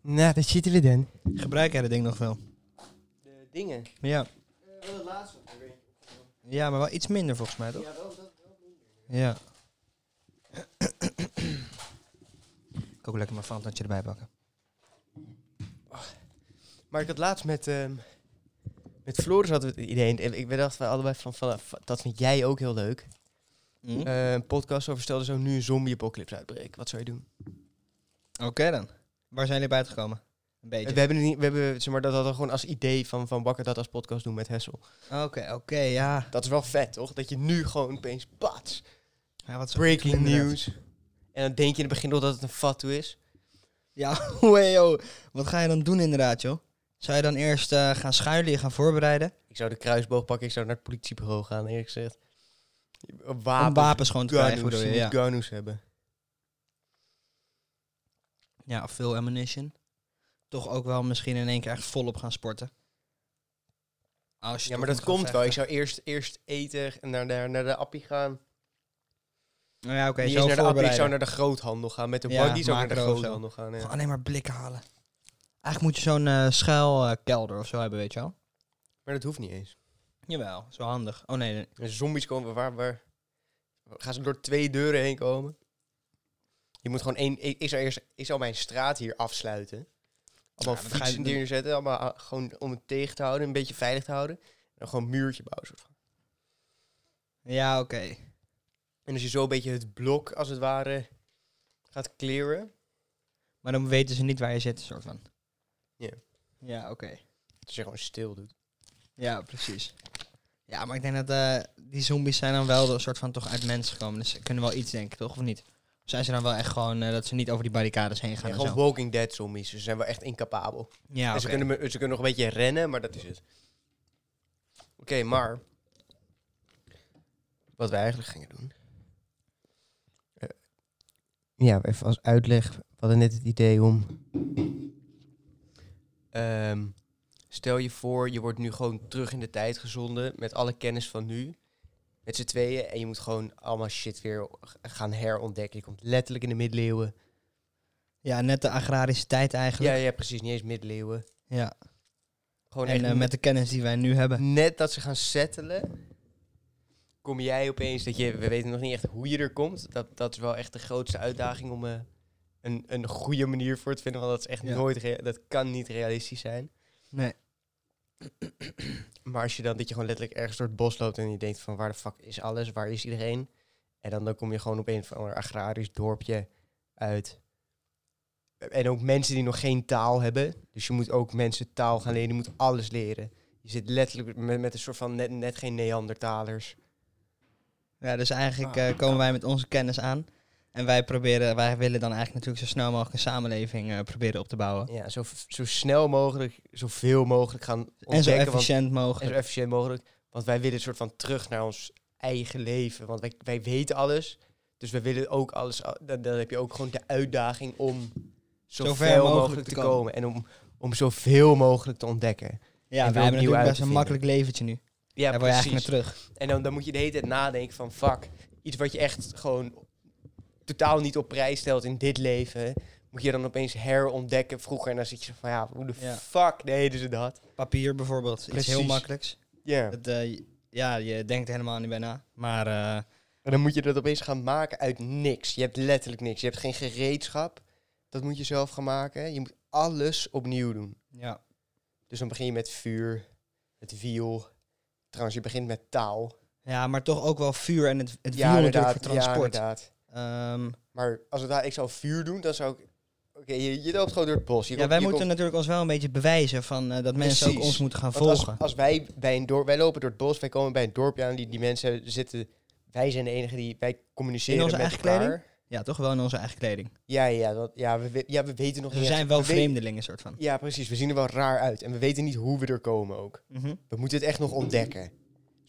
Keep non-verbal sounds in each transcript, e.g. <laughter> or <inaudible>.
Nou, dat zitten we dan. Gebruik jij dat ding nog wel? De dingen. Ja. wel het laatste. Ja, maar wel iets minder volgens mij, toch? Ja, wel dat. Ja. <coughs> Ik ook lekker mijn fantatje erbij pakken. Maar ik had laatst met, ehm met Floris hadden we het idee. En ik dacht we allebei van, van, van- dat vind jij ook heel leuk. Hm? Eh, een podcast over stelde zo nu een zombie-apocalypse uitbreken. Wat zou je doen? Oké dan. Waar zijn jullie bij uitgekomen? Een beetje. We hebben, het niet, we hebben zeg maar, dat hadden we gewoon als idee van, van Bakker dat als podcast doen met Hessel. Oké, oké, ja. Dat is wel vet, toch? Dat je nu gewoon opeens, pats, ja wat breaking news. En dan denk je in het begin nog dat het een fatu is. Ja, <laughs> hey, joh. Wat ga je dan doen inderdaad, joh? Zou je dan eerst eh, gaan schuilen, je gaan voorbereiden? Ik zou de kruisboog pakken, ik zou naar het politiebureau gaan, eerlijk gezegd. Wapens, Om wapens gewoon te krijgen, gunnus, bedoel je, je ja. gunnus hebben. Ja, veel ammunition. Toch ook wel misschien in één keer echt volop gaan sporten. Als je Ja, maar dat komt wel. Ik zou eerst, eerst eten en naar, naar, naar de appie gaan. Nou ja, oké, zo eens naar de appie, ik zou naar de groothandel gaan. Met de Ja, buggy zou naar de groothandel gaan. Ja. Gewoon alleen maar blikken halen. Eigenlijk moet je zo'n eh schuilkelder of zo hebben, weet je wel? Maar dat hoeft niet eens. Jawel, zo handig. Oh nee, nee. Zombies komen, waar, waar... Gaan ze door twee deuren heen komen? Je moet gewoon één... Ik, ik zou eerst... Ik zou mijn straat hier afsluiten. Allemaal Ja, fietsen neerzetten. Allemaal ah, gewoon om het tegen te houden. Een beetje veilig te houden. En dan gewoon een muurtje bouwen. Soort van. Ja, oké. En als je zo een beetje het blok, als het ware, gaat clearen... Maar dan weten ze niet waar je zit, soort van. Ja. Ja, oké. Als je gewoon stil doet. Ja, precies. Ja, maar ik denk dat eh, die zombies zijn dan wel een soort van toch uit mensen gekomen. Dus ze kunnen wel iets denken, toch? Of niet? Zijn ze dan wel echt gewoon eh, dat ze niet over die barricades heen gaan Ja, en gewoon zo? Walking Dead zombies. Ze zijn wel echt incapabel. Ja, ze, kunnen, ze kunnen nog een beetje rennen, maar dat is het. Oké, maar... Wat we eigenlijk gingen doen... Eh, ja, even als uitleg. We hadden net het idee om... Ehm, stel je voor, je wordt nu gewoon terug in de tijd gezonden... met alle kennis van nu. Met z'n tweeën. En je moet gewoon allemaal shit weer gaan herontdekken. Je komt letterlijk in de middeleeuwen. Ja, net de agrarische tijd Ja, eigenlijk. ja, precies. Niet eens middeleeuwen. Ja. Gewoon En eh, met de kennis die wij nu hebben. net dat ze gaan settelen, kom jij opeens dat je, we weten nog niet echt hoe je er komt. Dat, dat is wel echt de grootste uitdaging om eh, een, een goede manier voor te vinden, want dat is echt Ja. nooit, dat kan niet realistisch zijn. Nee. <clears throat> Maar als je dan dat je gewoon letterlijk ergens door het bos loopt en je denkt van waar de fuck is alles, waar is iedereen? En dan, dan kom je gewoon op een van een agrarisch dorpje uit. En ook mensen die nog geen taal hebben. Dus je moet ook mensen taal gaan leren. Je moet alles leren. Je zit letterlijk met, met een soort van net, net geen Neandertalers. Ja, dus eigenlijk Ah, eh, komen wij met onze kennis aan. En wij proberen, wij willen dan eigenlijk natuurlijk zo snel mogelijk een samenleving eh, proberen op te bouwen. Ja, zo, zo snel mogelijk, zoveel mogelijk gaan ontdekken. en zo want- efficiënt en mogelijk. zo efficiënt mogelijk. Want wij willen een soort van terug naar ons eigen leven. Want wij, wij weten alles. Dus wij willen ook alles. Dan, dan heb je ook gewoon de uitdaging om zo, Zo ver mogelijk, mogelijk te komen. komen. En om, om zoveel mogelijk te ontdekken. Ja, en wij weer hebben natuurlijk best een makkelijk leventje nu. Ja, Daar wil je eigenlijk precies. naar terug. En dan, dan moet je de hele tijd nadenken van... Fuck, iets wat je echt gewoon totaal niet op prijs stelt in dit leven... Moet je dan opeens herontdekken vroeger. En dan zit je van, ja, hoe de Ja. fuck deden ze dat? Papier bijvoorbeeld, iets heel makkelijks. Ja. Dat, eh, ja, je denkt helemaal niet bij na. Maar eh, En dan moet je dat opeens gaan maken uit niks. Je hebt letterlijk niks. Je hebt geen gereedschap. Dat moet je zelf gaan maken. Je moet alles opnieuw doen. ja, Dus dan begin je met vuur, het wiel. Trouwens, je begint met taal. ja, maar toch ook wel vuur en het, het wiel ja, natuurlijk inderdaad. voor Ja, transport. inderdaad. Ehm, Maar als het daar, ik zou vuur doen, dan zou ik... Oké, je, je loopt gewoon door het bos. Je ja, komt- wij moeten komt- natuurlijk ons wel een beetje bewijzen van eh, dat mensen ook ons moeten gaan want volgen. als wij bij een dorp... Wij lopen door het bos, wij komen bij een dorpje aan. Die, die mensen zitten... Wij zijn de enige die... Wij communiceren In onze met eigen elkaar. kleding? Ja, toch wel in onze eigen kleding. Ja, ja, dat, ja, we, ja, we weten nog Dus we zijn wel we vreemdelingen, soort van. Ja, precies. We zien er wel raar uit. En we weten niet hoe we er komen ook. Mhm. We moeten het echt nog ontdekken.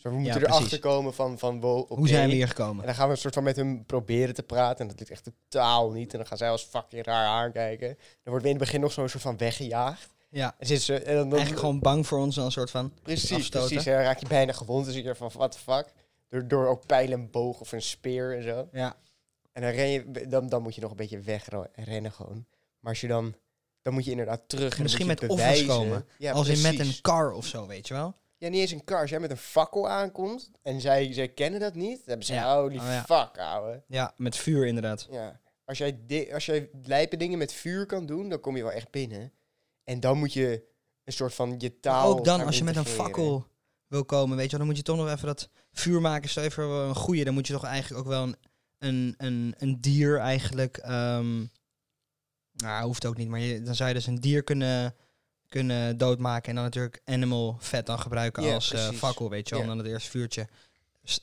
Dus we moeten precies. erachter komen van, van wow, Hoe zijn we hier En gekomen? dan gaan we een soort van met hem proberen te praten. En dat lukt echt totaal niet. En dan gaan zij als fucking raar aankijken. Dan worden we in het begin nog zo'n soort van weggejaagd. Ja, En, zitten ze, en dan, dan- eigenlijk gewoon bang voor ons dan een soort van. Precies, afstoten. precies. En dan raak je bijna gewond. Dan zit je van, what the fuck? Door, door ook pijl en boog of een speer en zo. Ja, En dan, ren je, dan, dan moet je nog een beetje wegrennen gewoon. Maar als je dan dan moet je inderdaad terug. en Misschien met offers komen. Ja, Als in met een car of zo, weet je wel? Ja, niet eens een car. Als jij met een fakkel aankomt en zij, zij kennen dat niet, dan hebben ze, Ja. holy Oh, ja. fuck, ouwe. Ja, met vuur inderdaad. Ja. Als jij, als jij lijpe dingen met vuur kan doen, dan kom je wel echt binnen. En dan moet je een soort van je Maar taal ook dan, als je met een fakkel wil komen, weet je wel, dan moet je toch nog even dat vuur maken. Stel voor een goeie, dan moet je toch eigenlijk ook wel een, een, een, een dier eigenlijk... ehm nou, hoeft ook niet, maar je, dan zou je dus een dier kunnen, kunnen doodmaken. En dan natuurlijk animal vet dan gebruiken Ja, als eh, precies. fakkel, weet je wel. Ja. Om dan het eerste vuurtje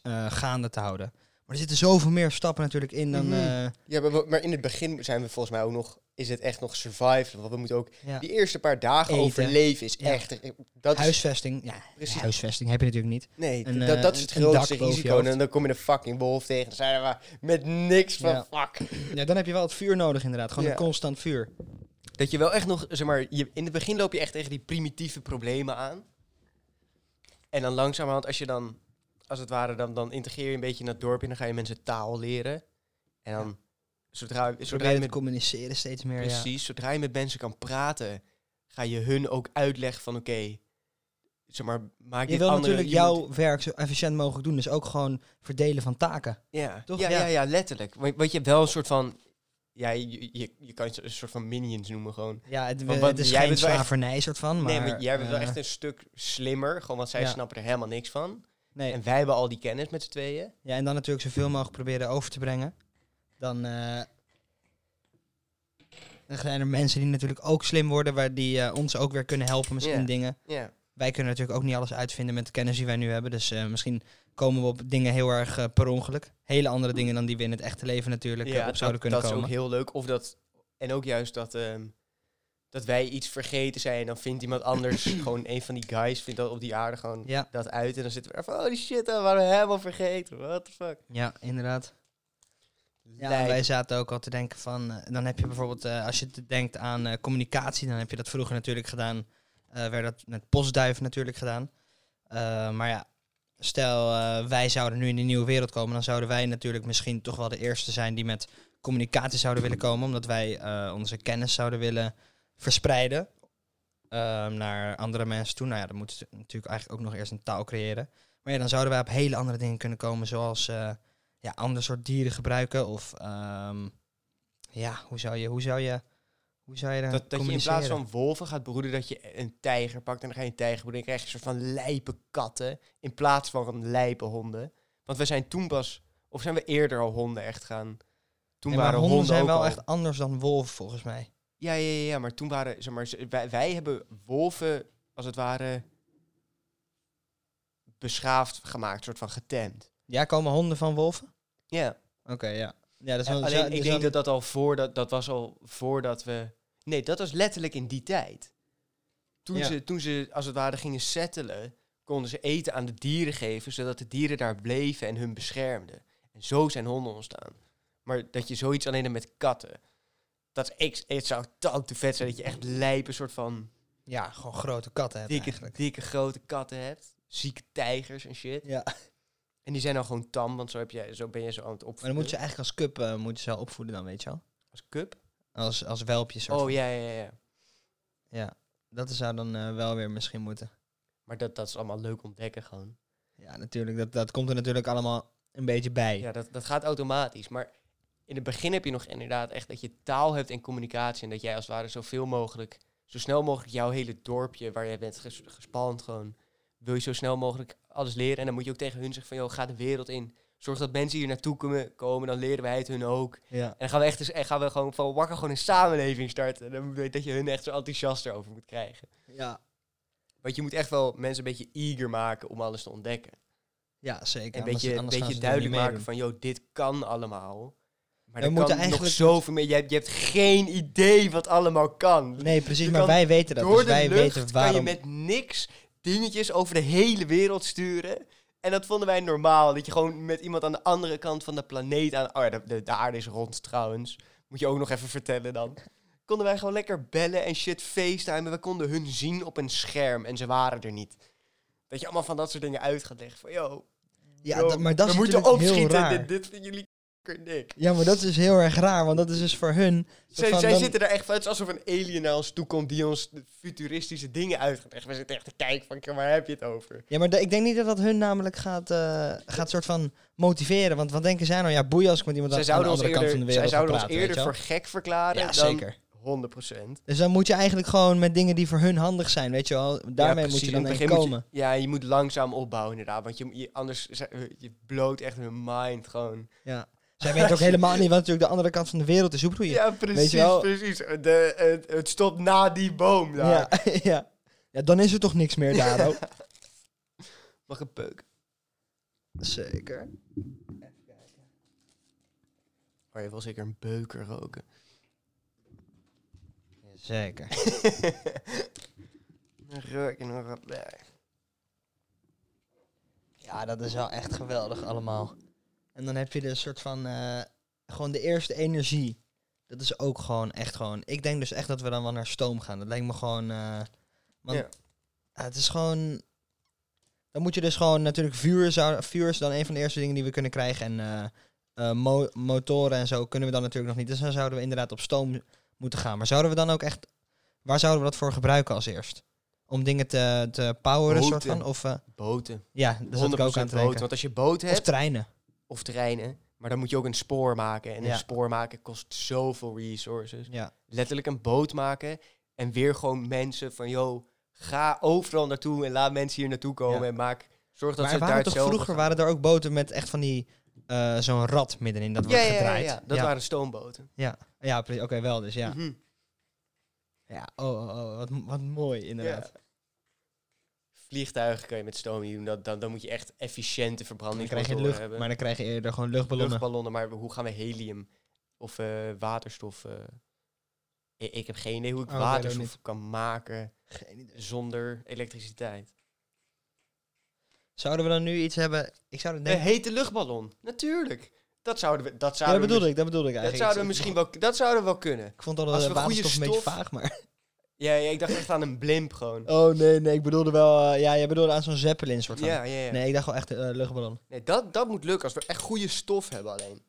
eh, gaande te houden. Maar er zitten zoveel meer stappen natuurlijk in dan... Eh, Ja, maar, we- maar in het begin zijn we volgens mij ook nog, is het echt nog survival. Want we moeten ook ja. die eerste paar dagen Eten. overleven is Ja. echt. Dat is, Huisvesting, ja, Precies. huisvesting heb je natuurlijk niet. nee, een, dat, dat is het grootste risico. En dan kom je een fucking wolf tegen. Dan zijn we met niks van Ja. fuck. Ja, dan heb je wel het vuur nodig inderdaad. Gewoon Ja. een constant vuur. Dat je wel echt nog, zeg maar, je, in het begin loop je echt tegen die primitieve problemen aan. En dan langzamerhand, als je dan, als het ware, dan, dan integreer je een beetje in dat dorp en dan ga je mensen taal leren. En dan, zodra, zodra Zodra je met, communiceren steeds meer. Ja. precies, zodra je met mensen kan praten, ga je hun ook uitleggen van, oké, zeg maar, maak Je dit wil andere, natuurlijk jouw moet- werk zo efficiënt mogelijk doen. Dus ook gewoon verdelen van taken. ja, toch? Ja, Ja. ja. Ja, letterlijk. Want, want je hebt wel een soort van, ja, je, je, je kan het een soort van minions noemen gewoon. Ja, het, Want het is jij geen wel echt- slavernij soort van. Maar, nee, maar jij bent wel eh, echt een stuk slimmer, gewoon want zij ja. snappen er helemaal niks van. nee. En wij hebben al die kennis met z'n tweeën. Ja, en dan natuurlijk zoveel mogelijk proberen over te brengen. Dan, dan zijn er mensen die natuurlijk ook slim worden, waar die eh, ons ook weer kunnen helpen misschien dingen. Ja. Wij kunnen natuurlijk ook niet alles uitvinden met de kennis die wij nu hebben. Dus eh, misschien komen we op dingen heel erg eh, per ongeluk. Hele andere dingen dan die we in het echte leven natuurlijk eh, op zouden kunnen dat komen. is ook heel leuk. Of dat, en ook juist dat, ehm, dat wij iets vergeten zijn. En dan vindt iemand anders, <clears throat> gewoon een van die guys, vindt dat op die aarde gewoon Ja, dat uit. En dan zitten we van, holy shit, dat waren we helemaal vergeten. What the fuck. ja, inderdaad. Ja, wij zaten ook al te denken van, dan heb je bijvoorbeeld, als je denkt aan communicatie, dan heb je dat vroeger natuurlijk gedaan, werd dat met postduiven natuurlijk gedaan. Eh, maar ja, stel eh, wij zouden nu in een nieuwe wereld komen, dan zouden wij natuurlijk misschien toch wel de eerste zijn die met communicatie zouden willen komen, omdat wij eh, onze kennis zouden willen verspreiden ehm, naar andere mensen toe. Nou ja, dan moeten ze natuurlijk eigenlijk ook nog eerst een taal creëren. Maar ja, dan zouden wij op hele andere dingen kunnen komen, zoals eh, ja, ander soort dieren gebruiken. Of ehm, ja, hoe zou je, hoe zou je, hoe zou je dan Dat, dat je in plaats van wolven gaat broeden, dat je een tijger pakt en dan ga je een tijger broeden. En dan krijg je een soort van lijpe katten in plaats van lijpe honden. Want we zijn toen pas, of zijn we eerder al honden echt gaan... Toen Nee, maar waren honden zijn ook wel al- echt anders dan wolven volgens mij. Ja, ja, ja, ja, maar toen waren, zeg maar, wij, wij hebben wolven, als het ware, beschaafd gemaakt, soort van getemd. Ja, komen honden van wolven? Ja, Oké, ja. Ja, dat is wel, alleen ik denk dat dat al voordat, dat was al voordat we, nee, dat was letterlijk in die tijd. Toen, Ja. ze, toen ze, als het ware, gingen settelen, konden ze eten aan de dieren geven, zodat de dieren daar bleven en hun beschermden. En zo zijn honden ontstaan. Maar dat je zoiets alleen hebt met katten, dat ik, het zou toch te vet zijn dat je echt lijpe soort van Ja, gewoon grote katten hebben dikke, eigenlijk. dikke grote katten hebt. Zieke tijgers en shit. Ja, En die zijn dan gewoon tam, want zo, heb jij, zo ben je zo aan het maar opvoeden. dan moet je eigenlijk als cup moeten ze wel opvoeden dan, weet je wel? Als cup? Als, als welpje soort Oh van. ja, ja, ja. Ja, dat zou dan eh, wel weer misschien moeten. Maar dat, dat is allemaal leuk ontdekken gewoon. Ja, natuurlijk. Dat, dat komt er natuurlijk allemaal een beetje bij. Ja, dat, dat gaat automatisch. Maar in het begin heb je nog inderdaad echt dat je taal hebt en communicatie. En dat jij als het ware zoveel mogelijk, zo snel mogelijk jouw hele dorpje waar jij bent ges, gespand gewoon, wil je zo snel mogelijk alles leren. En dan moet je ook tegen hun zeggen van, joh, ga de wereld in. Zorg dat mensen hier naartoe komen, komen dan leren wij het hun ook. Ja. En dan gaan we echt eens, en gaan we gewoon van wakker gewoon een samenleving starten. En dan weet je dat je hun echt zo enthousiast erover moet krijgen. Ja. Want je moet echt wel mensen een beetje eager maken om alles te ontdekken. Ja, zeker. En een beetje, gaan beetje duidelijk maken van, joh, dit kan allemaal. Maar We moeten kan nog eigenlijk- zoveel meer. Je hebt, je hebt geen idee wat allemaal kan. Nee, precies. Je Maar wij weten dat. Door Dus de wij lucht weten waarom... kan je met niks dingetjes over de hele wereld sturen. En dat vonden wij normaal. Dat je gewoon met iemand aan de andere kant van de planeet aan... Oh ja, de, de, de aarde is rond trouwens. Moet je ook nog even vertellen dan. Konden wij gewoon lekker bellen en shit facetimen. We konden hun zien op een scherm en ze waren er niet. Dat je allemaal van dat soort dingen uit gaat leggen. Van, yo, Ja, dat- maar dat we is moeten natuurlijk heel opschieten. raar. Dit, dit vinden Ja, maar dat is dus heel erg raar, want dat is dus voor hun... Zij, van zij dan- zitten er echt van. Het is alsof een alien naar ons toe komt die ons futuristische dingen uit gaat leggen. We zitten echt te kijken van, "Kijk, waar heb je het over? Ja, maar de- ik denk niet dat dat hun namelijk gaat, eh, gaat soort van motiveren. Want wat denken zij nou? Ja, boeien als ik met iemand Zij aan, de andere kant van de eerder, zij wereld zouden ons eerder voor gek verklaren? Ja, dan zeker. 100%. Dus dan moet je eigenlijk gewoon met dingen die voor hun handig zijn, weet je wel. Daarmee Ja, moet je dan je- komen. ja, je moet langzaam opbouwen inderdaad. Want je, je, anders je bloot echt hun mind gewoon. Ja. Zij weten ook helemaal niet wat natuurlijk de andere kant van de wereld is. Hoe bedoel je? Ja, precies, wel? precies. De, het, het stopt na die boom daar. ja, <laughs> ja. Ja, dan is er toch niks meer daar ook. <laughs> Mag een peuk. Zeker. Maar je wil zeker een beuker roken. Zeker. <laughs> Dan rook je nog wat bij. Ja, dat is wel echt geweldig allemaal. En dan heb je de soort van, eh, gewoon de eerste energie. Dat is ook gewoon echt gewoon. Ik denk dus echt dat we dan wel naar stoom gaan. Dat lijkt me gewoon. eh, want Ja. het is gewoon. Dan moet je dus gewoon natuurlijk vuur zou vuur is dan een van de eerste dingen die we kunnen krijgen en eh, mo- motoren en zo kunnen we dan natuurlijk nog niet. Dus dan zouden we inderdaad op stoom moeten gaan. Maar zouden we dan ook echt waar zouden we dat voor gebruiken als eerst? Om dingen te, te poweren soort van of Boten. ja, dat zat ik ook aan te boten. Want als je boot Of hebt, treinen. Of treinen, maar dan moet je ook een spoor maken. En Ja. een spoor maken kost zoveel resources. Ja. Letterlijk een boot maken en weer gewoon mensen van, yo, ga overal naartoe en laat mensen hier naartoe komen Ja. en maak, zorg dat maar ze daar toch vroeger gaan. waren er ook boten met echt van die eh, zo'n rad middenin dat wordt ja, ja, gedraaid. ja, dat waren stoomboten. Ja, ja. Oké, wel dus ja. Mhm. Ja, oh, oh, oh wat, wat mooi inderdaad. Ja. Vliegtuigen kan je met stoom doen. Dat, dan, dan moet je echt efficiënte lucht, hebben. maar dan krijg je eerder gewoon luchtballonnen. Luchtballonnen, maar hoe gaan we helium of eh, waterstof... eh, ik, ik heb geen idee hoe ik Oh, waterstof kan maken zonder elektriciteit. Zouden we dan nu iets hebben? Ik zou het Een denken. hete luchtballon, natuurlijk. Dat zouden we, dat Ja, zouden dat we, bedoelde mis- ik, dat bedoelde ik dat eigenlijk. zouden we misschien wel, dat zouden we wel kunnen. Ik vond al de we waterstof een beetje stof- vaag, maar... Ja, ja, ik dacht echt aan een blimp gewoon. Oh nee, nee, ik bedoelde wel... eh, ja, jij bedoelde aan zo'n zeppelin soort van. Ja, ja, ja. Nee, ik dacht wel echt eh luchtballon. Nee, dat, dat moet lukken als we echt goede stof hebben alleen.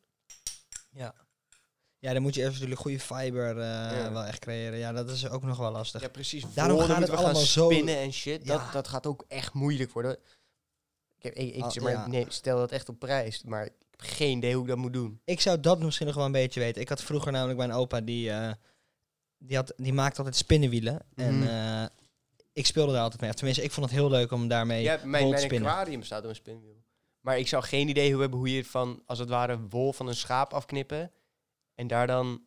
Ja. Ja, dan moet je eerst natuurlijk goede fiber eh, Ja. wel echt creëren. Ja, dat is ook nog wel lastig. Ja, precies. Daarom Woorden gaat het moeten we gaan allemaal zo- spinnen en shit. Ja. Dat, dat gaat ook echt moeilijk worden. Ik, heb, ik, ik, Oh, zeg maar, ja. nee, stel dat echt op prijs, maar ik heb geen idee hoe ik dat moet doen. Ik zou dat misschien nog wel een beetje weten. Ik had vroeger namelijk mijn opa, die, eh, die, had, die maakte altijd spinnenwielen. En Mhm. eh, ik speelde daar altijd mee. Tenminste, ik vond het heel leuk om daarmee Ja, mijn, mijn spinnen. aquarium staat op een spinwiel. Maar ik zou geen idee hoe hebben hoe je van, als het ware, wol van een schaap afknippen en daar dan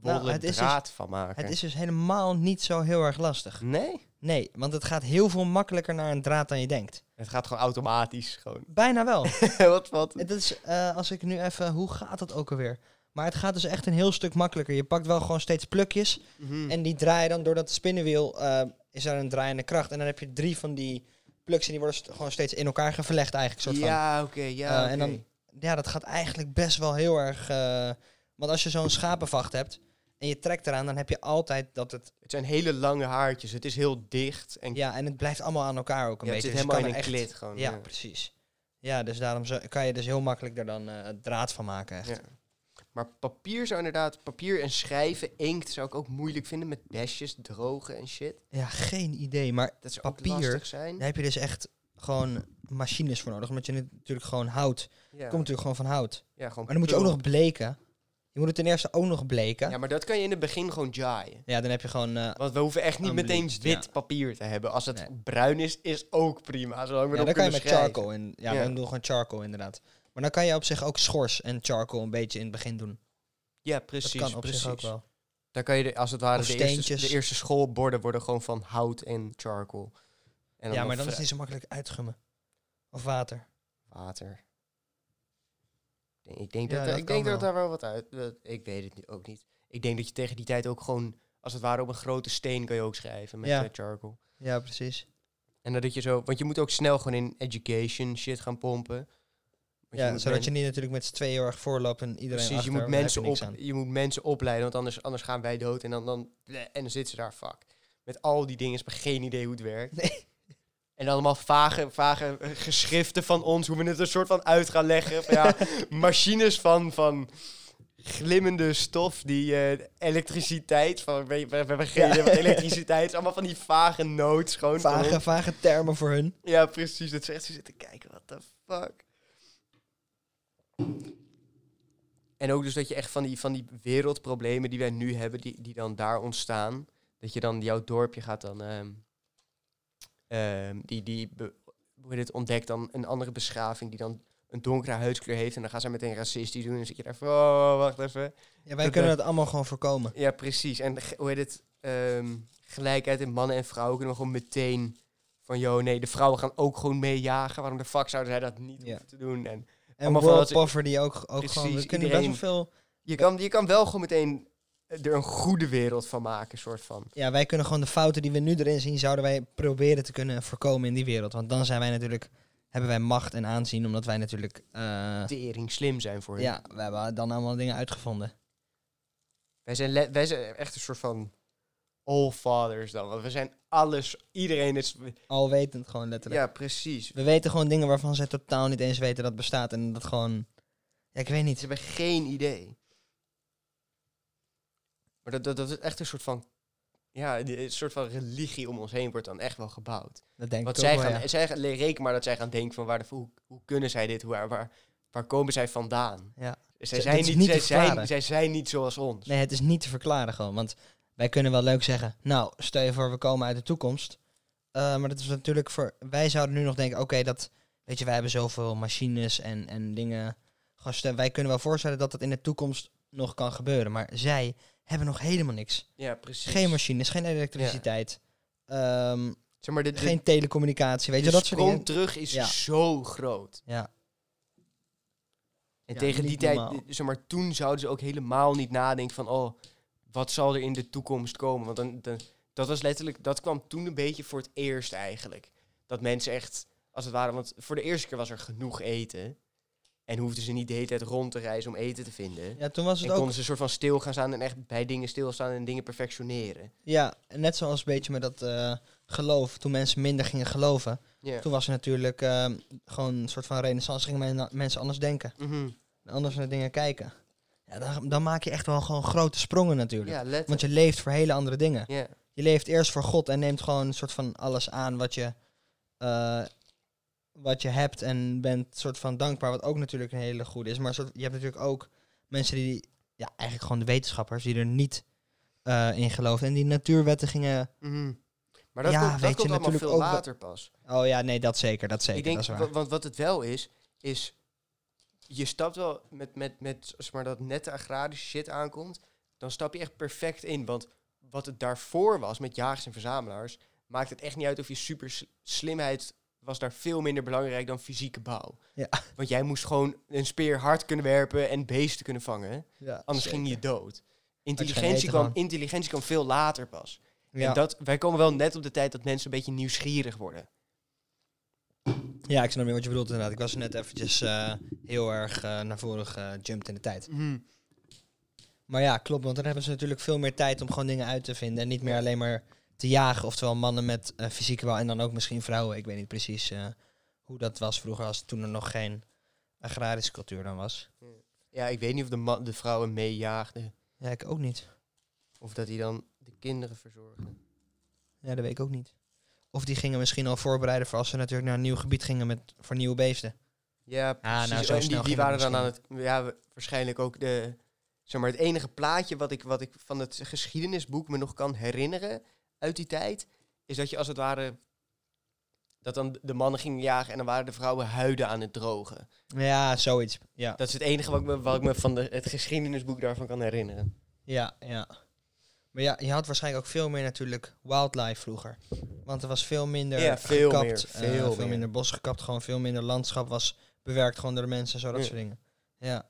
Nou, het is dus- draad van maken. Het is dus helemaal niet zo heel erg lastig. Nee? Nee, want het gaat heel veel makkelijker naar een draad dan je denkt. Het gaat gewoon automatisch. Gewoon. Bijna wel. <laughs> wat, wat? het is, eh, als ik nu even... Hoe gaat dat ook alweer? Maar het gaat dus echt een heel stuk makkelijker. Je pakt wel gewoon steeds plukjes. Mhm. En die draaien dan door dat spinnenwiel. eh, is er een draaiende kracht. En dan heb je drie van die pluks. En die worden st- gewoon steeds in elkaar geverlegd eigenlijk. Soort ja, oké, ja, Eh, en dan- Ja, dat gaat eigenlijk best wel heel erg... eh, want als je zo'n schapenvacht hebt... En je trekt eraan, dan heb je altijd dat het... Het zijn hele lange haartjes. Het is heel dicht. En Ja, en het blijft allemaal aan elkaar ook een ja, het beetje. zit Dus helemaal in een echt- klit gewoon. Ja, ja. precies. Ja, dus daarom zo- kan je dus heel makkelijk er dan draad van maken. Echt. Ja. Maar papier zou inderdaad, papier en schrijven, inkt zou ik ook moeilijk vinden met besjes, drogen en shit. Ja, geen idee. Maar Dat zou Papier, lastig zijn. daar heb je dus echt gewoon machines voor nodig. Omdat je natuurlijk gewoon hout... Ja, komt natuurlijk gewoon van hout. ja, gewoon Maar dan moet je ook nog bleken. Je moet het ten eerste ook nog bleken. Ja, maar dat kan je in het begin gewoon jaaien. Ja, dan heb je gewoon... eh, Want we hoeven echt niet meteen wit ja. papier te hebben. Als het Nee. bruin is, is ook prima. Zolang we ja, dan kan je met schrijven. charcoal in. Ja, Ja. dan doen we gewoon charcoal inderdaad. Maar dan kan je op zich ook schors en charcoal een beetje in het begin doen. Ja, precies. dat kan op precies. zich ook wel. Dan kan je, de, als het ware, de eerste, de eerste schoolborden worden gewoon van hout en charcoal. En Ja, maar dan is het niet zo makkelijk uitgummen. Of water. Water. Ik denk- Ja, dat, dat ik denk dat daar wel wat uit... dat- Ik weet het ook niet. Ik denk dat je tegen die tijd ook gewoon... Als het ware op een grote steen kan je ook schrijven met Ja. eh, charcoal. Ja, precies. En dat je zo... Want je moet ook snel gewoon in education shit gaan pompen. Ja, moet zodat je niet natuurlijk met z'n tweeën heel erg voorloopt en iedereen Precies, je achter, moet, daar heb mensen niks op, je moet mensen opleiden, want anders, anders gaan wij dood. En dan, dan, en dan zitten ze daar, fuck. Met al die dingen, is maar geen idee hoe het werkt. Nee. En allemaal vage, vage geschriften van ons, hoe we het een soort van uit gaan leggen. Van, ja, <laughs> machines van, van glimmende stof die eh, elektriciteit, van, we, we, hebben geen idee wat elektriciteit is. Allemaal van die vage notes gewoon. Vage, vage termen voor hun. Ja, precies. Dat ze echt zo zitten kijken, what the fuck. En ook dus dat je echt van die, van die wereldproblemen die wij nu hebben, die, die dan daar ontstaan, dat je dan jouw dorpje gaat dan, ehm, ehm, die, die hoe het, ontdekt dan een andere beschaving die dan een donkere huidskleur heeft en dan gaan ze meteen racistisch doen en dan zit je daar van, oh, wacht even. Ja, wij Dat, kunnen dat allemaal gewoon voorkomen. Ja, precies. En hoe heet het, ehm, gelijkheid in mannen en vrouwen kunnen we gewoon meteen van, joh, nee, de vrouwen gaan ook gewoon meejagen. Waarom de fuck zouden zij dat niet Ja. hoeven te doen? En En world poverty ook, ook Precies, gewoon. We kunnen iedereen- best wel veel... je kan, je kan wel gewoon meteen er een goede wereld van maken, soort van. Ja, wij kunnen gewoon de fouten die we nu erin zien, zouden wij proberen te kunnen voorkomen in die wereld. Want dan zijn wij natuurlijk, hebben wij macht en aanzien, omdat wij natuurlijk, eh, Tering slim zijn voor hen. ja, we hebben dan allemaal dingen uitgevonden. Wij zijn, wij zijn echt een soort van all fathers dan. Want we zijn alles, iedereen is... Alwetend gewoon letterlijk. Ja, precies. We weten gewoon dingen waarvan zij totaal niet eens weten dat bestaat. En dat gewoon, ja, ik weet Ze niet. hebben geen idee. Maar dat, dat, dat is echt een soort van... Ja, een soort van religie om ons heen wordt dan echt wel gebouwd. Dat denk Want ik ook zij wel, gaan, ja. zij gaan, reken maar dat zij gaan denken van waar de, hoe, hoe kunnen zij dit? Hoe, waar, waar komen zij vandaan? Ja. Zij zijn niet, niet zij, zijn, zij zijn niet zoals ons. Nee, het is niet te verklaren gewoon. Want wij kunnen wel leuk zeggen, nou, stel je voor we komen uit de toekomst. Eh, maar dat is natuurlijk voor, wij zouden nu nog denken, oké, dat, weet je, wij hebben zoveel machines en, en dingen. Stel- wij kunnen wel voorstellen dat dat in de toekomst nog kan gebeuren. Maar zij hebben nog helemaal niks. Ja, precies. Geen machines, geen elektriciteit, ehm, zeg maar, de, de, geen telecommunicatie, weet je, dat soort dingen. terug is Ja. zo groot. Ja, En Ja, tegen die tijd, normaal. zeg maar, toen zouden ze ook helemaal niet nadenken van, oh, wat zal er in de toekomst komen? Want dan, dan, dat was letterlijk, dat kwam toen een beetje voor het eerst eigenlijk. Dat mensen echt, als het ware, want voor de eerste keer was er genoeg eten. En hoefden ze niet de hele tijd rond te reizen om eten te vinden. ja toen was En het ook konden ze een soort van stil gaan staan en echt bij dingen stilstaan en dingen perfectioneren. Ja, en net zoals een beetje met dat eh, geloof. Toen mensen minder gingen geloven. Toen was er natuurlijk eh, gewoon een soort van renaissance. Gingen men- mensen anders denken. En anders naar dingen kijken. Ja, dan, dan maak je echt wel gewoon grote sprongen natuurlijk. Ja. Want je leeft voor hele andere dingen. Je leeft eerst voor God en neemt gewoon een soort van alles aan wat je, eh, wat je hebt. En bent soort van dankbaar. Wat ook natuurlijk een hele goede is. Maar soort, je hebt natuurlijk ook mensen die, ja, eigenlijk gewoon de wetenschappers, die er niet eh, in geloofden. En die natuurwetten gingen Mhm. Maar dat Ja, komt, dat weet je komt natuurlijk veel ook later pas. Oh ja, nee, dat zeker, dat zeker. ik denk, dat is waar. wa- want wat het wel is, is je stapt wel met, met, met zeg maar dat nette agrarische shit aankomt, dan stap je echt perfect in. Want wat het daarvoor was met jagers en verzamelaars, maakt het echt niet uit of je super slimheid was daar veel minder belangrijk dan fysieke bouw. Ja. Want jij moest gewoon een speer hard kunnen werpen en beesten kunnen vangen, Ja, anders ging je dood. Intelligentie kwam, intelligentie kwam veel later pas. Ja. En dat, wij komen wel net op de tijd dat mensen een beetje nieuwsgierig worden. Ja, ik snap niet wat je bedoelt inderdaad. Ik was net eventjes eh, heel erg eh, naar voren gejumpt in de tijd. Maar ja, klopt, want dan hebben ze natuurlijk veel meer tijd om gewoon dingen uit te vinden. En niet meer alleen maar te jagen. Oftewel mannen met eh, fysieke bouw en dan ook misschien vrouwen. Ik weet niet precies eh, hoe dat was vroeger, als toen er nog geen agrarische cultuur dan was. Ja, ik weet niet of de, de vrouwen meejaagden. Ja, ik ook niet. Of dat die dan de kinderen verzorgden. Ja, dat weet ik ook niet. Of die gingen misschien al voorbereiden voor als ze natuurlijk naar een nieuw gebied gingen met, voor nieuwe beesten. Ja, nou, precies. zo En snel die, die waren dan aan het... Ja, waarschijnlijk ook de... Zeg maar, het enige plaatje wat ik, wat ik van het geschiedenisboek me nog kan herinneren uit die tijd... is dat je als het ware... dat dan de mannen gingen jagen en dan waren de vrouwen huiden aan het drogen. Ja, zoiets. Ja, Dat is het enige wat ik me, wat ik me van de, het geschiedenisboek daarvan kan herinneren. ja, ja. Maar ja, je had waarschijnlijk ook veel meer natuurlijk wildlife vroeger. Want er was veel minder Ja, veel gekapt, meer, eh, veel veel meer. minder bos gekapt, gewoon veel minder landschap was bewerkt gewoon door de mensen, zo dat Ja. soort dingen. Ja.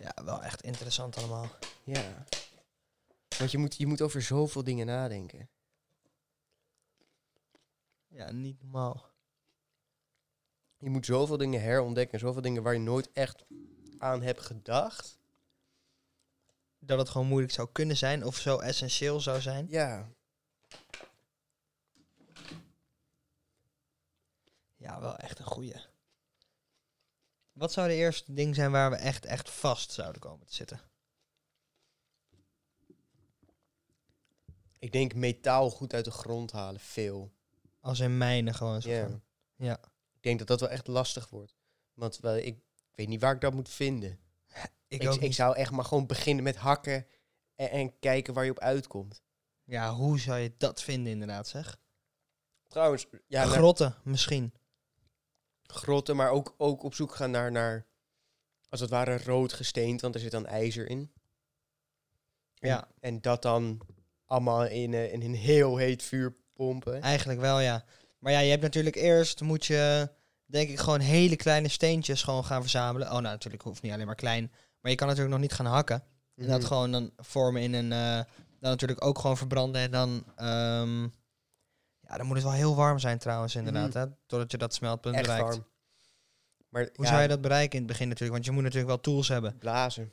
Ja, wel echt interessant allemaal. Ja. Want je moet, je moet over zoveel dingen nadenken. Ja, niet normaal. Je moet zoveel dingen herontdekken. Zoveel dingen waar je nooit echt aan hebt gedacht dat het gewoon moeilijk zou kunnen zijn of zo essentieel zou zijn. Ja. Ja, wel echt een goede. Wat zou de eerste ding zijn waar we echt, echt vast zouden komen te zitten? Ik denk metaal goed uit de grond halen, veel. Als in mijnen gewoon zo. Ja. Ik denk dat dat wel echt lastig wordt. Want wel, ik weet niet waar ik dat moet vinden. Ik, Ik, zou echt maar gewoon beginnen met hakken en, en kijken waar je op uitkomt. Ja, hoe zou je dat vinden inderdaad, zeg? Trouwens, ja, naar Grotten, misschien. grotten, maar ook, ook op zoek gaan naar, naar, als het ware, rood gesteend, want er zit dan ijzer in. En, Ja. En dat dan allemaal in, eh, in een heel heet vuur pompen. Eigenlijk wel, ja. Maar ja, je hebt natuurlijk eerst, moet je, denk ik, gewoon hele kleine steentjes gewoon gaan verzamelen. Oh, nou, natuurlijk hoeft niet alleen maar klein. Maar je kan natuurlijk nog niet gaan hakken. En dat Mhm. gewoon dan vormen in een, eh, dan natuurlijk ook gewoon verbranden. En dan, ehm, ja, dan moet het wel heel warm zijn trouwens, inderdaad. Mhm. Hè? Totdat je dat smeltpunt Echt bereikt. warm. Maar Hoe ja, zou je dat bereiken in het begin natuurlijk? Want je moet natuurlijk wel tools hebben. blazen?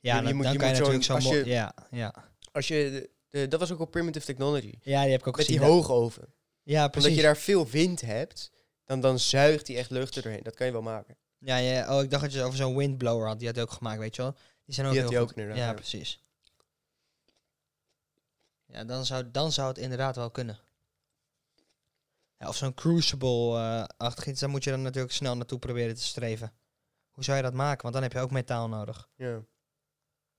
Ja, Je- je dan, moet- dan je kan je zo'n- natuurlijk zo... Ja, ja. Als je, de- de- dat was ook al primitive technology. ja, die heb ik ook Met die gezien. hoogoven. Ja, precies. Omdat je daar veel wind hebt, dan, dan zuigt die echt lucht er doorheen. Dat kan je wel maken. Ja, ja, oh, ik dacht dat je over zo'n windblower had. Die had hij ook gemaakt, weet je wel. Die zijn ook Die had heel hij goed. ook Ja, ja. precies. Ja, dan zou, dan zou het inderdaad wel kunnen. Ja, of zo'n crucible-achtig iets, daar moet je dan natuurlijk snel naartoe proberen te streven. Hoe zou je dat maken? Want dan heb je ook metaal nodig. Ja.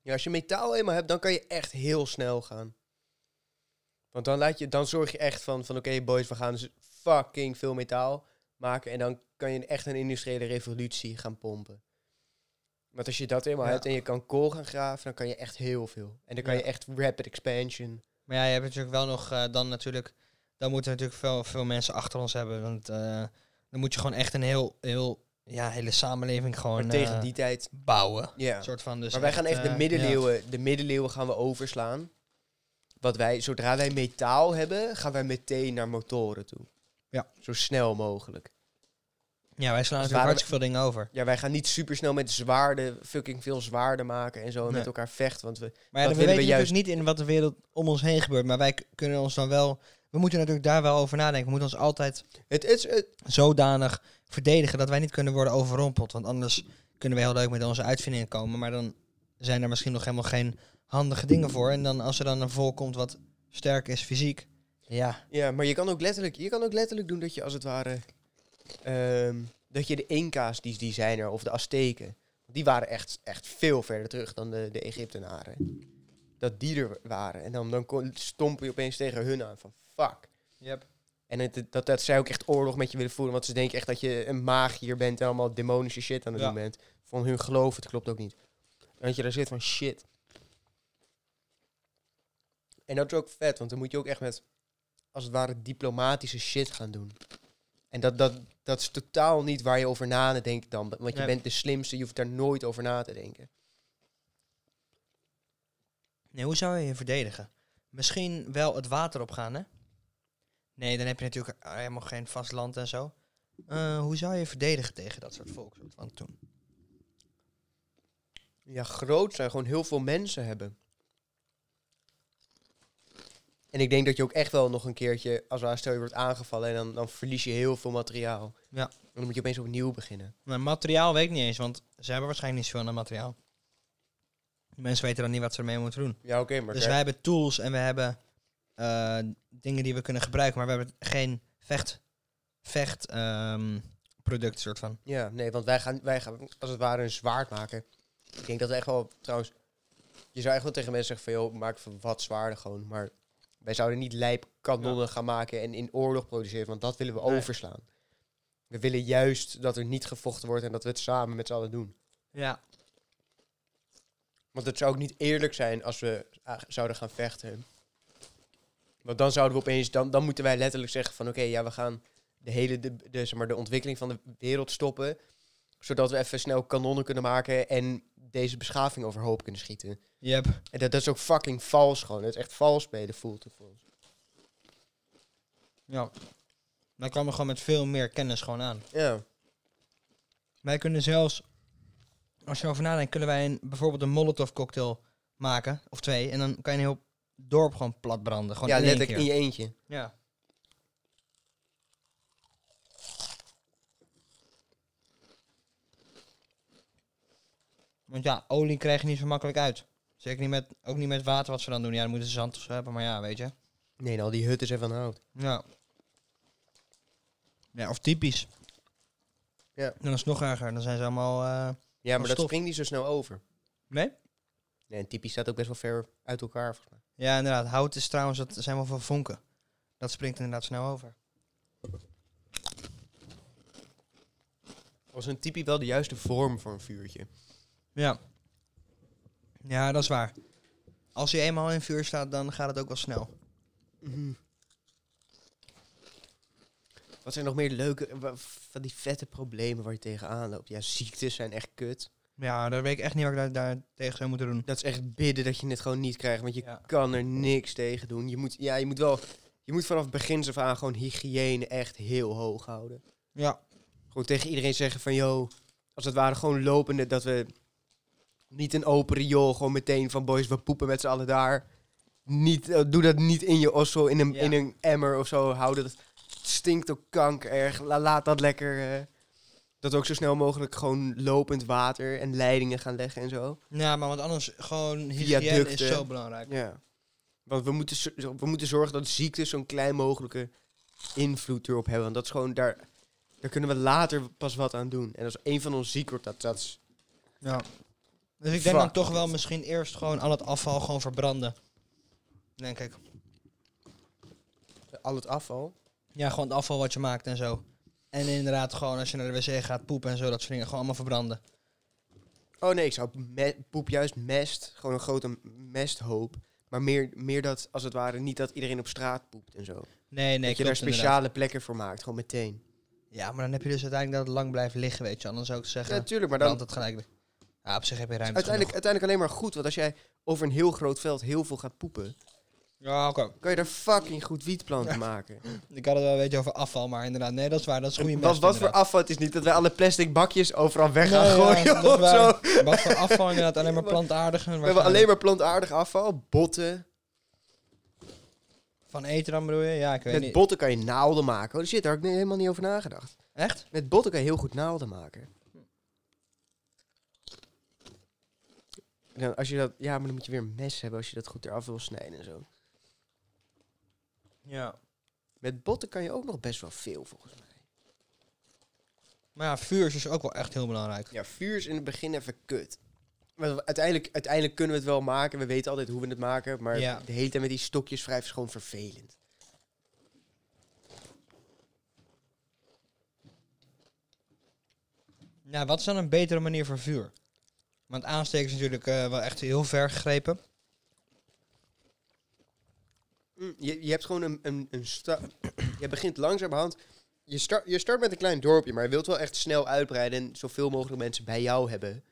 ja, als je metaal eenmaal hebt, dan kan je echt heel snel gaan. Want dan, laat je, dan zorg je echt van, van oké boys, we gaan dus fucking veel metaal maken. En dan kan je echt een industriële revolutie gaan pompen. Want als je dat eenmaal Ja. hebt en je kan kool gaan graven, dan kan je echt heel veel. En dan kan Ja. je echt rapid expansion. Maar ja, je hebt natuurlijk wel nog eh, dan natuurlijk... Dan moeten we natuurlijk veel, veel mensen achter ons hebben. Want eh, dan moet je gewoon echt een heel, heel ja, hele samenleving gewoon maar tegen eh, die tijd, bouwen. ja. Soort van, dus maar wij gaan echt de ja. middeleeuwen, de middeleeuwen gaan we overslaan. Wat wij, zodra wij metaal hebben, gaan wij meteen naar motoren toe. Ja. Zo snel mogelijk. Ja, wij slaan Als natuurlijk hartstikke veel dingen over. Ja, wij gaan niet super snel met zwaarden, fucking veel zwaarden maken en zo en Nee. met elkaar vechten. Want we, Maar ja, we willen weten we natuurlijk niet in wat de wereld om ons heen gebeurt. Maar wij kunnen ons dan wel... We moeten natuurlijk daar wel over nadenken. We moeten ons altijd het is, het, zodanig verdedigen dat wij niet kunnen worden overrompeld. Want anders kunnen we heel leuk met onze uitvindingen komen. Maar dan zijn er misschien nog helemaal geen handige dingen voor. En dan als er dan een volk komt wat sterk is fysiek. Ja, ja, maar je kan, ook letterlijk, je kan ook letterlijk doen dat je als het ware... ehm, dat je de Inca's, die, die zijn er, of de Azteken... Die waren echt, echt veel verder terug dan de, de Egyptenaren. Dat die er waren. En dan, dan kon- stompen je opeens tegen hun aan van fuck. yep. En het, dat, dat zij ook echt oorlog met je willen voeren. Want ze denken echt dat je een magier bent en allemaal demonische shit aan het Ja. doen bent. Van hun geloof, het klopt ook niet. En dat je daar zit van shit. En dat is ook vet, want dan moet je ook echt met, als het ware, diplomatische shit gaan doen. En dat, dat, dat is totaal niet waar je over na te denken dan. Want je Nee. bent de slimste, je hoeft daar nooit over na te denken. Nee, hoe zou je je verdedigen? Misschien wel het water opgaan, hè? Nee, dan heb je natuurlijk helemaal geen vast land en zo. Eh, hoe zou je je verdedigen tegen dat soort volk? van toen? Ja, groot zijn, gewoon heel veel mensen hebben. En ik denk dat je ook echt wel nog een keertje, als waar stel je wordt aangevallen en dan, dan verlies je heel veel materiaal. Ja. En dan moet je opeens opnieuw beginnen. Nou, materiaal weet ik niet eens, want ze hebben waarschijnlijk niet zoveel aan materiaal. Mensen weten dan niet wat ze ermee moeten doen. Ja, oké, maar dus wij hebben tools en we hebben eh, dingen die we kunnen gebruiken, maar we hebben geen vecht, vecht ehm, product soort van. ja, nee, want wij gaan, wij gaan als het ware een zwaard maken. Ik denk dat we echt wel, trouwens, je zou echt wel tegen mensen zeggen van, joh, maak van wat zwaarder gewoon. Maar wij zouden niet lijp kanonnen gaan maken en in oorlog produceren, want dat willen we Nee. overslaan. We willen juist dat er niet gevochten wordt en dat we het samen met z'n allen doen. Ja. Want het zou ook niet eerlijk zijn als we ah, zouden gaan vechten. Want dan zouden we opeens, dan, dan moeten wij letterlijk zeggen van oké, ja, we gaan de hele de, de, zeg maar, de ontwikkeling van de wereld stoppen. Zodat we even snel kanonnen kunnen maken en deze beschaving overhoop kunnen schieten. Yep. En dat, dat is ook fucking vals gewoon. Het is echt vals spelen voelt het voor ons. Ja. Dan komen we gewoon met veel meer kennis gewoon aan. Ja. Wij kunnen zelfs, als je erover nadenkt, kunnen wij een, bijvoorbeeld een Molotov cocktail maken, of twee, en dan kan je een heel dorp gewoon plat branden. Gewoon ja, in letterlijk in je eentje. Ja. Want ja, olie krijg je niet zo makkelijk uit. Zeker niet met, ook niet met water wat ze dan doen. Ja, dan moeten ze zand of zo hebben, maar ja, weet je. Nee, al die hutten zijn van hout. Ja. Ja, of typisch. Ja. Dan is het nog erger. Dan zijn ze allemaal... eh, Ja, maar dat stof. springt niet zo snel over. Nee? Nee, en typisch staat ook best wel ver uit elkaar. volgens mij. Ja, inderdaad. Hout is trouwens, dat zijn wel van vonken. Dat springt inderdaad snel over. Was een typie wel de juiste vorm voor een vuurtje? Ja. Ja, dat is waar. Als je eenmaal in vuur staat, dan gaat het ook wel snel. Mhm. Wat zijn nog meer leuke, wa- van die vette problemen waar je tegenaan loopt? Ja, ziektes zijn echt kut. Ja, daar weet ik echt niet wat ik daar, daar tegen zou moeten doen. Dat is echt bidden dat je het gewoon niet krijgt, want je Ja. kan er niks tegen doen. Je moet, ja, je moet wel, je moet vanaf begin af aan gewoon hygiëne echt heel hoog houden. Ja. Gewoon tegen iedereen zeggen van, yo, als het ware gewoon lopende, dat we niet een open riool, gewoon meteen van boys, we poepen met z'n allen daar. Niet, eh, doe dat niet in je osso, in een, Ja. in een emmer of zo houden. Dat stinkt ook kanker erg. La- laat dat lekker, eh, dat ook zo snel mogelijk gewoon lopend water en leidingen gaan leggen en zo. Ja, maar want anders gewoon hygiëne is zo belangrijk. Ja. Want we moeten, we moeten zorgen dat ziektes zo'n klein mogelijke invloed erop hebben. Want dat is gewoon, daar, daar kunnen we later pas wat aan doen. En als één van ons ziek wordt, dat, dat is... Ja. Dus ik denk dan toch wel misschien eerst gewoon al het afval gewoon verbranden. Denk ik. Al het afval. Ja, gewoon het afval wat je maakt en zo. En inderdaad gewoon als je naar de wc gaat poepen en zo, dat soort dingen gewoon allemaal verbranden. Oh nee, ik zou me- poep juist mest. Gewoon een grote mesthoop. Maar meer, meer dat, als het ware, niet dat iedereen op straat poept en zo. Nee, nee, dat je klopt daar inderdaad. speciale plekken voor maakt, gewoon meteen. Ja, maar dan heb je dus uiteindelijk dat het lang blijft liggen, weet je. Anders zou ik Ja, zeggen, natuurlijk, maar brand dan het gelijk. Ja, op zich heb je ruimte uiteindelijk, uiteindelijk alleen maar goed. Want als jij over een heel groot veld heel veel gaat poepen. Ja, oké. kan je daar fucking goed wietplanten maken. <laughs> Ik had het wel een beetje over afval, maar inderdaad, nee, dat is waar. Dat is goede wat, wat voor afval? Het is niet dat wij alle plastic bakjes overal weg gaan Nee, gooien ja, of zo. Wat voor afval inderdaad, alleen maar <laughs> plantaardigen. We hebben alleen maar plantaardig afval. Botten. Van eten dan bedoel je? Ja, ik weet Met niet. botten kan je naalden maken. Oh shit, daar heb ik helemaal niet over nagedacht. Echt? Met botten kan je heel goed naalden maken. Dan als je dat, ja, maar dan moet je weer een mes hebben als je dat goed eraf wil snijden en zo. Ja. Met botten kan je ook nog best wel veel volgens mij. Maar ja, vuur is dus ook wel echt heel belangrijk. Ja, vuur is in het begin even kut. Maar uiteindelijk, uiteindelijk kunnen we het wel maken. We weten altijd hoe we het maken. Maar Ja. de hele tijd met die stokjes wrijven is gewoon vervelend. Ja, wat is dan een betere manier voor vuur? Want aansteken is natuurlijk eh, wel echt heel ver gegrepen. Mm, Je, je hebt gewoon een, een, een Je begint langzamerhand. Je start, je start met een klein dorpje, maar je wilt wel echt snel uitbreiden en zoveel mogelijk mensen bij jou hebben.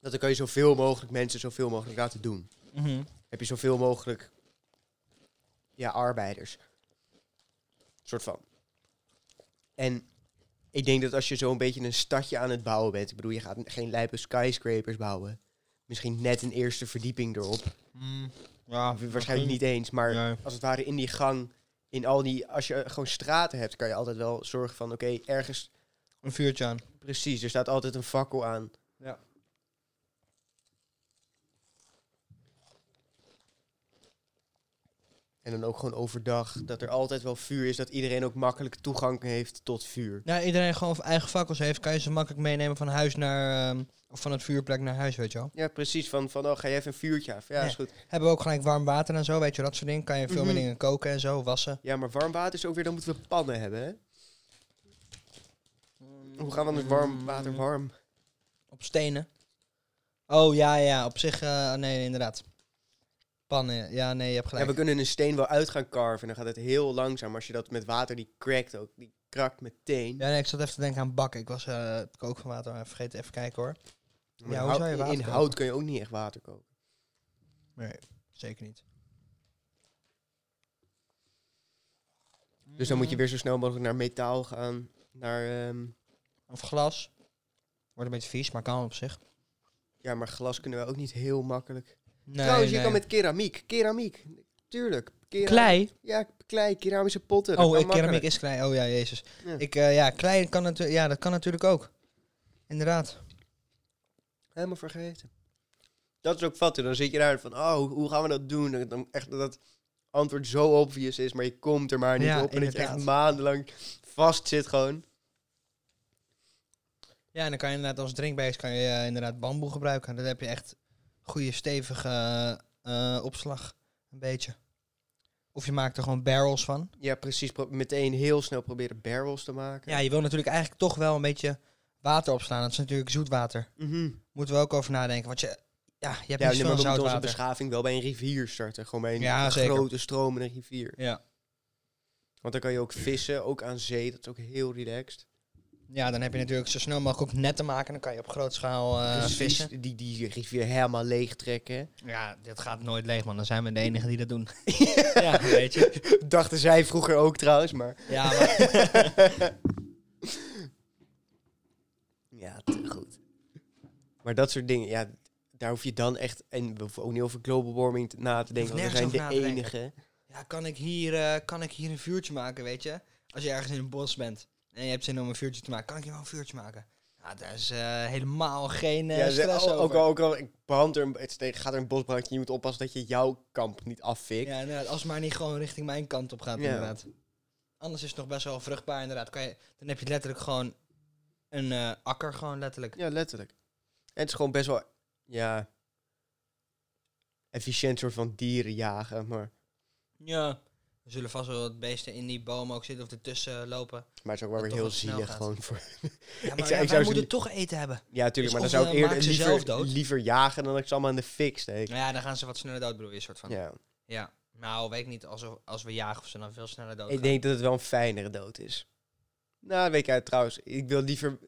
Dat dan kan je zoveel mogelijk mensen zoveel mogelijk laten doen. Heb je zoveel mogelijk ja, arbeiders. soort van. En ik denk dat als je zo'n beetje een stadje aan het bouwen bent, ik bedoel, je gaat geen lijpe skyscrapers bouwen. Misschien net een eerste verdieping erop. Ja, Waarschijnlijk niet eens, maar Ja. als het ware in die gang, in al die, als je gewoon straten hebt, kan je altijd wel zorgen van, oké, ergens, Een vuurtje aan. precies, er staat altijd een fakkel aan. Ja. En dan ook gewoon overdag, dat er altijd wel vuur is, dat iedereen ook makkelijk toegang heeft tot vuur. Ja, iedereen gewoon eigen fakkels heeft, kan je ze makkelijk meenemen van huis naar, ehm, of van het vuurplek naar huis, weet je wel. Ja, precies, van, van oh, ga je even een vuurtje af? Ja, is goed. Hebben we ook gelijk warm water en zo, weet je, dat soort dingen. Kan je veel Mhm. meer dingen koken en zo, wassen. Ja, maar warm water is ook weer, dan moeten we pannen hebben, hè? Hoe gaan we anders warm water warm? Op stenen. Oh, ja, ja, op zich, eh, nee, inderdaad. Pannen, ja, nee, je hebt Ja, gelijk. we kunnen een steen wel uit gaan carven en dan gaat het heel langzaam. Maar als je dat met water, die crackt ook, die krakt meteen. Ja, nee, ik zat even te denken aan bakken. Ik was eh het koken van water, maar vergeten even kijken hoor. Maar Ja, in hoe hout- zou je water in koken? hout kun je ook niet echt water koken. Nee, zeker niet. Dus dan moet je weer zo snel mogelijk naar metaal gaan. Naar, ehm, Of glas. Wordt een beetje vies, maar kan op zich. ja, maar glas kunnen we ook niet heel makkelijk. Nee, Trouwens, je nee. kan met keramiek. Keramiek. Tuurlijk. Klei? Ja, klei, keramische potten. dat Oh, eh, keramiek makkelijk. is klei. Oh ja, jezus. Ja. Ik, eh, ja, klei kan natuurlijk, ja, dat kan natuurlijk ook. Inderdaad. Helemaal vergeten. Dat is ook vatten. Dan zit je daar van, oh, hoe gaan we dat doen? En Dan echt dat antwoord zo obvious is, maar je komt er maar niet Ja, op. En dat je echt inderdaad. maandenlang vast zit gewoon. Ja, en dan kan je inderdaad als drinkbeest kan je eh, inderdaad bamboe gebruiken. Dan heb je echt goede stevige eh, opslag, een beetje. Of je maakt er gewoon barrels van. Ja, precies. Meteen heel snel proberen barrels te maken. Ja, je wil natuurlijk eigenlijk toch wel een beetje water opslaan. Dat is natuurlijk zoetwater. Mhm. Moeten we ook over nadenken. Want je, ja, je hebt Ja, niet nee, maar we onze beschaving wel bij een rivier starten. Gewoon bij een Ja, grote stromende rivier. Ja. Want dan kan je ook vissen, ook aan zee. Dat is ook heel relaxed. Ja, dan heb je natuurlijk zo snel mogelijk ook netten maken. Dan kan je op grote schaal eh, Precies, vissen. Die, die rivier helemaal leeg trekken. Ja, dit gaat nooit leeg, man. Dan zijn we de enigen die dat doen. <laughs> ja, weet je. Dachten zij vroeger ook trouwens, maar... Ja, maar <laughs> Ja, te goed. Maar dat soort dingen, ja, daar hoef je dan echt... En we hoeven ook niet over global warming te- na te denken. Want we zijn de enige. Ja, kan ik, hier, eh, kan ik hier een vuurtje maken, weet je? Als je ergens in een bos bent en je hebt zin om een vuurtje te maken, kan ik hier wel een vuurtje maken? Ja, daar is eh, helemaal geen ja, ze- stress ook, over. ook al, ook al brandt er, een- het gaat er een bosbrandje, je moet oppassen dat je jouw kamp niet afvikt. Ja, inderdaad, als het maar niet gewoon richting mijn kant op gaat, Ja. inderdaad. Anders is het nog best wel vruchtbaar, inderdaad. Kan je, dan heb je letterlijk gewoon een eh, akker, gewoon letterlijk. Ja, letterlijk. En het is gewoon best wel, ja, efficiënt soort van dieren jagen, maar, Ja. Er zullen vast wel wat beesten in die bomen ook zitten of ertussen lopen. maar het is ook wel weer heel zielig gewoon voor... Ja, <laughs> maar zou- ja, ik zou wij ze moeten li- toch eten hebben. Ja, natuurlijk, maar Dus dan zou ik eh, eerder liever, dood? liever jagen dan dat ik ze allemaal in de fik steek. Nou ja, dan gaan ze wat sneller doodbroeien, soort van. Ja. Ja. Nou, weet ik niet. Als we, als we jagen of ze dan veel sneller dood Ik denk dat het wel een fijnere dood is. Nou, weet je, trouwens, ik wil liever...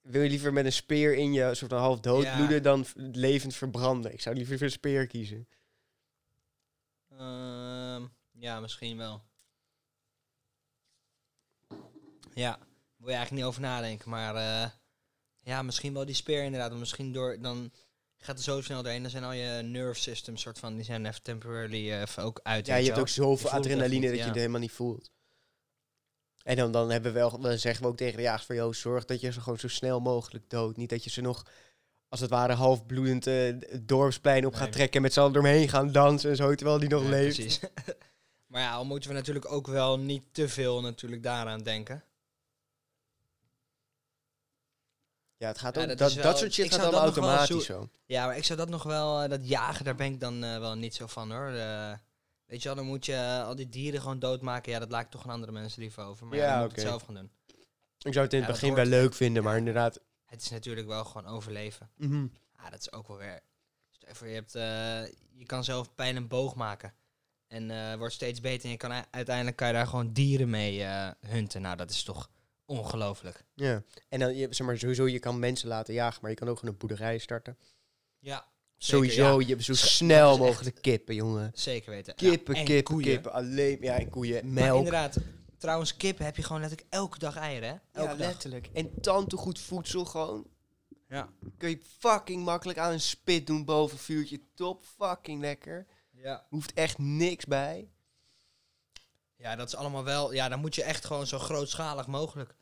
Wil je liever met een speer in je soort van half dood Ja. bloeden dan levend verbranden? Ik zou liever voor een speer kiezen. Ehm, ja, misschien wel. Ja, wil je eigenlijk niet over nadenken. Maar eh, ja, misschien wel die speer inderdaad. Want misschien door, dan gaat er zo snel doorheen. Dan zijn al je nerve systems soort van, die zijn even temporarily eh, even ook uit. Ja, je hebt ook zoveel het adrenaline dat je het helemaal niet voelt. En dan, dan, hebben we wel, dan zeggen we ook tegen de jagers van... joh, zorg dat je ze gewoon zo snel mogelijk doodt. Niet dat je ze nog, als het ware, half bloedend eh, het dorpsplein op gaat trekken... en met z'n allen doorheen gaan dansen en zo, terwijl die nog leeft. Precies. <laughs> maar ja, dan moeten we natuurlijk ook wel niet te veel natuurlijk daaraan denken. Ja, het gaat Ja, ook, dat dat, soort shit gaat wel automatisch zo- zo. Ja, maar ik zou dat nog wel, eh, dat jagen, daar ben ik dan eh, wel niet zo van hoor. Eh, weet je wel, dan moet je al die dieren gewoon doodmaken. Ja, dat laat ik toch aan andere mensen liever over. Maar ja, Ja, dan moet ik het zelf gaan doen. Ik zou het in het Ja, begin wel leuk vinden, maar inderdaad... Het is natuurlijk wel gewoon overleven. mhm. Ja, dat is ook wel weer... Je voor, je, hebt, je kan zelf pijl en boog maken. En eh, wordt steeds beter. En je kan, uiteindelijk kan je daar gewoon dieren mee eh, hunten. Nou, dat is toch ongelooflijk. Ja. En dan, je, zeg maar, sowieso, je kan mensen laten jagen, maar je kan ook gewoon een boerderij starten. Ja, sowieso, ja. je hebt zo snel mogelijk kippen, jongen. zeker weten. Kippen, Ja, kippen, koeien. kippen. Alleen, ja, en koeien. Maar Melk. inderdaad, trouwens, kip heb je gewoon letterlijk elke dag eieren, hè? Elke Ja, dag. letterlijk. En tantegoed voedsel gewoon. Ja. Kun je fucking makkelijk aan een spit doen boven vuurtje. Top fucking lekker. Ja. Hoeft echt niks bij. Ja, dat is allemaal wel. Ja, dan moet je echt gewoon zo grootschalig mogelijk.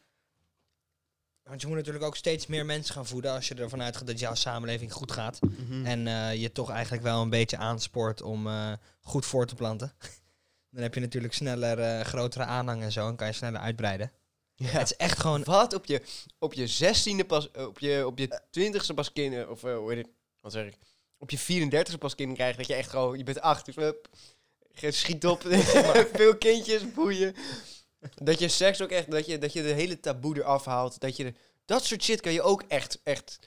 Want je moet natuurlijk ook steeds meer mensen gaan voeden als je ervan uitgaat dat jouw samenleving goed gaat. Mhm. En eh, je toch eigenlijk wel een beetje aanspoort om eh, goed voor te planten. <laughs> Dan heb je natuurlijk sneller eh, grotere aanhang en zo en kan je sneller uitbreiden. Ja. Het is echt gewoon... Wat? Op je, op je zestiende pas, op je, op je twintigste pas kinderen, of hoe heet het, wat zeg ik, op je 34ste pas kinderen krijgt, dat je echt gewoon, je bent acht, dus hup, schiet op, <laughs> <laughs> veel kindjes, boeien. Dat je seks ook echt, dat je, dat je de hele taboe eraf haalt, dat je, de- dat soort shit kan je ook echt, echt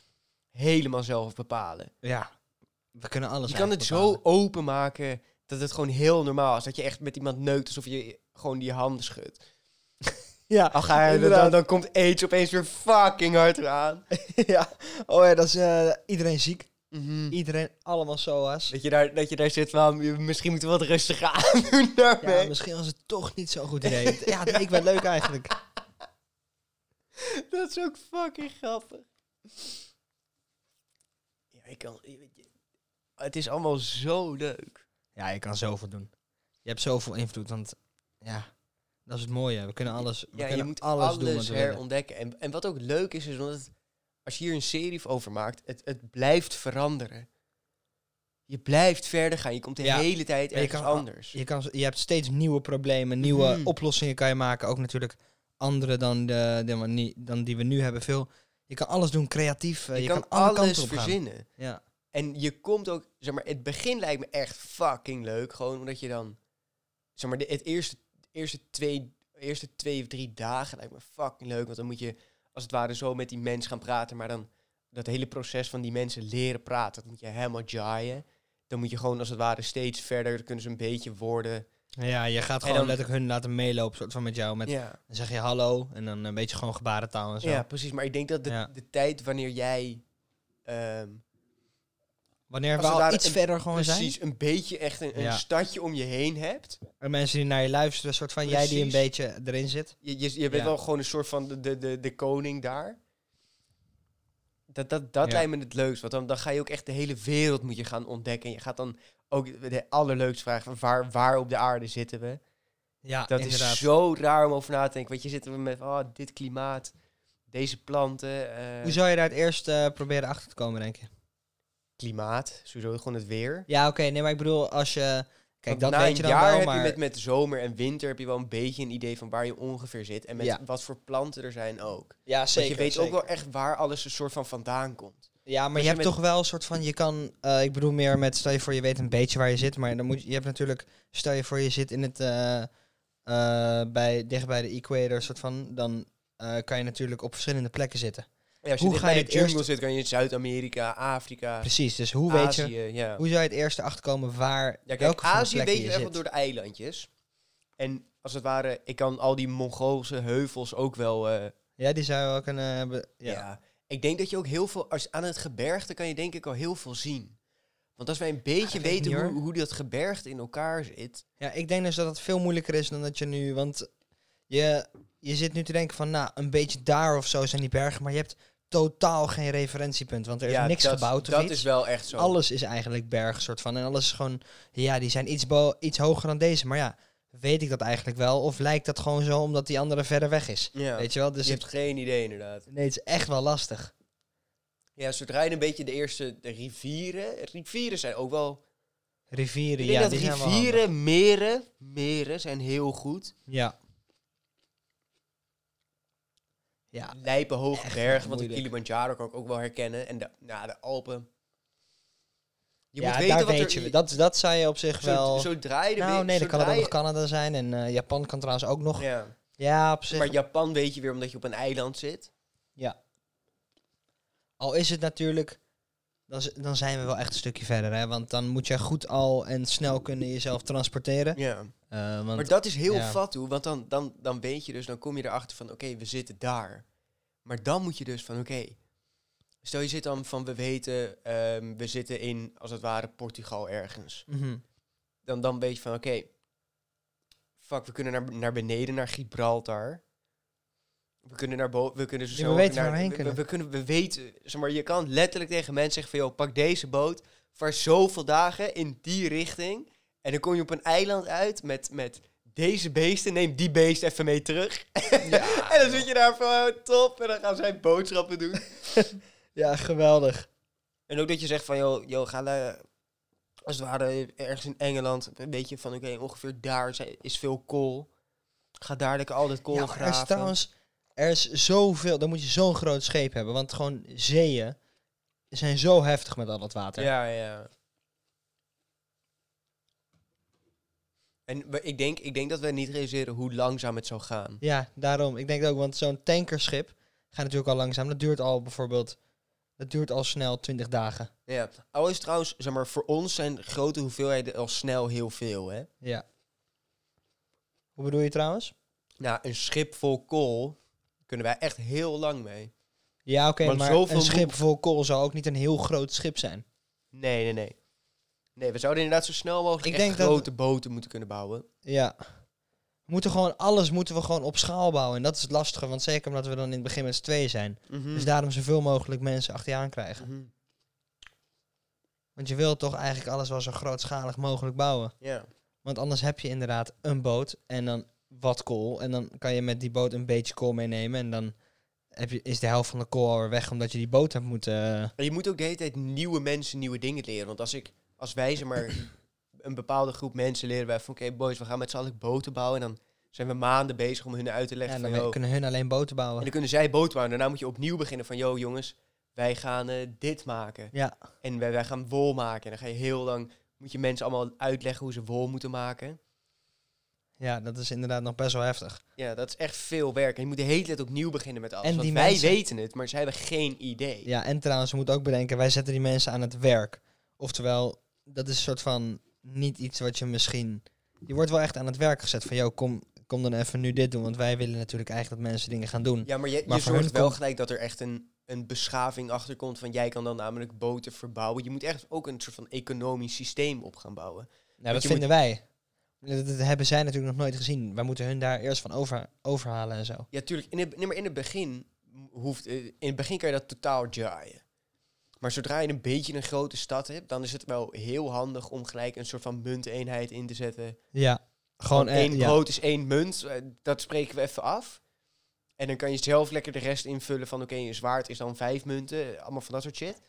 helemaal zelf bepalen. Ja, we kunnen alles Je kan het eigenlijk zo openmaken dat het gewoon heel normaal is, dat je echt met iemand neukt alsof je gewoon die handen schudt. bepalen. <laughs> Ja, Al ga je, dan, dan komt AIDS opeens weer fucking hard eraan. ja. Oh ja, dat is eh, iedereen ziek. Mhm. Iedereen allemaal SOA's. Dat je, daar, dat je daar zit van, misschien moeten we wat rustiger <laughs> aan doen daarmee. Ja, misschien was het toch niet zo'n goed idee. <laughs> ja, het leek wel leuk eigenlijk. dat is ook fucking grappig. Ja, ik kan, het is allemaal zo leuk. Ja, je kan zoveel doen. Je hebt zoveel invloed, want ja, dat is het mooie. We kunnen alles, we Ja, kunnen je moet alles, doen herontdekken. En, en wat ook leuk is, is omdat het- als je hier een serie over maakt, het, het blijft veranderen. Je blijft verder gaan. Je komt de Ja, hele tijd je ergens kan- anders. Je, kan, je hebt steeds nieuwe problemen, nieuwe Mhm. oplossingen kan je maken. Ook natuurlijk andere dan, de, de, dan die we nu hebben. Veel, je kan alles doen creatief. eh, je, je, kan, kan, alle alles gaan. verzinnen. Ja. En je komt ook, zeg maar, het begin lijkt me echt fucking leuk. Gewoon omdat je dan, zeg maar, de, het eerste, eerste, twee, eerste twee of drie dagen lijkt me fucking leuk. Want dan moet je, als het ware, zo met die mens gaan praten. Maar dan dat hele proces van die mensen leren praten, dat moet je helemaal jaaien. Dan moet je gewoon, als het ware, steeds verder, dan kunnen ze een beetje worden. ja, je gaat gewoon dan- letterlijk hun laten meelopen, soort van met jou. Met, ja. Dan zeg je hallo en dan een beetje gewoon gebarentaal en zo. ja, precies. Maar ik denk dat de, Ja. de tijd wanneer jij... ehm, Wanneer we al iets een- verder gewoon zijn. precies een beetje echt een, een Ja. stadje om je heen hebt. En mensen die naar je luisteren, soort van jij die een beetje erin zit. Je, je, je bent Ja. wel gewoon een soort van de, de, de, de koning daar. Dat, dat, dat Ja. lijkt me het leukst. Want dan, dan ga je ook echt de hele wereld moet je gaan ontdekken. En je gaat dan ook de allerleukste vraag van waar, waar op de aarde zitten we? Ja, Dat inderdaad. is zo raar om over na te denken. Want je zitten we met oh, dit klimaat, deze planten. eh, Hoe zou je daar het eerst eh, proberen achter te komen, denk je? Klimaat, sowieso gewoon het weer. Ja, oké. nee, maar ik bedoel, als je... Kijk, dat na weet je dan jaar wel, heb maar... je met, met zomer en winter heb je wel een beetje een idee van waar je ongeveer zit. En met Ja. wat voor planten er zijn ook. Ja, Want zeker. je weet zeker. ook wel echt waar alles een soort van vandaan komt. Ja, maar Als je hebt met- toch wel een soort van... Je kan... eh, ik bedoel meer met... Stel je voor, je weet een beetje waar je zit. Maar dan moet je... Je hebt natuurlijk... Stel je voor, je zit in het... eh, bij, dicht bij de equator, soort van... Dan kan je natuurlijk op verschillende plekken zitten. Ja, als je Hoe ga je de het jungle eerst- zit, kan je in Zuid-Amerika, Afrika, Precies, dus hoe weet je... Ja. Hoe zou je het eerst achterkomen waar... ja, kijk, Azië weet je echt wel door de eilandjes. En als het ware, ik kan al die Mongoolse heuvels ook wel... eh, Ja, die zou je wel kunnen hebben... ja. Ja. Ik denk dat je ook heel veel... Als, aan het gebergte kan je denk ik al heel veel zien. Want als wij een beetje weet ik weten niet, hoe, hoe dat gebergte in elkaar zit... Ja, ik denk dus dat het veel moeilijker is dan dat je nu... Want je, je zit nu te denken van, nou, een beetje daar of zo zijn die bergen. Maar je hebt totaal geen referentiepunt. Want er is niks dat, gebouwd of Dat iets. is wel echt zo. Alles is eigenlijk berg, soort van. En alles is gewoon... Ja, die zijn iets, iets hoger dan deze. Maar ja, weet ik dat eigenlijk wel? Of lijkt dat gewoon zo omdat die andere verder weg is? ja. Weet je wel? Dus je hebt geen idee inderdaad. nee, het is echt wel lastig. Ja, zodra je een beetje de eerste de rivieren... Rivieren zijn ook wel... Rivieren, Ik denk ja, dat die zijn wel handig. rivieren, meren, meren zijn heel goed. Ja. Ja, Lijpen hoge echt bergen, want de. Kilimanjaro kan ik ook wel herkennen. En de, nou, de Alpen. Je ja moet weten daar wat weet er... je. Dat, dat zou je op zich zo, wel... Zodra je nou, nee, dan kan het ook nog Canada zijn. En eh, Japan kan trouwens ook nog. Ja, Ja, op zich. maar Japan weet je weer omdat je op een eiland zit. Ja. Al is het natuurlijk... Dan, dan zijn we wel echt een stukje verder, hè. Want dan moet je goed al en snel kunnen jezelf transporteren. Ja. Eh, want, Maar dat is heel ja. fat toe, want dan, dan, dan weet je dus, dan kom je erachter van, oké, we zitten daar. Maar dan moet je dus van, oké, stel je zit dan van, we weten, ehm, we zitten in, als het ware, Portugal ergens. Mhm. Dan, dan weet je van, oké, fuck, we kunnen naar, naar beneden, naar Gibraltar. We kunnen naar boven, we kunnen zo Ja, we snel weten naar, we kunnen. we, kunnen, we weten, zeg maar, je kan letterlijk tegen mensen zeggen van, joh, pak deze boot, vaar zoveel dagen in die richting. En dan kom je op een eiland uit met, met deze beesten, neem die beest even mee terug. <laughs> Ja, en dan zit je daar van, oh, top, en dan gaan zij boodschappen doen. <laughs> ja, geweldig. En ook dat je zegt van, joh, joh ga daar, als het ware ergens in Engeland, een beetje van, oké, ongeveer daar is veel kool. Ga daar lekker al dat kool Ja, er is graven. trouwens... Er is zoveel... Dan moet je zo'n groot scheep hebben. Want gewoon zeeën zijn zo heftig met al dat water. Ja, ja. En ik denk, ik denk dat we niet realiseren hoe langzaam het zou gaan. Ja, daarom. Ik denk ook, want zo'n tankerschip gaat natuurlijk al langzaam. Dat duurt al bijvoorbeeld, dat duurt al snel 20 dagen. Ja. Al is trouwens, zeg maar, voor ons zijn grote hoeveelheden al snel heel veel, hè. Ja. Hoe bedoel je trouwens? Nou, een schip vol kool kunnen wij echt heel lang mee. Ja, oké, maar een schip vol kool zou ook niet een heel groot schip zijn. Nee, nee, nee. Nee, we zouden inderdaad zo snel mogelijk Ik echt denk dat- grote boten moeten kunnen bouwen. Ja. We moeten gewoon, alles moeten we gewoon op schaal bouwen. En dat is het lastige, want zeker omdat we dan in het begin met z'n tweeën zijn. Mhm. Dus daarom zoveel mogelijk mensen achter je aan krijgen. Mhm. Want je wilt toch eigenlijk alles wel zo grootschalig mogelijk bouwen. Ja. Want anders heb je inderdaad een boot en dan wat kool. En dan kan je met die boot een beetje kool meenemen. En dan heb je, is de helft van de call alweer weg omdat je die boot hebt moeten... eh, Maar je moet ook de hele tijd nieuwe mensen nieuwe dingen leren. Want als, ik, als wij zeg maar <coughs> een bepaalde groep mensen leren wij van... Oké boys, we gaan met z'n allen boten bouwen. En dan zijn we maanden bezig om hun uit te ja, leggen dan van... Yo, kunnen hun alleen boten en bouwen. dan kunnen zij boten bouwen. Daarna moet je opnieuw beginnen van... Yo jongens, wij gaan eh, dit maken. Ja, En wij, wij gaan wol maken. En dan ga je heel lang... Moet je mensen allemaal uitleggen hoe ze wol moeten maken. Ja, dat is inderdaad nog best wel heftig. Ja, dat is echt veel werk. En je moet de hele tijd opnieuw beginnen met alles. En want die wij mensen- weten het, maar zij hebben geen idee. Ja, en trouwens, we moeten ook bedenken, wij zetten die mensen aan het werk. Oftewel, dat is een soort van niet iets wat je misschien... Je wordt wel echt aan het werk gezet van, joh, kom, kom dan even nu dit doen. Want wij willen natuurlijk eigenlijk dat mensen dingen gaan doen. Ja, maar je, Maar je zorgt wel komt- gelijk dat er echt een, een beschaving achter komt. Van jij kan dan namelijk boten verbouwen. Je moet echt ook een soort van economisch systeem op gaan bouwen. Nou, dat vinden wij. Dat, dat hebben zij natuurlijk nog nooit gezien. Wij moeten hun daar eerst van over, overhalen en zo. Ja, tuurlijk. In het, nee, maar in het begin hoeft... eh, In het begin kan je dat totaal jaaien. Maar zodra je een beetje een grote stad hebt, dan is het wel heel handig om gelijk een soort van munteenheid in te zetten. Ja, gewoon één eh, ja. brood is één munt. eh, Dat spreken we even af. En dan kan je zelf lekker de rest invullen van oké, een zwaard is dan vijf munten. Allemaal van dat soort shit.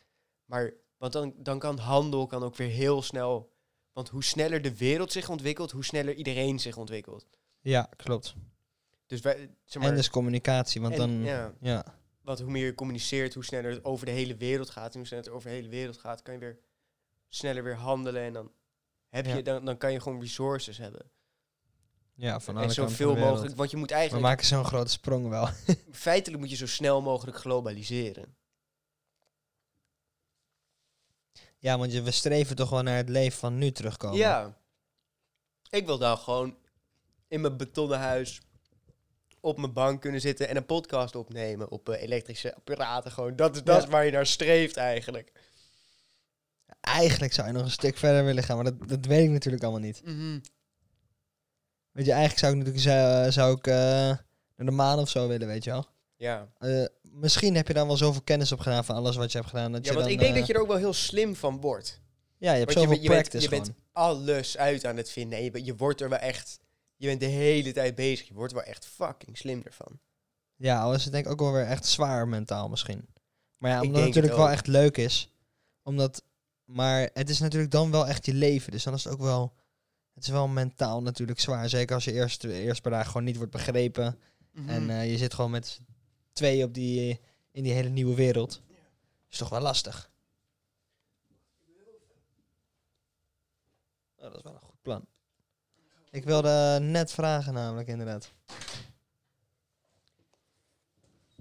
Maar want dan, dan kan handel kan ook weer heel snel. Want hoe sneller de wereld zich ontwikkelt, hoe sneller iedereen zich ontwikkelt. Ja, klopt. Dus wij, zeg maar, en dus communicatie, want en, dan... ja, ja. want hoe meer je communiceert, hoe sneller het over de hele wereld gaat. En hoe sneller het over de hele wereld gaat, kan je weer sneller weer handelen. En dan, heb Ja. je, dan, dan kan je gewoon resources hebben. Ja, van en alle van zoveel mogelijk. Want je moet We eigenlijk maken zo'n grote sprong wel. <laughs> feitelijk moet je zo snel mogelijk globaliseren. Ja, want je, we streven toch wel naar het leven van nu terugkomen. Ja. Ik wil dan gewoon in mijn betonnen huis op mijn bank kunnen zitten en een podcast opnemen op eh, elektrische apparaten. Gewoon. Dat, is, dat Ja. is waar je naar streeft eigenlijk. Eigenlijk zou je nog een stuk verder willen gaan, maar dat, dat weet ik natuurlijk allemaal niet. Weet je, eigenlijk zou ik natuurlijk zou, zou ik, eh, naar de maan of zo willen, weet je wel. Ja. Eh, misschien heb je dan wel zoveel kennis opgedaan van alles wat je hebt gedaan. Dat ja, je want dan, ik denk eh, dat je er ook wel heel slim van wordt. Ja, je hebt Want je, zoveel bent- je, bent, practice je bent alles uit aan het vinden. En je, wordt er wel echt... Je bent de hele tijd bezig. Je wordt er wel echt fucking slim ervan. Ja, al is het denk ik ook wel weer echt zwaar mentaal misschien. Maar ja, omdat het natuurlijk wel echt leuk is. Omdat, maar het is natuurlijk dan wel echt je leven. Dus dan is het ook wel... Het is wel mentaal natuurlijk zwaar. Zeker als je eerst, eerst per dag gewoon niet wordt begrepen. En eh, je zit gewoon met z'n tweeën op die, in die hele nieuwe wereld. Is toch wel lastig. Oh, dat is wel een goed plan. Ik wilde net vragen namelijk inderdaad.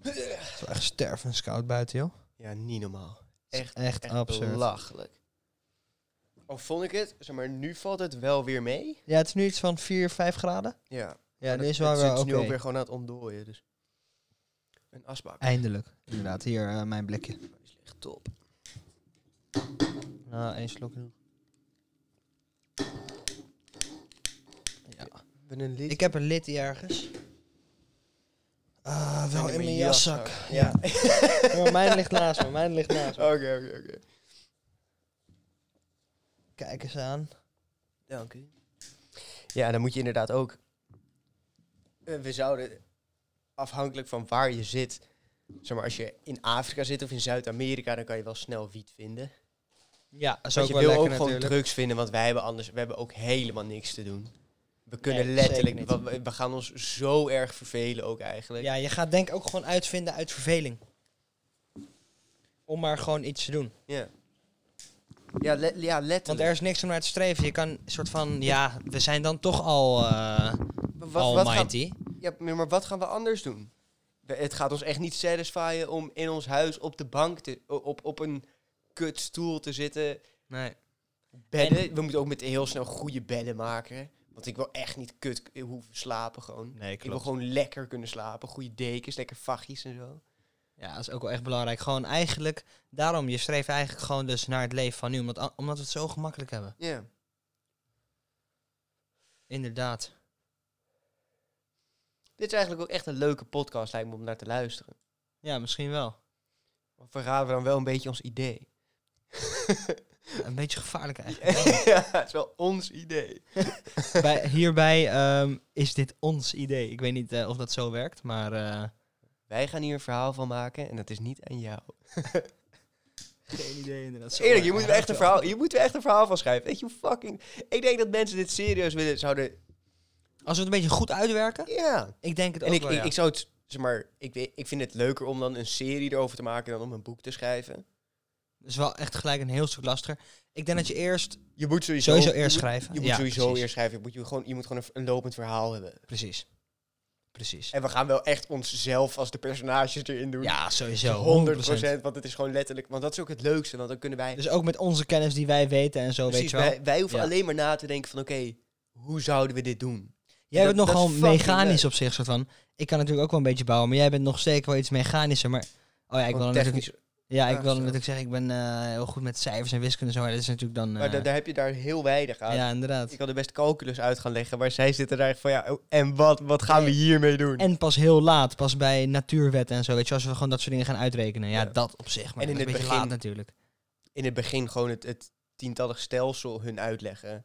Het is wel echt stervenskoud buiten, joh. ja, niet normaal. Het Echt, echt, Echt absurd. belachelijk. Oh, vond ik het? Zeg maar, nu valt het wel weer mee. Ja, het is nu iets van 4, 5 graden. Ja. Ja, nu dat- is wel het weer is nu oké. ook weer gewoon aan het ontdooien. Dus. Een asbak. Eindelijk. Inderdaad, hier eh, mijn blikje. Is echt top. Nou, één slokje nog. Ja. Ik ben een lid. Ik heb een lid ergens. Ah, wel in mijn jaszak. <laughs> Ja. Mijn ligt naast me, mijn ligt naast me. Oké, oké, oké. Kijk eens aan. Dank u. Ja, dan moet je inderdaad ook... eh, we zouden, afhankelijk van waar je zit... Zeg maar, als je in Afrika zit of in Zuid-Amerika... dan kan je wel snel wiet vinden. Ja, dat is Want ook je wel wil lekker ook gewoon natuurlijk. drugs vinden... want wij hebben anders... We hebben ook helemaal niks te doen. We kunnen Nee, letterlijk... We, we gaan ons zo erg vervelen ook eigenlijk. Ja, je gaat denk ik ook gewoon uitvinden uit verveling. Om maar gewoon iets te doen. Ja, ja, le- ja letterlijk. Want er is niks om naar te streven. Je kan een soort van, ja, we zijn dan toch al eh wat, wat, gaan. Ja, maar wat gaan we anders doen? Het gaat ons echt niet satisfyen om in ons huis op de bank te, op, op een kutstoel te zitten. Nee. Bedden. We moeten ook met heel snel goede bedden maken. Want ik wil echt niet kut hoeven slapen gewoon. Nee, Ik wil gewoon lekker kunnen slapen. Goede dekens, lekker vachtjes en zo. Ja, dat is ook wel echt belangrijk. Gewoon eigenlijk, daarom, je streeft eigenlijk gewoon dus naar het leven van nu. Omdat, omdat we het zo gemakkelijk hebben. Ja. Inderdaad. Dit is eigenlijk ook echt een leuke podcast lijkt me om naar te luisteren. Ja, misschien wel. Of verraden we dan wel een beetje ons idee? Een beetje gevaarlijk <laughs> eigenlijk. ja, het is wel ons idee. <laughs> Bij, hierbij ehm, is dit ons idee. Ik weet niet eh, of dat zo werkt, maar eh, wij gaan hier een verhaal van maken en dat is niet aan jou. <laughs> Geen idee inderdaad. Eerlijk, je moet, er echt een verhaal, je moet er echt een verhaal van schrijven. Weet je hoe fucking... Ik denk dat mensen dit serieus willen, zouden... Als we het een beetje goed uitwerken, Ja. ik denk het En ook ik, wel, ik, ja. ik zou het, zeg maar, ik, ik vind het leuker om dan een serie erover te maken dan om een boek te schrijven. Dat is wel echt gelijk een heel stuk lastiger. Ik denk dat je eerst Je moet sowieso, sowieso eerst schrijven. Je moet Ja, sowieso precies. eerst schrijven. Je moet, je gewoon, je moet gewoon een, een lopend verhaal hebben. Precies. Precies. En we gaan wel echt onszelf als de personages erin doen. Ja, sowieso. 100 100%. want het is gewoon letterlijk... Want dat is ook het leukste, want dan kunnen wij... Dus ook met onze kennis die wij weten en zo, weet je wel. wij, wij hoeven Ja. alleen maar na te denken van... Oké, hoe zouden we dit doen? Jij dat- bent nogal mechanisch op zich, soort van. Ik kan natuurlijk ook wel een beetje bouwen, maar jij bent nog zeker wel iets mechanischer. Maar, oh ja, ik wil natuurlijk, ja, ik wil natuurlijk zeggen, ik ben eh, heel goed met cijfers en wiskunde en zo. Maar dat is natuurlijk dan... Maar eh, da- daar heb je daar heel weinig aan. ja, inderdaad. Ik had er best calculus uit gaan leggen, maar zij zitten daar echt van... Ja, oh, en wat, wat gaan we hiermee doen? En pas heel laat, pas bij natuurwetten en zo. Weet je, als we gewoon dat soort dingen gaan uitrekenen. Ja, Ja. dat op zich. Maar En in het begin- laat natuurlijk. in het begin gewoon het, het tientallig stelsel hun uitleggen.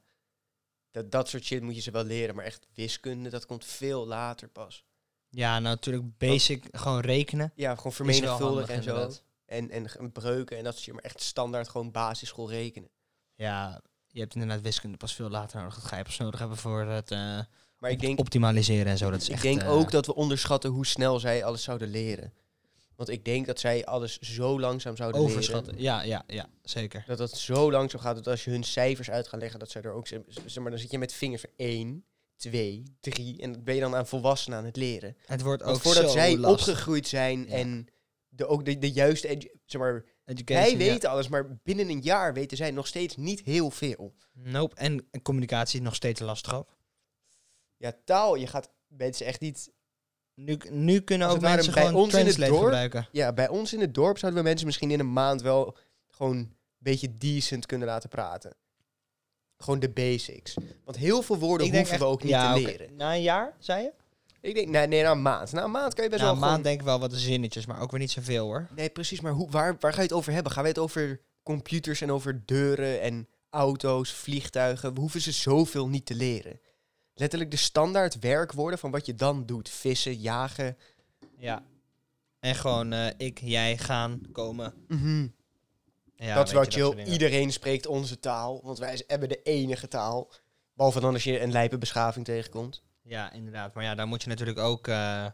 Dat, dat soort shit moet je ze wel leren, maar echt wiskunde, dat komt veel later pas. Ja, nou natuurlijk basic, gewoon rekenen. Ja, gewoon vermenigvuldigen en zo. inderdaad. En, en breuken en dat soort shit, maar echt standaard gewoon basisschool rekenen. Ja, je hebt inderdaad wiskunde pas veel later nodig. Dat ga je pas nodig hebben voor het eh, Maar ik denk, optimaliseren en zo. Dat is ik echt, denk eh, ook dat we onderschatten hoe snel zij alles zouden leren. Want ik denk dat zij alles zo langzaam zouden overschatten. leren. Ja, ja, ja, zeker. Dat dat zo langzaam gaat dat als je hun cijfers uit gaat leggen, dat zij er ook... Zeg maar, dan zit je met vingers van 1, 2, 3 en dat ben je dan aan volwassenen aan het leren. Het wordt Want ook voordat zo zij opgegroeid zijn Ja. en de, ook de, de juiste... Zeg maar, Education, wij ja. weten alles, maar binnen een jaar weten zij nog steeds niet heel veel. Nope. En, en communicatie is nog steeds lastig ook. Ja, taal, je gaat mensen echt niet... Nu, nu kunnen ook mensen bij gewoon ons in het dorp- gebruiken. Ja, bij ons in het dorp zouden we mensen misschien in een maand wel gewoon een beetje decent kunnen laten praten. Gewoon de basics. Want heel veel woorden hoeven we ook niet ja, te leren. Na een jaar, zei je? Ik denk, nee, nee, na een maand. Na een maand kan je best Na wel een maand denk ik wel wat zinnetjes, maar ook weer niet zoveel hoor. Nee, precies. Maar hoe, waar, waar ga je het over hebben? Gaan we het over computers en over deuren en auto's, vliegtuigen? We hoeven ze zoveel niet te leren. Letterlijk de standaard werkwoorden van wat je dan doet. Vissen, jagen. Ja. En gewoon eh, ik, jij, gaan, komen. Ja, dat is wel je, chill. Iedereen spreekt onze taal. Want wij hebben de enige taal. Behalve dan als je een lijpe beschaving tegenkomt. Ja, inderdaad. Maar ja, daar moet je natuurlijk ook eh,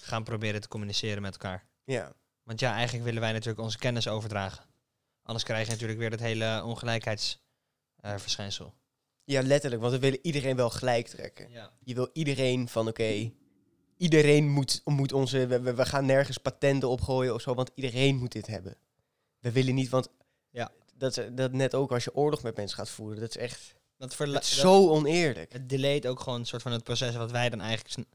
gaan proberen te communiceren met elkaar. Ja. Want ja, eigenlijk willen wij natuurlijk onze kennis overdragen. Anders krijg je natuurlijk weer dat hele ongelijkheidsverschijnsel. Ja, letterlijk. Want we willen iedereen wel gelijk trekken. ja. Je wil iedereen van, oké... iedereen moet, moet onze... We, gaan nergens patenten opgooien of zo, want iedereen moet dit hebben. We willen niet, want... Ja. Dat, dat net ook als je oorlog met mensen gaat voeren. Dat is echt... Dat, is zo oneerlijk. het delayt ook gewoon een soort van het proces wat wij dan eigenlijk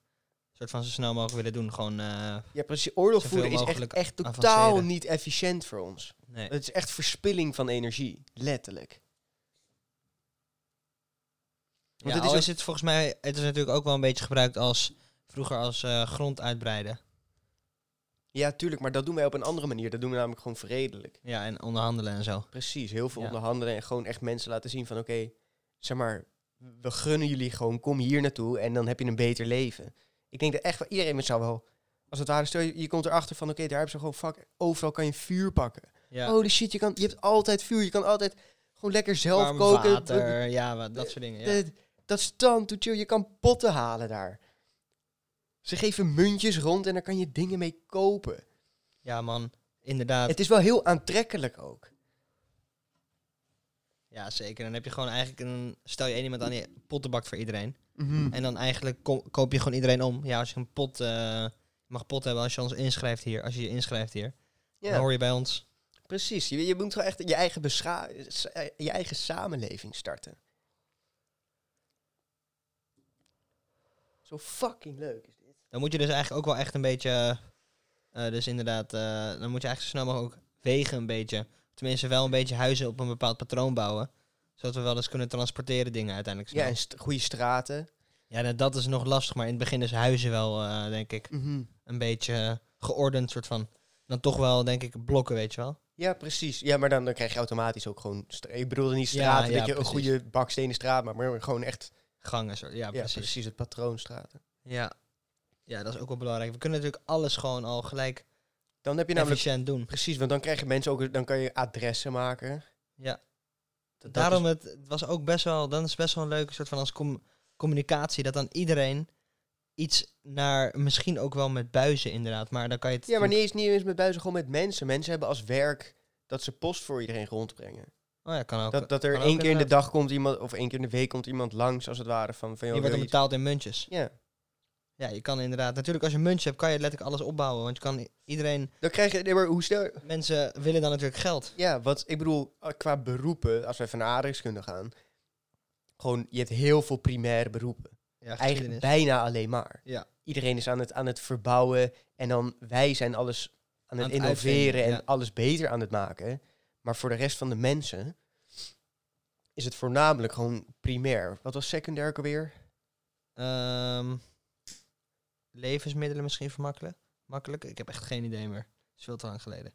soort van zo snel mogelijk willen doen. Gewoon, eh, Ja, precies. Oorlog voeren is echt, echt totaal avanceren. niet efficiënt voor ons. nee. Het is echt verspilling van energie. Letterlijk. Want Ja, het is het volgens mij, het is natuurlijk ook wel een beetje gebruikt als vroeger als eh, grond uitbreiden. Ja, tuurlijk, maar dat doen wij op een andere manier. Dat doen we namelijk gewoon verredelijk. Ja, en onderhandelen en zo. Precies, heel veel Ja. onderhandelen en gewoon echt mensen laten zien van... Oké, zeg maar, we gunnen jullie gewoon, kom hier naartoe en dan heb je een beter leven. Ik denk dat echt wel iedereen met zou wel... Als het ware, stel je, je komt erachter van, oké, daar hebben ze gewoon fuck, overal kan je vuur pakken. Ja. Holy shit, je, kan, je hebt altijd vuur. Je kan altijd gewoon lekker zelf Warm koken. water, ja, wat, dat soort dingen. Ja. Dat, is dan, to chill. Je kan potten halen daar. Ze geven muntjes rond en daar kan je dingen mee kopen. ja, man, inderdaad. Het is wel heel aantrekkelijk ook. Ja, zeker. Dan heb je gewoon eigenlijk een, stel je één iemand aan die pottenbak voor iedereen. Mhm. En dan eigenlijk ko- koop je gewoon iedereen om. Ja, als je een pot, eh, je mag pot hebben als je ons inschrijft hier. Als je je inschrijft hier, dan Ja, hoor je bij ons. precies. Je, je moet gewoon echt je eigen, bescha sa- je eigen samenleving starten. Zo fucking leuk is dit. Dan moet je dus eigenlijk ook wel echt een beetje, eh, dus inderdaad, eh, dan moet je eigenlijk zo snel mogelijk ook wegen een beetje. Tenminste wel een beetje huizen op een bepaald patroon bouwen. Zodat we wel eens kunnen transporteren dingen uiteindelijk. Ja, en st- goede straten. Ja, nou, dat is nog lastig, maar in het begin is huizen wel, eh, denk ik, Mhm. een beetje geordend soort van. Dan toch wel, denk ik, blokken, weet je wel. Ja, precies. Ja, maar dan, dan krijg je automatisch ook gewoon... Ik bedoelde niet straten, ja, dat je een goede bakstenen straat maar gewoon echt... Gangen, soort. Ja, Ja, precies. het patroonstraten. Ja. Ja, dat is ook wel belangrijk. We kunnen natuurlijk alles gewoon al gelijk Dan heb je namelijk... efficiënt doen. Precies, want dan krijgen mensen ook... Dan kan je adressen maken. Ja. Dat- dat Daarom, is- het, was ook best wel, dan is best wel een leuke soort van als com- communicatie, dat dan iedereen iets naar, misschien ook wel met buizen inderdaad, maar dan kan je het... Ja, maar niet eens, niet eens met buizen, gewoon met mensen. Mensen hebben als werk dat ze post voor iedereen rondbrengen. Oh ja, kan ook. Dat, dat er één keer in de dag komt iemand, of één keer in de week komt iemand langs, als het ware, van, van joh, Je wordt dan betaald in muntjes. Ja, Ja, je kan inderdaad, natuurlijk als je muntjes hebt, kan je letterlijk alles opbouwen, want je kan iedereen, dan krijg je, nee, maar hoe snel, mensen willen dan natuurlijk geld. ja, wat, ik bedoel, eh, qua beroepen, als we even naar aardrijkskunde gaan, gewoon, je hebt heel veel primaire beroepen. Ja, Eigenlijk bijna alleen maar. Ja. Iedereen is aan het, aan het verbouwen en dan wij zijn alles aan het Aan het innoveren uitvinden, en ja. alles beter aan het maken. Maar voor de rest van de mensen is het voornamelijk gewoon primair. Wat was secundair ook alweer? Ehm, levensmiddelen misschien vermakkelijk? Makkelijk? Ik heb echt geen idee meer. Het is veel te lang geleden.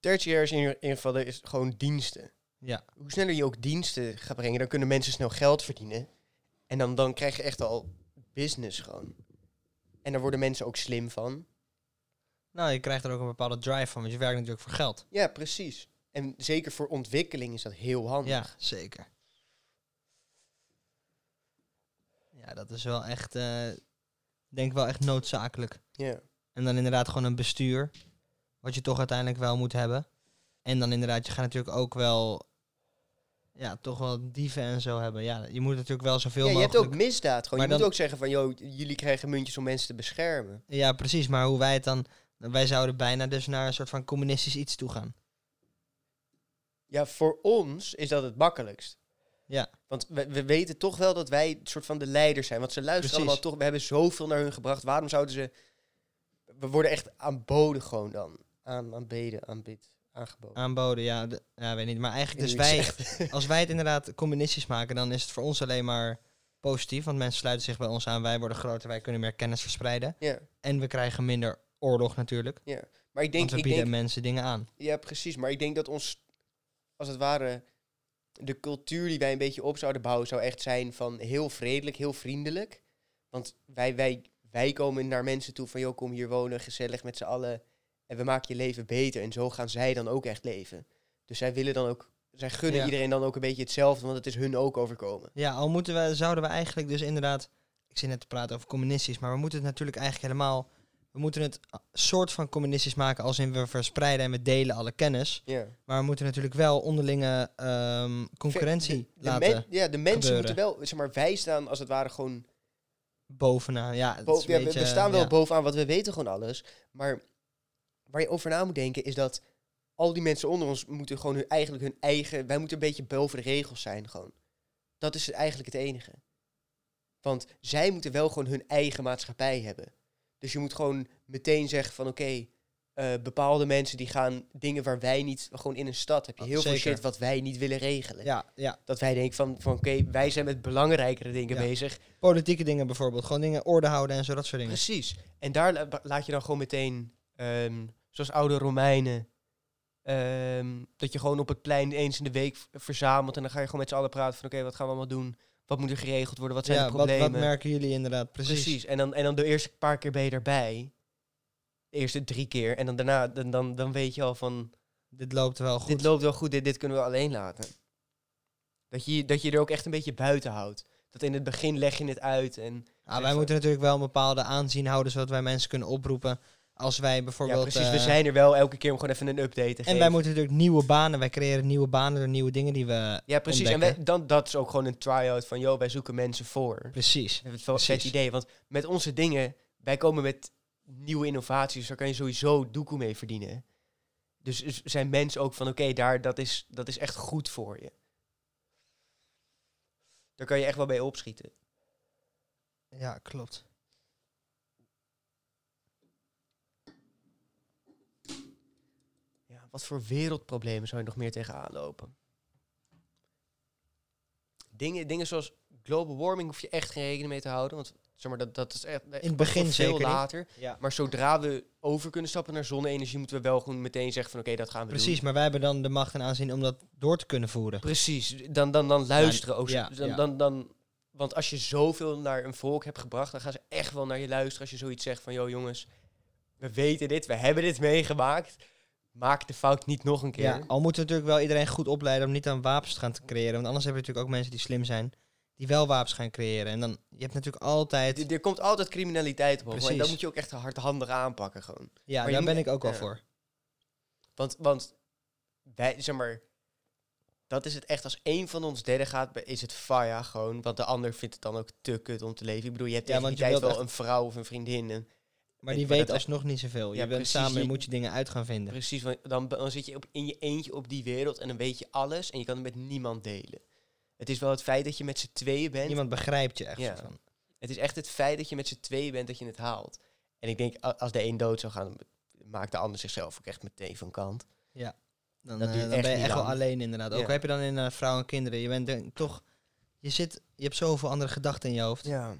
Tertiair is in ieder geval is gewoon diensten. Ja, Hoe sneller je ook diensten gaat brengen, dan kunnen mensen snel geld verdienen. En dan, dan krijg je echt al business gewoon. En daar worden mensen ook slim van. nou je krijgt er ook een bepaalde drive van, want je werkt natuurlijk voor geld. Ja, precies. En zeker voor ontwikkeling is dat heel handig. Ja, zeker. Ja, dat is wel echt, eh, denk ik wel echt noodzakelijk. Ja. En dan inderdaad gewoon een bestuur, wat je toch uiteindelijk wel moet hebben. En dan inderdaad, je gaat natuurlijk ook wel, ja, toch wel dieven en zo hebben. Ja, je moet natuurlijk wel zoveel Ja, je hebt mogelijk... ook misdaad. Gewoon. Maar je moet ook zeggen van, joh, jullie krijgen muntjes om mensen te beschermen. Ja, precies. Maar hoe wij het dan... Wij zouden bijna dus naar een soort van communistisch iets toe gaan. Ja, voor ons is dat het makkelijkst. Ja. Want we, we weten toch wel dat wij een soort van de leiders zijn. Want ze luisteren Precies. allemaal toch. We hebben zoveel naar hun gebracht. Waarom zouden ze... We worden echt aanboden gewoon dan. Aan, aanbeden, aanbid, aangeboden. Aanboden, ja, de- ja, weet niet. Maar eigenlijk dus ik wij... Als wij het inderdaad communistisch maken, dan is het voor ons alleen maar positief. Want mensen sluiten zich bij ons aan. Wij worden groter, wij kunnen meer kennis verspreiden. Ja, En we krijgen minder oorlog natuurlijk. maar ik denk... want we Ik bieden denk mensen dingen aan. ja, precies. Maar ik denk dat ons, als het ware... De cultuur die wij een beetje op zouden bouwen... zou echt zijn van heel vredelijk, heel vriendelijk. Want wij, wij, wij komen naar mensen toe van... joh, kom hier wonen, gezellig met z'n allen... en we maken je leven beter. En zo gaan zij dan ook echt leven. Dus zij willen dan ook... Zij gunnen Ja. iedereen dan ook een beetje hetzelfde... want het is hun ook overkomen. Ja, al moeten we, zouden we eigenlijk dus inderdaad... Ik zit net te praten over communistisch, maar we moeten het natuurlijk eigenlijk helemaal... We moeten het soort van communistisch maken als in we verspreiden en we delen alle kennis. Maar we moeten natuurlijk wel onderlinge ehm, concurrentie De, de laten men- ja, de mensen gebeuren. moeten wel... Zeg maar, wij staan als het ware gewoon... bovenaan. Ja, Bo- beetje, we staan wel ja. bovenaan, want we weten gewoon alles. Maar waar je over na moet denken is dat al die mensen onder ons moeten gewoon hun, eigenlijk hun eigen... Wij moeten een beetje boven de regels zijn gewoon. Dat is eigenlijk het enige. Want zij moeten wel gewoon hun eigen maatschappij hebben. Dus je moet gewoon meteen zeggen van oké, eh, bepaalde mensen die gaan dingen waar wij niet... Gewoon in een stad heb je Oh, heel veel shit wat wij niet willen regelen. Ja, ja, Dat wij denken van, van oké, wij zijn met belangrijkere dingen Ja. bezig. politieke dingen bijvoorbeeld. Gewoon dingen orde houden en zo, dat soort dingen. Precies. En daar la- laat je dan gewoon meteen, ehm, zoals oude Romeinen, ehm, dat je gewoon op het plein eens in de week verzamelt en dan ga je gewoon met z'n allen praten van oké, wat gaan we allemaal doen? Wat moet er geregeld worden? Wat zijn ja, de wat, problemen? wat merken jullie inderdaad? Precies. Precies. En dan, en dan de eerste paar keer ben je erbij. De eerste drie keer. En dan daarna, dan, dan, dan weet je al van, Dit loopt wel goed. dit loopt wel goed, dit, dit kunnen we alleen laten. Dat je, dat je er ook echt een beetje buiten houdt. Dat in het begin leg je het uit en... Ah, wij moeten natuurlijk wel een bepaalde aanzien houden, zodat wij mensen kunnen oproepen. Als wij bijvoorbeeld... ja, precies. we eh, zijn er wel elke keer om gewoon even een update te geven. En wij moeten natuurlijk nieuwe banen, wij creëren nieuwe banen door nieuwe dingen die we Ja, precies. En wij, dan, dat is ook gewoon een try-out van, joh, wij zoeken mensen voor. Precies. We hebben het vet Precies. idee. Want met onze dingen, wij komen met nieuwe innovaties. Daar kan je sowieso doekoe mee verdienen. Dus zijn mensen ook van, oké, daar dat is, dat is echt goed voor je. Daar kan je echt wel bij opschieten. Ja, klopt. Wat voor wereldproblemen zou je nog meer tegenaan lopen? Dingen, dingen zoals global warming hoef je echt geen rekening mee te houden. Want zeg maar, dat, dat is echt In het begin veel later. Ja. Maar zodra we over kunnen stappen naar zonne-energie, moeten we wel gewoon meteen zeggen van oké, dat gaan we Precies, doen. maar wij hebben dan de macht en aanzien om dat door te kunnen voeren. Precies. Dan, dan, dan luisteren. ook ja, dan. Dan, dan, Want als je zoveel naar een volk hebt gebracht, dan gaan ze echt wel naar je luisteren als je zoiets zegt van, joh jongens, we weten dit, we hebben dit meegemaakt. Maak de fout niet nog een keer. Ja, al moeten we natuurlijk wel iedereen goed opleiden om niet aan wapens te gaan te creëren. Want anders heb je natuurlijk ook mensen die slim zijn, die wel wapens gaan creëren. En dan, je hebt natuurlijk altijd... Er- Er komt altijd criminaliteit op. En dat moet je ook echt hardhandig aanpakken gewoon. Ja, maar daar ben ik ook wel ja. voor. Want, want wij, zeg maar, dat is het echt. Als één van ons derde gaat, is het faya gewoon. Want de ander vindt het dan ook te kut om te leven. Ik bedoel, je hebt Ja, tegen die tijd wel een vrouw of een vriendin. En Maar die weet alsnog niet zoveel. Ja, je bent precies, samen en moet je dingen uit gaan vinden. precies, want dan, dan zit je op, in je eentje op die wereld en dan weet je alles. En je kan het met niemand delen. Het is wel het feit dat je met z'n tweeën bent. Niemand begrijpt je echt. Ja. van. Het is echt het feit dat je met z'n tweeën bent dat je het haalt. En ik denk, als de een dood zou gaan, maakt de ander zichzelf ook echt meteen van kant. Dan, Dat eh, dan echt ben je echt wel alleen inderdaad. Ook Ja. heb je dan in eh, vrouwen en kinderen. Je bent denk- toch... Je, zit, je hebt zoveel andere gedachten in je hoofd. Ja.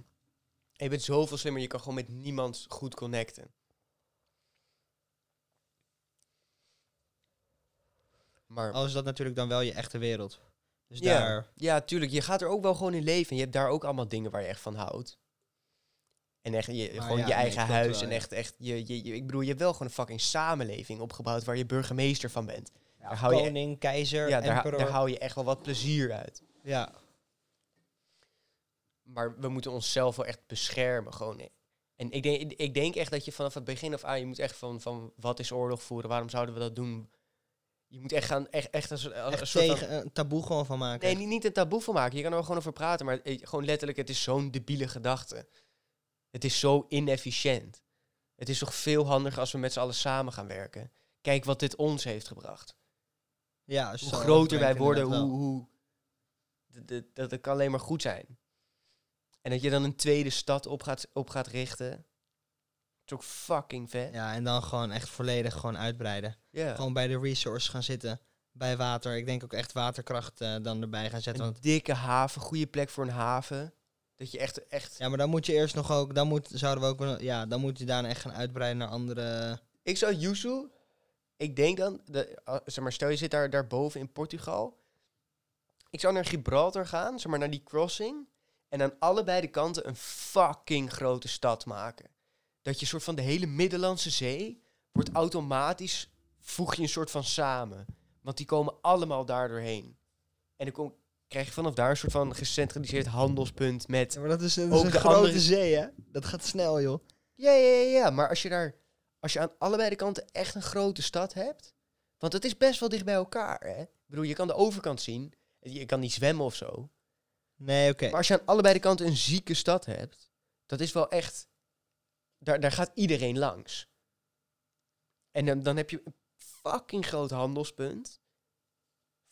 En je bent zoveel slimmer, je kan gewoon met niemand goed connecten. Maar Al is dat natuurlijk dan wel je echte wereld. Dus Ja. daar... ja, tuurlijk, je gaat er ook wel gewoon in leven. En je hebt daar ook allemaal dingen waar je echt van houdt. En echt je, Maar gewoon ja, je eigen huis. wel, en echt, echt je, je, je- ik bedoel, je hebt wel gewoon een fucking samenleving opgebouwd waar je burgemeester van bent. Ja, Daar hou je- koning, keizer, Ja, daar, daar hou je echt wel wat plezier uit. ja. Maar we moeten onszelf wel echt beschermen. Gewoon. En ik denk, ik denk echt dat je vanaf het begin af aan, je moet echt van, van wat is oorlog voeren, waarom zouden we dat doen? Je moet echt gaan, echt, echt als, als een soort van- tegen een taboe gewoon van maken. Nee, niet, niet een taboe van maken. Je kan er gewoon over praten, maar eh, gewoon letterlijk, het is zo'n debiele gedachte. Het is zo inefficiënt. Het is toch veel handiger als we met z'n allen samen gaan werken. Kijk wat dit ons heeft gebracht. ja, Hoe groter wij worden, hoe, hoe dat het kan alleen maar goed zijn. En dat je dan een tweede stad op gaat, op gaat richten. is ook fucking vet. Ja, en dan gewoon echt volledig gewoon uitbreiden. Gewoon bij de resource gaan zitten. Bij water. Ik denk ook echt waterkracht eh, dan erbij gaan zetten. Een Want, dikke haven, goede plek voor een haven. Dat je echt, echt... ja, maar dan moet je eerst nog ook... Dan moet, zouden we ook... wel- Ja, dan moet je daarna echt gaan uitbreiden naar andere... Ik zou Yusu, ik denk dan, de, ah, zeg maar, stel je zit daar, daarboven in Portugal. Ik zou naar Gibraltar gaan, zeg maar naar die crossing. En aan allebei de kanten een fucking grote stad maken. Dat je soort van de hele Middellandse Zee wordt automatisch, voeg je een soort van samen. Want die komen allemaal daar doorheen. En dan kom, krijg je vanaf daar een soort van gecentraliseerd handelspunt met Ja, maar dat is, dat is Ook een de grote andere- zee, hè? Dat gaat snel, joh. Ja, ja, ja, ja. Maar als je daar, als je aan allebei de kanten echt een grote stad hebt, want het is best wel dicht bij elkaar, hè? Ik bedoel, je kan de overkant zien, je kan niet zwemmen of zo. Nee, oké. Maar als je aan allebei de kanten een zieke stad hebt, dat is wel echt, daar, daar gaat iedereen langs. En dan, dan heb je een fucking groot handelspunt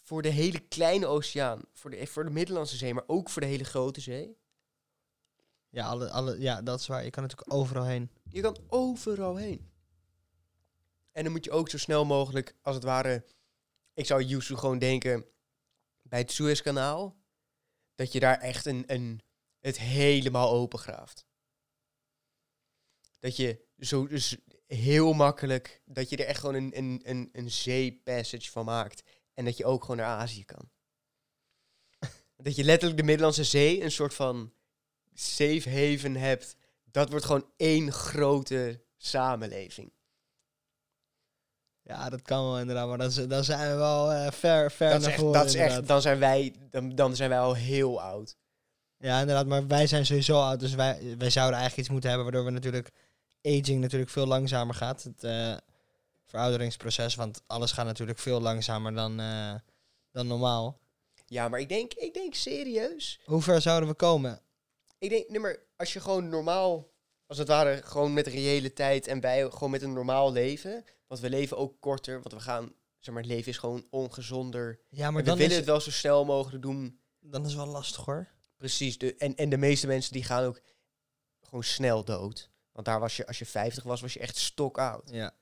voor de hele kleine oceaan, voor de, voor de Middellandse Zee, maar ook voor de hele grote zee. Ja, alle, alle, ja, dat is waar. Je kan natuurlijk overal heen. Je kan overal heen. En dan moet je ook zo snel mogelijk, als het ware... Ik zou Yusu gewoon denken, bij het Suezkanaal... dat je daar echt een, een, het helemaal opengraaft. Dat je zo dus heel makkelijk... dat je er echt gewoon een, een, een, een zeepassage van maakt. En dat je ook gewoon naar Azië kan. <laughs> dat je letterlijk de Middellandse Zee een soort van safe haven hebt dat wordt gewoon één grote samenleving. Ja, dat kan wel inderdaad. Maar dan, dan zijn we wel eh, ver, ver Dat naar echt, voren. dat is echt, dan zijn wij, dan, dan zijn wij al heel oud. Ja, inderdaad. Maar wij zijn sowieso oud. Dus wij, wij zouden eigenlijk iets moeten hebben waardoor we natuurlijk... Aging natuurlijk veel langzamer gaat. Het eh, verouderingsproces. Want alles gaat natuurlijk veel langzamer dan, eh, dan normaal. Ja, maar ik denk, ik denk serieus. Hoe ver zouden we komen? Ik denk, nee, maar als je gewoon normaal, als het ware, gewoon met reële tijd en wij gewoon met een normaal leven. Want we leven ook korter, want we gaan, zeg maar, het leven is gewoon ongezonder. Ja, maar Maar we dan willen het wel zo snel mogelijk doen. dan is het wel lastig hoor. Precies. De, en, en de meeste mensen die gaan ook gewoon snel dood. Want daar was je, als je 50 was, was je echt stokoud. Ja.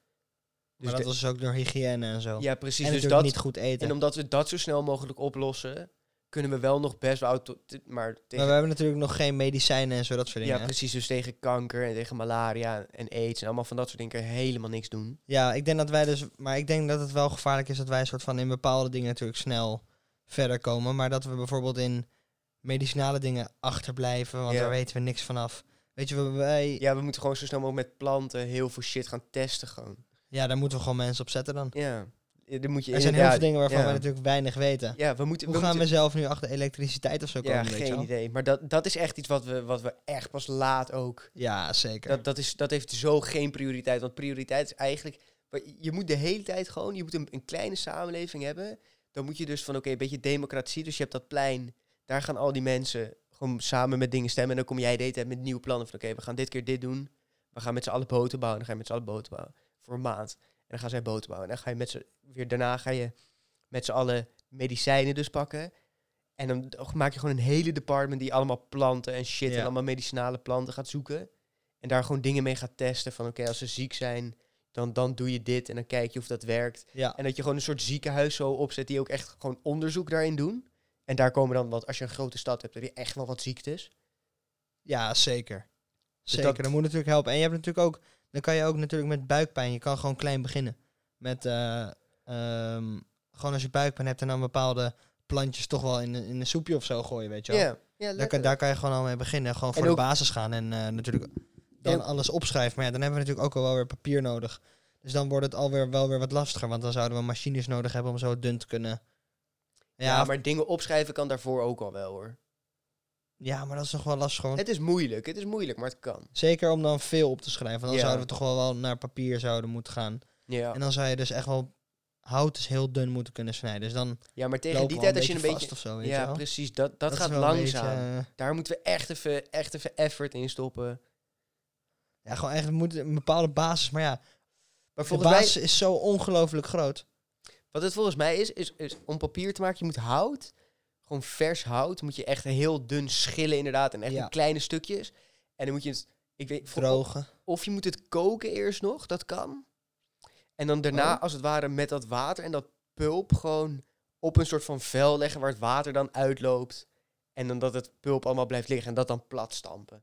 Dus maar dat was dus ook door hygiëne en zo. ja, precies. en dus dat, niet goed eten. En omdat we dat zo snel mogelijk oplossen, kunnen we wel nog best wel maar tegen, Maar we hebben natuurlijk nog geen medicijnen en zo, dat soort dingen. ja, precies. Dus tegen kanker en tegen malaria en aids en allemaal van dat soort dingen helemaal niks doen. Ja, ik denk dat wij dus. Maar ik denk dat het wel gevaarlijk is dat wij soort van in bepaalde dingen natuurlijk snel verder komen. Maar dat we bijvoorbeeld in medicinale dingen achterblijven, want Ja. daar weten we niks vanaf. Weet je, we- wij, ja. Ja, we moeten gewoon zo snel mogelijk met planten heel veel shit gaan testen gewoon. daar moeten we gewoon mensen op zetten dan. Ja, Ja, dan moet je Er zijn heel veel dingen waarvan ja. wij natuurlijk weinig weten. Ja, we moeten... Hoe we gaan moeten, we zelf nu achter elektriciteit of zo komen? Ja, weet geen idee. Maar dat, dat is echt iets wat we, wat we echt pas laat ook... Ja, zeker. Dat, dat, is, dat heeft zo geen prioriteit. Want prioriteit is eigenlijk... Je moet de hele tijd gewoon... Je moet een, een kleine samenleving hebben. Dan moet je dus van... Oké, een beetje democratie. Dus je hebt dat plein. Daar gaan al die mensen gewoon samen met dingen stemmen. En dan kom jij de hele tijd met nieuwe plannen. Van oké, we gaan dit keer dit doen. We gaan met z'n allen boten bouwen. Dan ga je met z'n allen boten bouwen. Voor een maand. En dan gaan zij boten bouwen. En dan ga je met z'n... Weer daarna ga je met z'n allen medicijnen dus pakken. En dan maak je gewoon een hele department die allemaal planten en shit Ja. en allemaal medicinale planten gaat zoeken. En daar gewoon dingen mee gaat testen van oké, als ze ziek zijn, dan, dan doe je dit en dan kijk je of dat werkt. ja. En dat je gewoon een soort ziekenhuis zo opzet die ook echt gewoon onderzoek daarin doen. En daar komen dan, want als je een grote stad hebt, heb je echt wel wat ziektes. ja, zeker. Dus Zeker, dat- dat moet natuurlijk helpen. En je hebt natuurlijk ook, dan kan je ook natuurlijk met buikpijn, je kan gewoon klein beginnen. Met, eh, ehm, gewoon als je buikpijn hebt en dan bepaalde plantjes toch wel in, een- in een soepje of zo gooien, weet je wel. Ja, ja Daar, kan, daar kan je gewoon al mee beginnen. Gewoon voor de basis gaan en eh, natuurlijk dan En- alles opschrijven. Maar ja, dan hebben we natuurlijk ook al wel weer papier nodig. Dus dan wordt het alweer wel weer wat lastiger. Want dan zouden we machines nodig hebben om zo dun te kunnen. Ja, ja, maar dingen opschrijven kan daarvoor ook al wel hoor. Ja, maar dat is nog wel lastig gewoon. Het is moeilijk, het is moeilijk, maar het kan. Zeker om dan veel op te schrijven. Want dan Ja. zouden we toch wel, wel naar papier zouden moeten gaan. Ja, En dan zou je dus echt wel hout dus heel dun moeten kunnen snijden. Dus dan ja maar tegen die tijd als je een beetje... of zo, Ja, precies, dat, dat, is gaat langzaam. beetje, eh, Daar moeten we echt even, echt even effort in stoppen. ja, gewoon echt moet een bepaalde basis. Maar ja, Maar de mij, basis is zo ongelooflijk groot. wat het volgens mij is, is, is om papier te maken, je moet hout, gewoon vers hout, moet je echt heel dun schillen inderdaad, en echt Ja. in kleine stukjes. En dan moet je het, ik weet, Drogen. of je moet het koken eerst nog, dat kan. En dan daarna, Oh. als het ware, met dat water en dat pulp gewoon op een soort van vel leggen waar het water dan uitloopt. En dan dat het pulp allemaal blijft liggen en dat dan plat stampen.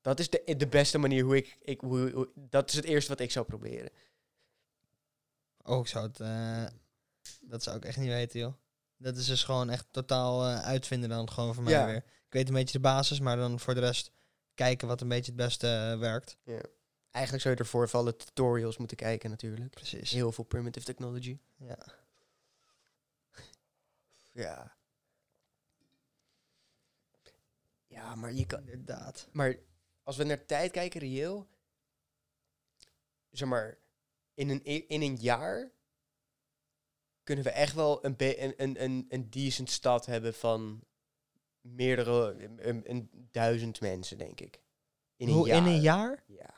Dat is de, de beste manier hoe ik, ik hoe, hoe- dat is het eerste wat ik zou proberen. Oh, ik zou het... eh, dat zou ik echt niet weten, joh. Dat is dus gewoon echt totaal eh, uitvinden dan gewoon voor mij Ja. weer. Ik weet een beetje de basis, maar dan voor de rest kijken wat een beetje het beste eh, werkt. Eigenlijk zou je ervoor voor alle tutorials moeten kijken natuurlijk. Precies. Heel veel primitive technology. Ja. Ja. Ja, maar je kan, Inderdaad. Maar als we naar tijd kijken, reëel, zeg maar, in een, e- in een jaar kunnen we echt wel een, een, een, een, een decent stad hebben van meerdere, een, een duizend mensen, denk ik. In een Hoe, jaar. in een jaar? Ja.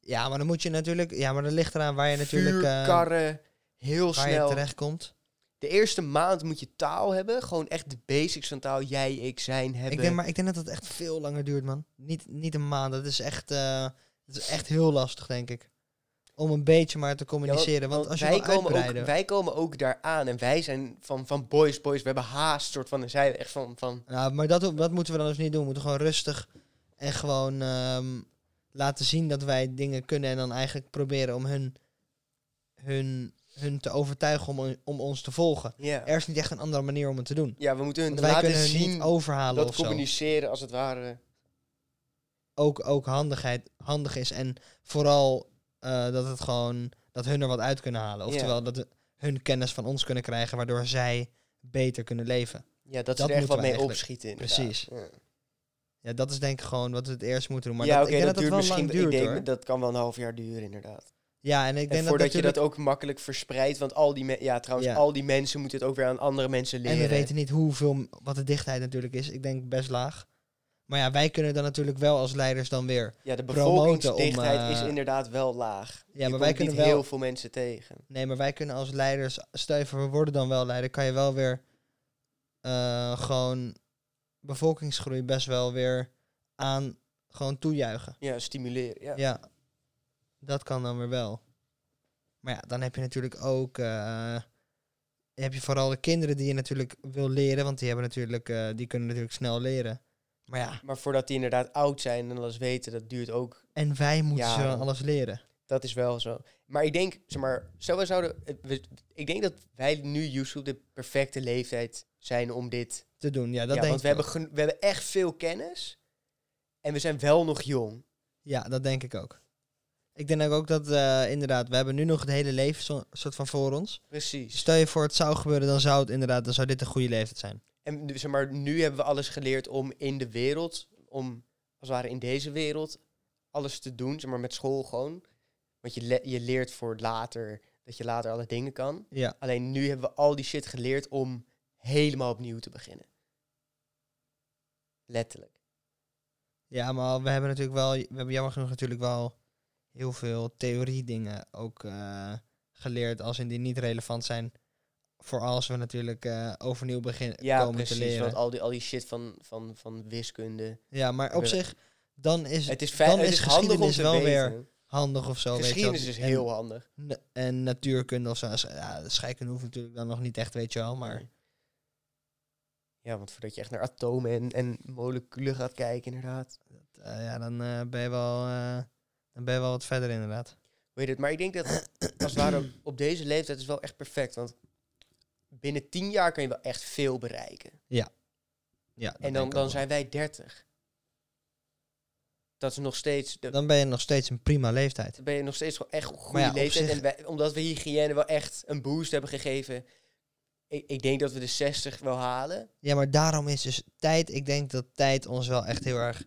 Ja, maar dan moet je natuurlijk... Ja, maar dat ligt eraan waar je natuurlijk... Karren, heel waar je snel. terechtkomt. De eerste maand moet je taal hebben. Gewoon echt de basics van taal. Jij, ik, zijn, hebben. Ik denk, maar ik denk dat het echt veel langer duurt, man. Niet, niet een maand. Dat is echt... eh, dat is echt heel lastig, denk ik. Om een beetje maar te Ja, want- communiceren. want, als je wij, wil komen ook, wij komen ook daar aan. En wij zijn van, van boys, boys. We hebben haast, soort van. Echt van... van Nou, maar dat, dat moeten we dan dus niet doen. We moeten gewoon rustig en gewoon ehm, laten zien dat wij dingen kunnen. En dan eigenlijk proberen om hun, hun, hun te overtuigen om, om ons te volgen. ja. Er is niet echt een andere manier om het te doen. ja, we moeten hun Want wij laten kunnen hun zien niet overhalen dat of zo. communiceren als het ware. Ook, ook handigheid, handig is. En vooral eh, dat het gewoon dat hun er wat uit kunnen halen. Oftewel dat hun kennis van ons kunnen krijgen, waardoor zij beter kunnen leven. Ja, dat, Dat ze er echt wat mee opschieten inderdaad. Precies. Ja, Ja, dat is denk ik gewoon wat we het eerst moeten doen. Maar ja dat, oké, ik denk dat, dat, duurt misschien... duurt ik denk, hoor. dat kan wel een half jaar duren inderdaad. Ja, en ik En denk dat voordat je dat ook makkelijk verspreidt. Want al die, me- ja, trouwens, Ja. al die mensen moeten het ook weer aan andere mensen leren. En we weten niet hoeveel, wat de dichtheid natuurlijk is. Ik denk best laag. Maar ja, wij kunnen dan natuurlijk wel als leiders dan weer. Ja, de om, bevolkingsdichtheid eh, is inderdaad wel laag. Ja, je maar wij kunnen niet wel- heel veel mensen tegen. Nee, maar wij kunnen als leiders, stel je voor, we worden dan wel leider, kan je wel weer eh, gewoon bevolkingsgroei best wel weer aan gewoon toejuichen. Ja, stimuleren. Ja. Ja, dat kan dan weer wel. Maar ja, dan heb je natuurlijk ook. eh, heb je vooral de kinderen die je natuurlijk wil leren, want die hebben natuurlijk, die kunnen natuurlijk snel leren. Maar ja, Maar voordat die inderdaad oud zijn en alles weten, dat duurt ook. en wij moeten Ja. ze alles leren. Dat is wel zo. Maar ik denk, zeg maar, stel we zouden. we- Ik denk dat wij nu, Yusuf, de perfecte leeftijd zijn om dit te doen. Ja, dat ja, denk want we ik hebben, geno- we hebben echt veel kennis. En we zijn wel nog jong. Ja, dat denk ik ook. Ik denk ook dat, eh, inderdaad, we hebben nu nog het hele leven zo, soort van voor ons. Precies. Stel je voor het zou gebeuren, dan zou het inderdaad, dan zou dit een goede leeftijd zijn. En nu- zeg maar, nu hebben we alles geleerd om in de wereld, om als het ware in deze wereld, alles te doen. Zeg maar met school gewoon. Want je, le- je leert voor later, dat je later alle dingen kan. Ja, Alleen nu hebben we al die shit geleerd om helemaal opnieuw te beginnen. Letterlijk. ja maar we hebben natuurlijk wel, we hebben jammer genoeg natuurlijk wel heel veel theorie dingen ook eh, geleerd als in die niet relevant zijn voor als we natuurlijk eh, overnieuw beginnen Ja, komen te precies. leren. Want al die, al die shit van, van, van wiskunde. Ja, maar op zich, dan is, Het is, dan het is geschiedenis wel weten. weer handig of zo. weet je wel. Geschiedenis is En- heel handig. En natuurkunde of zo. Ja, de scheikunde hoeft natuurlijk dan nog niet echt, weet je wel. Maar. Ja, want voordat je echt naar atomen en, en moleculen gaat kijken, inderdaad. eh, ja, dan, eh, ben je wel, dan ben je wel wat verder inderdaad. Weet het, maar ik denk dat als het ware op deze leeftijd is wel echt perfect. Want binnen tien jaar kan je wel echt veel bereiken. Ja, dat En dan, dan zijn wij 30. Dat is nog steeds. wel. De, Dan ben je nog steeds een prima leeftijd. dan ben je nog steeds gewoon echt een goede ja, leeftijd. zich- En wij, omdat we hygiëne wel echt een boost hebben gegeven. Ik, ik denk dat we de 60 wel halen. Ja, maar daarom is dus tijd... Ik denk dat tijd ons wel echt heel erg...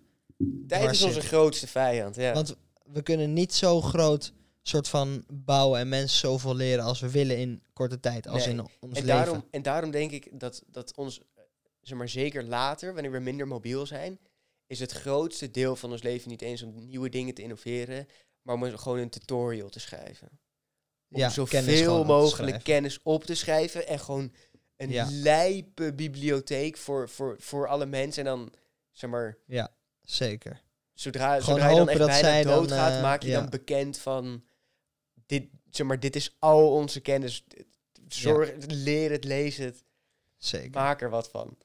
Tijd is onze grootste vijand. Ja. Want we kunnen niet zo groot soort van bouwen en mensen zoveel leren als we willen in korte tijd. Als Nee. in ons en, leven. daarom, en daarom denk ik dat, dat ons, zeg maar zeker later, wanneer we minder mobiel zijn, is het grootste deel van ons leven niet eens om nieuwe dingen te innoveren, maar om gewoon een tutorial te schrijven. Om Ja, zoveel mogelijk kennis op te schrijven en gewoon een Ja. lijpe bibliotheek voor, voor, voor alle mensen. En dan, zeg maar, Zeker. zodra, Gewoon zodra je dan echt bijna zij dan, doodgaat, eh, maak je ja. dan bekend van, dit, zeg maar, dit is al onze kennis. Zorg, leer het, lees het. Zeker. Maak er wat van.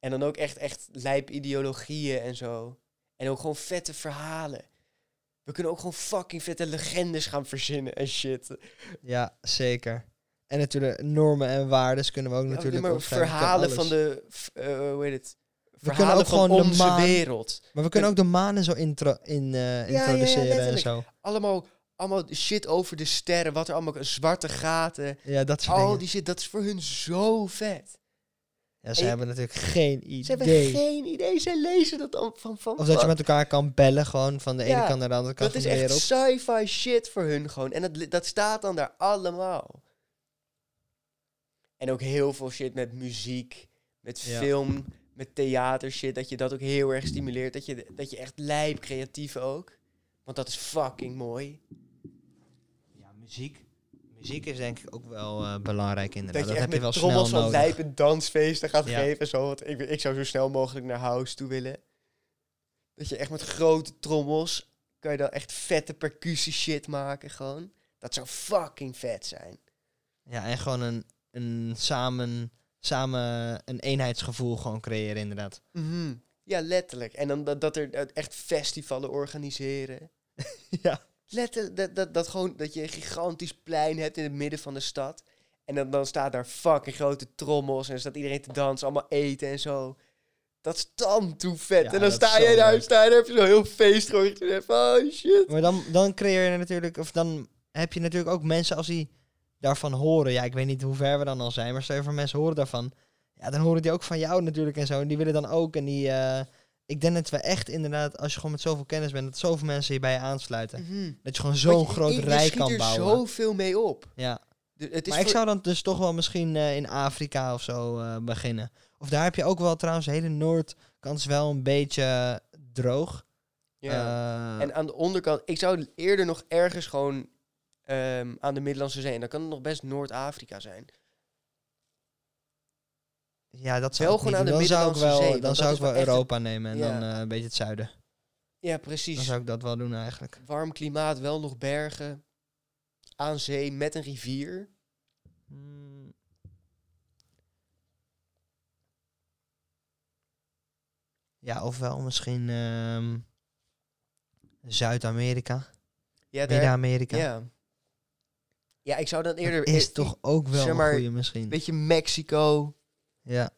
En dan ook echt, echt lijp ideologieën en zo. En ook gewoon vette verhalen. We kunnen ook gewoon fucking vette legendes gaan verzinnen en shit. Ja, zeker. En natuurlijk normen en waarden kunnen we ook Ja, natuurlijk maar. We verhalen kunnen van de, hoe heet het? kunnen Verhalen ook van gewoon de maan- wereld. Maar we kunnen ook de manen zo intro in, eh, ja, introduceren en zo. Allemaal, allemaal shit over de sterren. Wat er allemaal, zwarte gaten. Ja, dat soort Al dingen. die shit, dat is voor hun zo vet. Ja, ze en- hebben natuurlijk geen idee. Ze hebben geen idee. Zij lezen dat dan van... van Of dat je met elkaar kan bellen, gewoon van de ene kant naar de andere kant Dat is echt sci-fi shit voor hun gewoon. En dat, dat staat dan daar allemaal. En ook heel veel shit met muziek, met Ja. film, met theater shit. Dat je dat ook heel erg stimuleert. Dat je, dat je echt lijp creatief ook. Want dat is fucking mooi. Ja, muziek. Muziek is denk ik ook wel eh, belangrijk inderdaad. Dat je Dat, heb je wel snel nodig. lijpe dansfeesten gaat Ja. geven. Zo, want ik, ik zou zo snel mogelijk naar house toe willen. Dat je echt met grote trommels... kan je dan echt vette percussie shit maken gewoon. Dat zou fucking vet zijn. Ja, en gewoon een, een samen, samen een eenheidsgevoel gewoon creëren inderdaad. Mhm. Ja, letterlijk. En dan dat, dat er echt festivalen organiseren. <laughs> ja. Letterlijk, dat, dat, dat, gewoon, dat je een gigantisch plein hebt in het midden van de stad. En dan, dan staat daar fucking grote trommels en staat iedereen te dansen, allemaal eten en zo. Dat is dan toe vet. Ja, en dan sta je daar, leuk. sta je daar, heb je zo'n heel feest van, Oh shit. Maar dan, dan creëer je natuurlijk, of dan heb je natuurlijk ook mensen als die daarvan horen. Ja, ik weet niet hoe ver we dan al zijn, maar stel je voor mensen horen daarvan. Ja, dan horen die ook van jou natuurlijk en zo. En die willen dan ook. En die, eh, ik denk dat we echt inderdaad, als je gewoon met zoveel kennis bent, dat zoveel mensen je bij je aansluiten. Mhm. Dat je gewoon zo'n groot schiet kan er bouwen. zoveel mee op. Ja. De- het is Maar ik zou dan dus toch wel misschien eh, in Afrika of zo eh, beginnen. Of daar heb je ook wel trouwens, hele noordkant is wel een beetje droog. ja. En aan de onderkant, ik zou eerder nog ergens gewoon ehm, aan de Middellandse Zee. En dan kan het nog best Noord-Afrika zijn. Ja, dat zou ik niet doen. Dan zou ik wel, Zee, dan zou ik wel Europa nemen en Ja. dan eh, een beetje het zuiden. Ja, Dan precies. zou ik dat wel doen eigenlijk. Warm klimaat, wel nog bergen. Aan zee met een rivier. Hmm. Ja, ofwel misschien ehm, Zuid-Amerika, Ja, Midden-Amerika. ja. ja, ik zou dan eerder... Dat is eh, toch ook wel zeg een goeie misschien. Een beetje Mexico. Ja.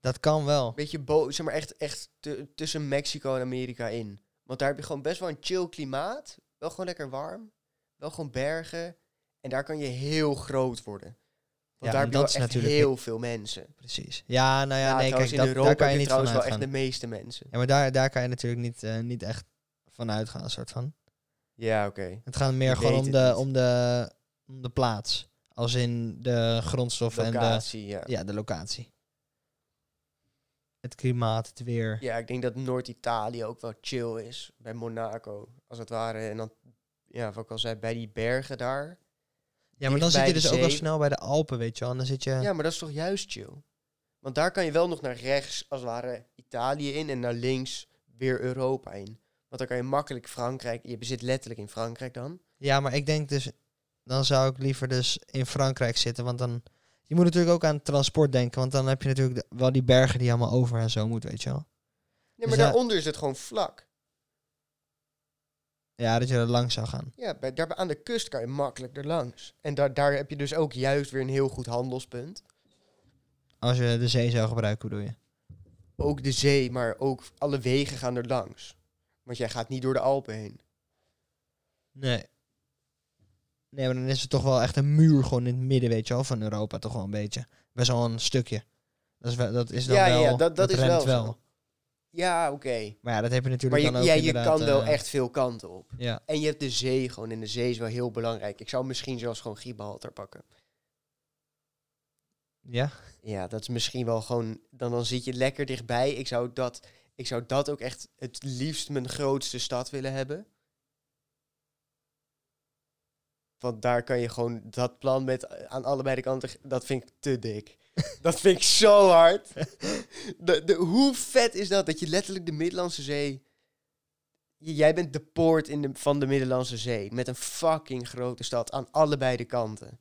Dat kan wel. Beetje bo zeg maar echt, echt tu- tussen Mexico en Amerika in. Want daar heb je gewoon best wel een chill klimaat. Wel gewoon lekker warm. Wel gewoon bergen. En daar kan je heel groot worden. Want Ja, daar heb je natuurlijk heel veel mensen. Precies. Ja, nou ja, Ja, nee, kijk, in dat, Europa daar kan je niet trouwens wel echt de meeste mensen. Ja, maar daar, daar kan je natuurlijk niet, eh, niet echt van uitgaan, soort van. Ja, oké. Het gaat meer gewoon om de, om, de, om de plaats. Als in de grondstoffen en de, Locatie, ja. ja, de locatie. Het klimaat, het weer. Ja, ik denk dat Noord-Italië ook wel chill is. Bij Monaco, als het ware. En dan, ja, wat ik al zei, bij die bergen daar. Ja, maar dan zit je dus ook al snel bij de Alpen, weet je wel. En dan zit je... Ja, maar dat is toch juist chill? Want daar kan je wel nog naar rechts, als het ware, Italië in. En naar links weer Europa in. Want dan kan je makkelijk Frankrijk... Je zit letterlijk in Frankrijk dan. Ja, maar ik denk dus, dan zou ik liever dus in Frankrijk zitten, want dan, je moet natuurlijk ook aan transport denken, want dan heb je natuurlijk de- wel die bergen die allemaal over en zo moet, weet je wel. Nee, Dus maar daar- daaronder is het gewoon vlak. Ja, dat je er langs zou gaan. Ja, bij, daar aan de kust kan je makkelijk er langs. En daar, daar heb je dus ook juist weer een heel goed handelspunt. Als je de zee zou gebruiken, bedoel je? Ook de zee, maar ook alle wegen gaan er langs. Want jij gaat niet door de Alpen heen. Nee. Nee, maar dan is het toch wel echt een muur gewoon in het midden, weet je wel, van Europa, toch wel een beetje. Best wel een stukje. Dat is, wel, dat is dan Ja, ja, wel, ja, dat- dat is remt wel. Ja, oké. Maar ja, dat heb je Maar natuurlijk je, dan ook ja, je kan wel eh, echt veel kanten op. Ja. En je hebt de zee gewoon. En de zee is wel heel belangrijk. Ik zou misschien zelfs gewoon Gibraltar pakken. Ja? Ja, dat is misschien wel gewoon... Dan, dan zit je lekker dichtbij. Ik zou, dat, ik zou dat ook echt het liefst mijn grootste stad willen hebben. Want daar kan je gewoon dat plan met eh, aan allebei de kanten... Dat vind ik te dik. <laughs> dat vind ik zo hard. De, de, hoe vet is dat? Dat je letterlijk de Middellandse Zee... Jij bent de poort in de, van de Middellandse Zee. Met een fucking grote stad aan allebei de kanten.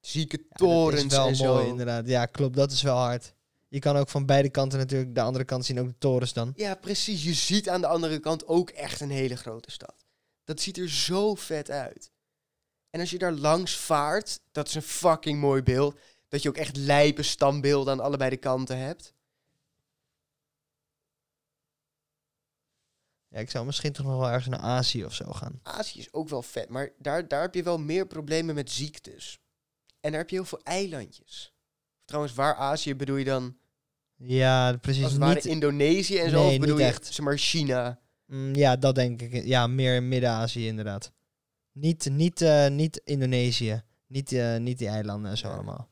Zieke Ja, torens dat is wel en zo. mooi, inderdaad. Ja, klopt. Dat is wel hard. Je kan ook van beide kanten natuurlijk de andere kant zien, ook de torens dan. Ja, precies. Je ziet aan de andere kant ook echt een hele grote stad. Dat ziet er zo vet uit. En als je daar langs vaart, dat is een fucking mooi beeld. Dat je ook echt lijpe standbeelden aan allebei de kanten hebt. Ja, ik zou misschien toch nog wel ergens naar Azië of zo gaan. Azië is ook wel vet, maar daar, daar heb je wel meer problemen met ziektes. En daar heb je heel veel eilandjes. Trouwens, waar Azië bedoel je dan? Ja, precies. Als Niet, Indonesië en zo? Nee, of bedoel je, echt. zeg maar, China? Mm, ja, dat denk ik. Ja, meer in Midden-Azië inderdaad. Niet, niet, eh, niet Indonesië. Niet, eh, niet die eilanden en zo allemaal.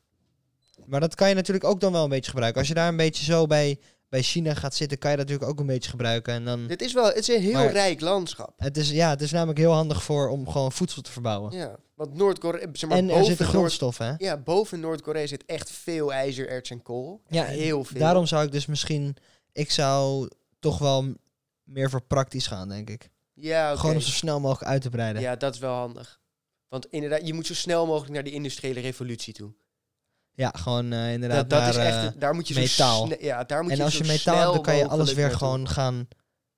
Maar dat kan je natuurlijk ook dan wel een beetje gebruiken. Als je daar een beetje zo bij, bij China gaat zitten, kan je dat natuurlijk ook een beetje gebruiken. En dan, Dit is wel, het is een heel Maar- rijk landschap. het, is, ja, het is namelijk heel handig voor om gewoon voedsel te verbouwen. Ja, want Noord-Korea, zeg maar, en er boven zitten Noord- grondstoffen, hè? Ja, boven Noord-Korea zit echt veel ijzer, erts en kool. Ja, heel veel. Daarom zou ik dus misschien... Ik zou toch wel m- meer voor praktisch gaan, denk ik. Ja. Gewoon om zo snel mogelijk uit te breiden. Ja, dat is wel handig. Want inderdaad, je moet zo snel mogelijk naar die industriële revolutie toe. Ja, gewoon eh, inderdaad Dat, dat is echt, eh, daar moet je zo metaal. ja, daar moet en je als je metaal hebt, dan kan je alles weer gewoon gaan...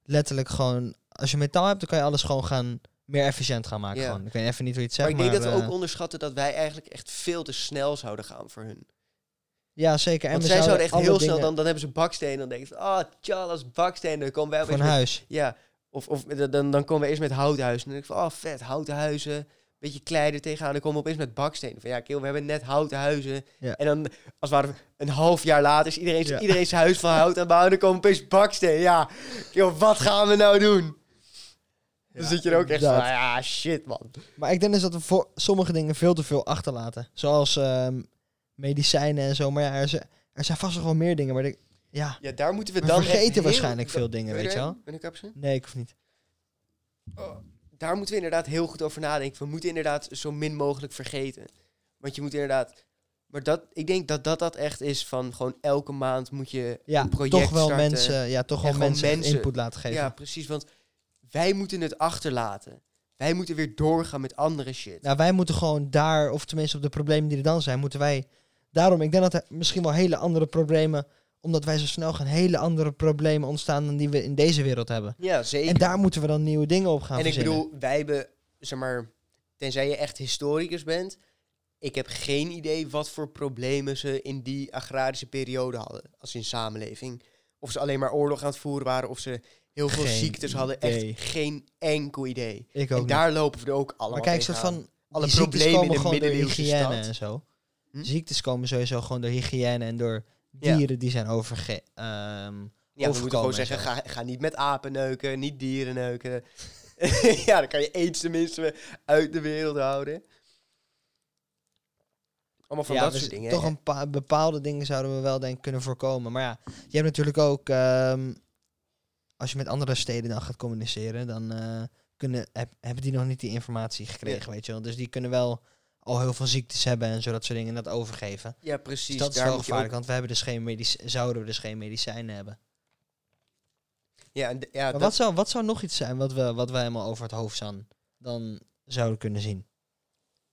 Letterlijk gewoon... Als je metaal hebt, dan kan je alles gewoon gaan... Meer efficiënt gaan maken. Ja. Gewoon. Ik weet even niet hoe je het Maar zegt, ik denk maar... dat we eh, ook onderschatten dat wij eigenlijk echt veel te snel zouden gaan voor hun. Ja, zeker. En Want zij zouden echt heel dingen snel, dan, dan hebben ze bakstenen. Dan denken ze, ah, Charles bakstenen. Dan komen wij opeens met- huis. Ja, of, of dan, dan komen we eerst met houten huizen. Dan denk ik van, oh vet, houten huizen. Beetje klei er tegenaan. Dan komen we opeens met bakstenen. Van ja, kill, we hebben net houten huizen. Ja. En dan, als het ware, een half jaar later is iedereen, Ja. iedereen zijn huis van hout aan het bouwen. Dan komen opeens bakstenen. Ja, kill, wat gaan we nou doen? Dan zit je er ook echt van, ja, shit man. Maar ik denk dus dat we voor sommige dingen veel te veel achterlaten. Zoals ehm, medicijnen en zo. Maar ja, er, zijn- er zijn vast nog wel meer dingen. Maar ik, ja, Ja, daar moeten we dan vergeten waarschijnlijk veel dingen, weet je wel. Ben ik kapsen? Nee, ik hoef niet. daar moeten we inderdaad heel goed over nadenken. We moeten inderdaad zo min mogelijk vergeten. Want je moet inderdaad... Maar dat, ik denk dat dat, dat echt is van gewoon elke maand moet je Ja, een project toch wel starten. mensen, ja, toch wel mensen, mensen. input laten geven. Ja, precies. Want wij moeten het achterlaten. Wij moeten weer doorgaan met andere shit. Nou, wij moeten gewoon daar, of tenminste op de problemen die er dan zijn, moeten wij... Daarom, ik denk dat er misschien wel hele andere problemen, omdat wij zo snel gaan, hele andere problemen ontstaan dan die we in deze wereld hebben. ja, zeker. En daar moeten we dan nieuwe dingen op gaan en ik bedoel, wij hebben, zeg maar, tenzij je echt historicus bent, ik heb geen idee wat voor problemen ze in die agrarische periode hadden. Als in samenleving. Of ze alleen maar oorlog aan het voeren waren. Of ze heel veel Geen ziektes hadden. idee. Echt geen enkel idee. Ik ook En daar lopen we er ook allemaal Maar kijk, soort van alle problemen in de middeleeuwse hygiëne stad. en zo. Hm? Ziektes komen sowieso gewoon door hygiëne en door Ja. dieren die zijn overge... ehm, Ja, we moeten gewoon en zeggen, ga, ga niet met apen neuken, niet dieren neuken. <laughs> ja, dan kan je aids tenminste uit de wereld houden. Allemaal van ja, dat dus soort dingen. Toch een paar bepaalde dingen zouden we wel denk ik kunnen voorkomen. Maar ja, je hebt natuurlijk ook... ehm, als je met andere steden dan gaat communiceren, dan eh, kunnen, heb, hebben die nog niet die informatie gekregen, weet je wel. Dus die kunnen wel al heel veel ziektes hebben en zo dat soort dingen en dat overgeven. Ja, Dus precies. dat is wel gevaarlijk, ook- want we hebben dus geen medici- zouden we dus geen medicijnen hebben. Ja, en ja, Maar dat, wat, zou, wat zou nog iets zijn wat we, wat we helemaal over het hoofd dan, dan zouden kunnen zien?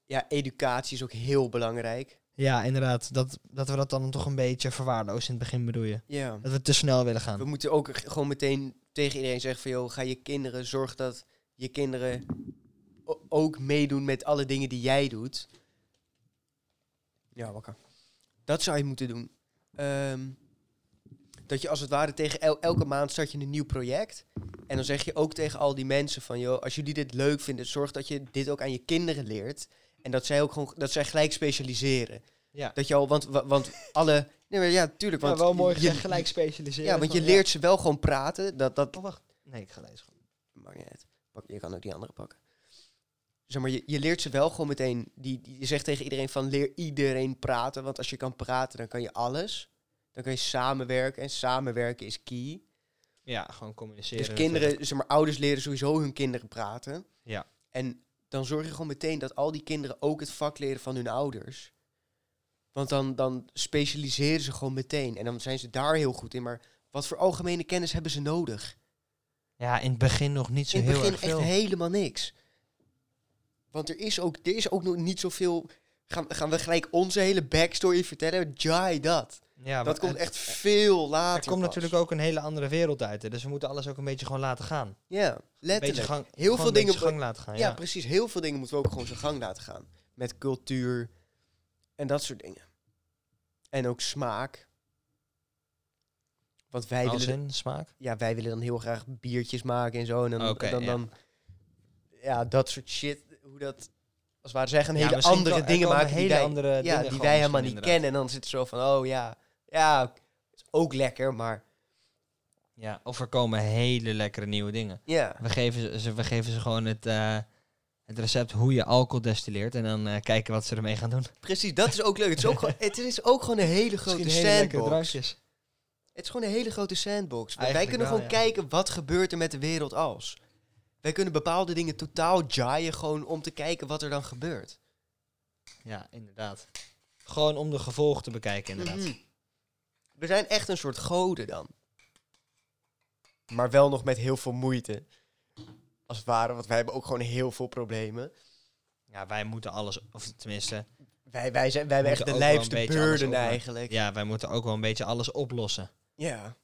ja, educatie is ook heel belangrijk. Ja, inderdaad. Dat, dat we dat dan toch een beetje verwaarlozen in het begin bedoel je. Ja. Dat we te snel willen gaan. We moeten ook gewoon meteen tegen iedereen zeggen van... joh, ga je kinderen, zorg dat je kinderen ook meedoen met alle dingen die jij doet. Ja, wakker. Dat zou je moeten doen. Ehm, dat je als het ware tegen el- elke maand start je een nieuw project. En dan zeg je ook tegen al die mensen van... joh, als jullie dit leuk vinden, zorg dat je dit ook aan je kinderen leert. En dat zij ook gewoon dat zij gelijk specialiseren. Ja. Dat je al, want, wa- want alle... Nee, maar ja, tuurlijk. Want ja, wel mooi je- gelijk specialiseren. ja, want je van, leert ze wel gewoon praten. Dat, dat Oh, wacht. Nee, ik ga gewoon. maakt niet uit. Pak, je kan ook die andere pakken. Zeg maar, je, je leert ze wel gewoon meteen. Die, die, je zegt tegen iedereen van leer iedereen praten. Want als je kan praten, dan kan je alles. Dan kan je samenwerken. En samenwerken is key. Ja, gewoon communiceren. Dus kinderen, zeg maar, ouders leren sowieso hun kinderen praten. Ja. En dan zorg je gewoon meteen dat al die kinderen ook het vak leren van hun ouders. Want dan, dan specialiseren ze gewoon meteen. En dan zijn ze daar heel goed in. Maar wat voor algemene kennis hebben ze nodig? Ja, in het begin nog niet zo in het heel begin erg echt veel. helemaal niks. Want er is ook, er is ook nog niet zoveel... Gaan, gaan we gelijk onze hele backstory vertellen? Jai dat. ja, dat komt het- echt veel later Er komt pas. natuurlijk ook een hele andere wereld uit. Hè, dus we moeten alles ook een beetje gewoon laten gaan. Ja, letterlijk. gang, Heel veel dingen gang laten gaan. ja. Ja, precies. Heel veel dingen moeten we ook gewoon zijn gang laten gaan. Met cultuur en dat soort dingen. En ook smaak. Want wij Als willen, in smaak. ja, wij willen dan heel graag biertjes maken en zo. En dan, Oké, dan, ja. dan ja, dat soort shit. Hoe dat, als het ware zeggen, Ja, hele andere er dingen maken die hele wij, andere ja, dingen die wij helemaal niet kennen. En dan zit het zo van, oh ja, ja, is ook lekker, maar Ja, of er komen hele lekkere nieuwe dingen. ja. We geven ze, ze- we geven ze gewoon het, eh, het recept hoe je alcohol destilleert. En dan eh, kijken wat ze ermee gaan doen. Precies, dat is ook leuk. Het is ook, gewoon, het is ook gewoon een hele grote Misschien sandbox. Het is gewoon een hele grote sandbox. Wij kunnen wel, gewoon ja. kijken wat gebeurt er met de wereld als. Wij kunnen bepaalde dingen totaal jaaien gewoon om te kijken wat er dan gebeurt. Ja, inderdaad. Gewoon om de gevolgen te bekijken, inderdaad. Mhm. We zijn echt een soort goden dan. Maar wel nog met heel veel moeite. Als het ware, want wij hebben ook gewoon heel veel problemen. Ja, wij moeten alles, of tenminste, Wij, wij, zijn, wij hebben echt de burden opmaken. eigenlijk. ja, wij moeten ook wel een beetje alles oplossen. Ja.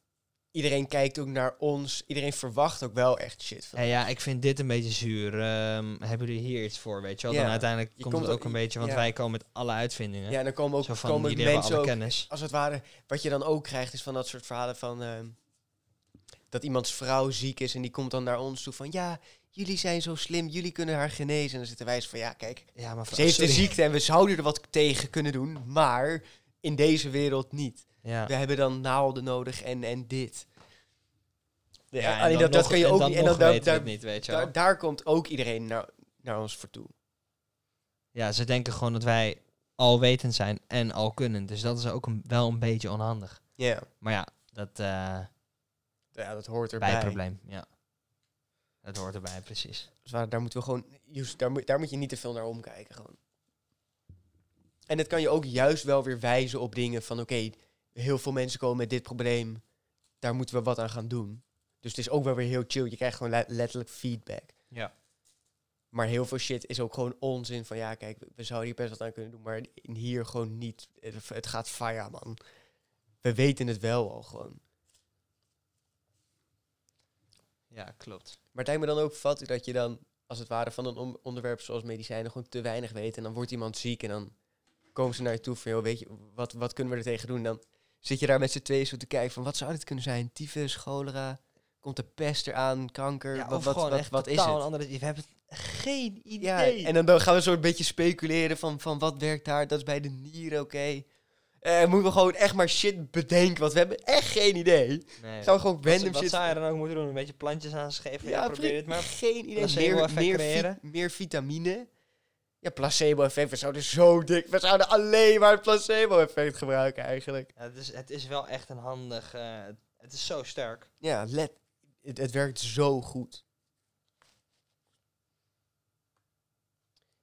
Iedereen kijkt ook naar ons. Iedereen verwacht ook wel echt shit van En ja, ik vind dit een beetje zuur. Ehm, hebben jullie hier iets voor, weet je wel? Ja, Dan uiteindelijk je komt komt het ook een beetje, want ja. wij komen met alle uitvindingen. Ja, en dan komen ook Zo van, komen mensen ook, kennis. als het ware, wat je dan ook krijgt, is van dat soort verhalen van ehm, dat iemands vrouw ziek is en die komt dan naar ons toe van ja, jullie zijn zo slim, jullie kunnen haar genezen. En dan zitten wij van ja, kijk, Ja, maar ze heeft de sorry. ziekte en we zouden er wat tegen kunnen doen, maar in deze wereld niet. Ja. We hebben dan naalden nodig en, en dit. Ja, Ja, en dat, dat kan je en ook dan niet. En dan, daar, niet, weet je wel. daar, daar komt ook iedereen naar, naar ons voor toe. Ja, ze denken gewoon dat wij alwetend zijn en al kunnen. Dus dat is ook een, wel een beetje onhandig. Ja, Maar ja, dat eh ja dat hoort erbij. bijprobleem. Ja. Dat hoort erbij, precies. Dus waar, daar moeten we gewoon, daar, moet, daar moet je niet te veel naar omkijken. Gewoon. En het kan je ook juist wel weer wijzen op dingen van oké, heel veel mensen komen met dit probleem, daar moeten we wat aan gaan doen. Dus het is ook wel weer heel chill. Je krijgt gewoon le- letterlijk feedback. Ja. Maar heel veel shit is ook gewoon onzin van ja, kijk, we, zouden hier best wat aan kunnen doen, maar in hier gewoon niet. Het, gaat fire, man. We weten het wel al gewoon. Ja, klopt. Maar het lijkt me dan ook vat dat je dan, als het ware, van een on- onderwerp zoals medicijnen gewoon te weinig weet. En dan wordt iemand ziek en dan komen ze naar je toe van, joh, weet je, wat, wat kunnen we er tegen doen? Dan zit je daar met z'n tweeën zo te kijken van, wat zou dit kunnen zijn? Tyfus, cholera, komt er pest eraan, kanker, Ja, wat, wat, wat, echt wat is het? een andere... We hebben geen idee. Ja, en dan, dan gaan we een soort beetje speculeren van, van wat werkt daar, dat is bij de nieren, oké. Eh, moeten we gewoon echt maar shit bedenken, want we hebben echt geen idee. Nee. We gewoon Wat, random wat shit... zou je dan ook moeten doen? Een beetje plantjes aanscheven? Ja, probeer het maar. Geen idee. Meer, meer, vi- meer vitamine. Ja, placebo-effect. We zouden zo dik... We zouden alleen maar het placebo-effect gebruiken eigenlijk. Ja, het, is, het is wel echt een handig... eh, het is zo sterk. Ja, let. Het, het werkt zo goed.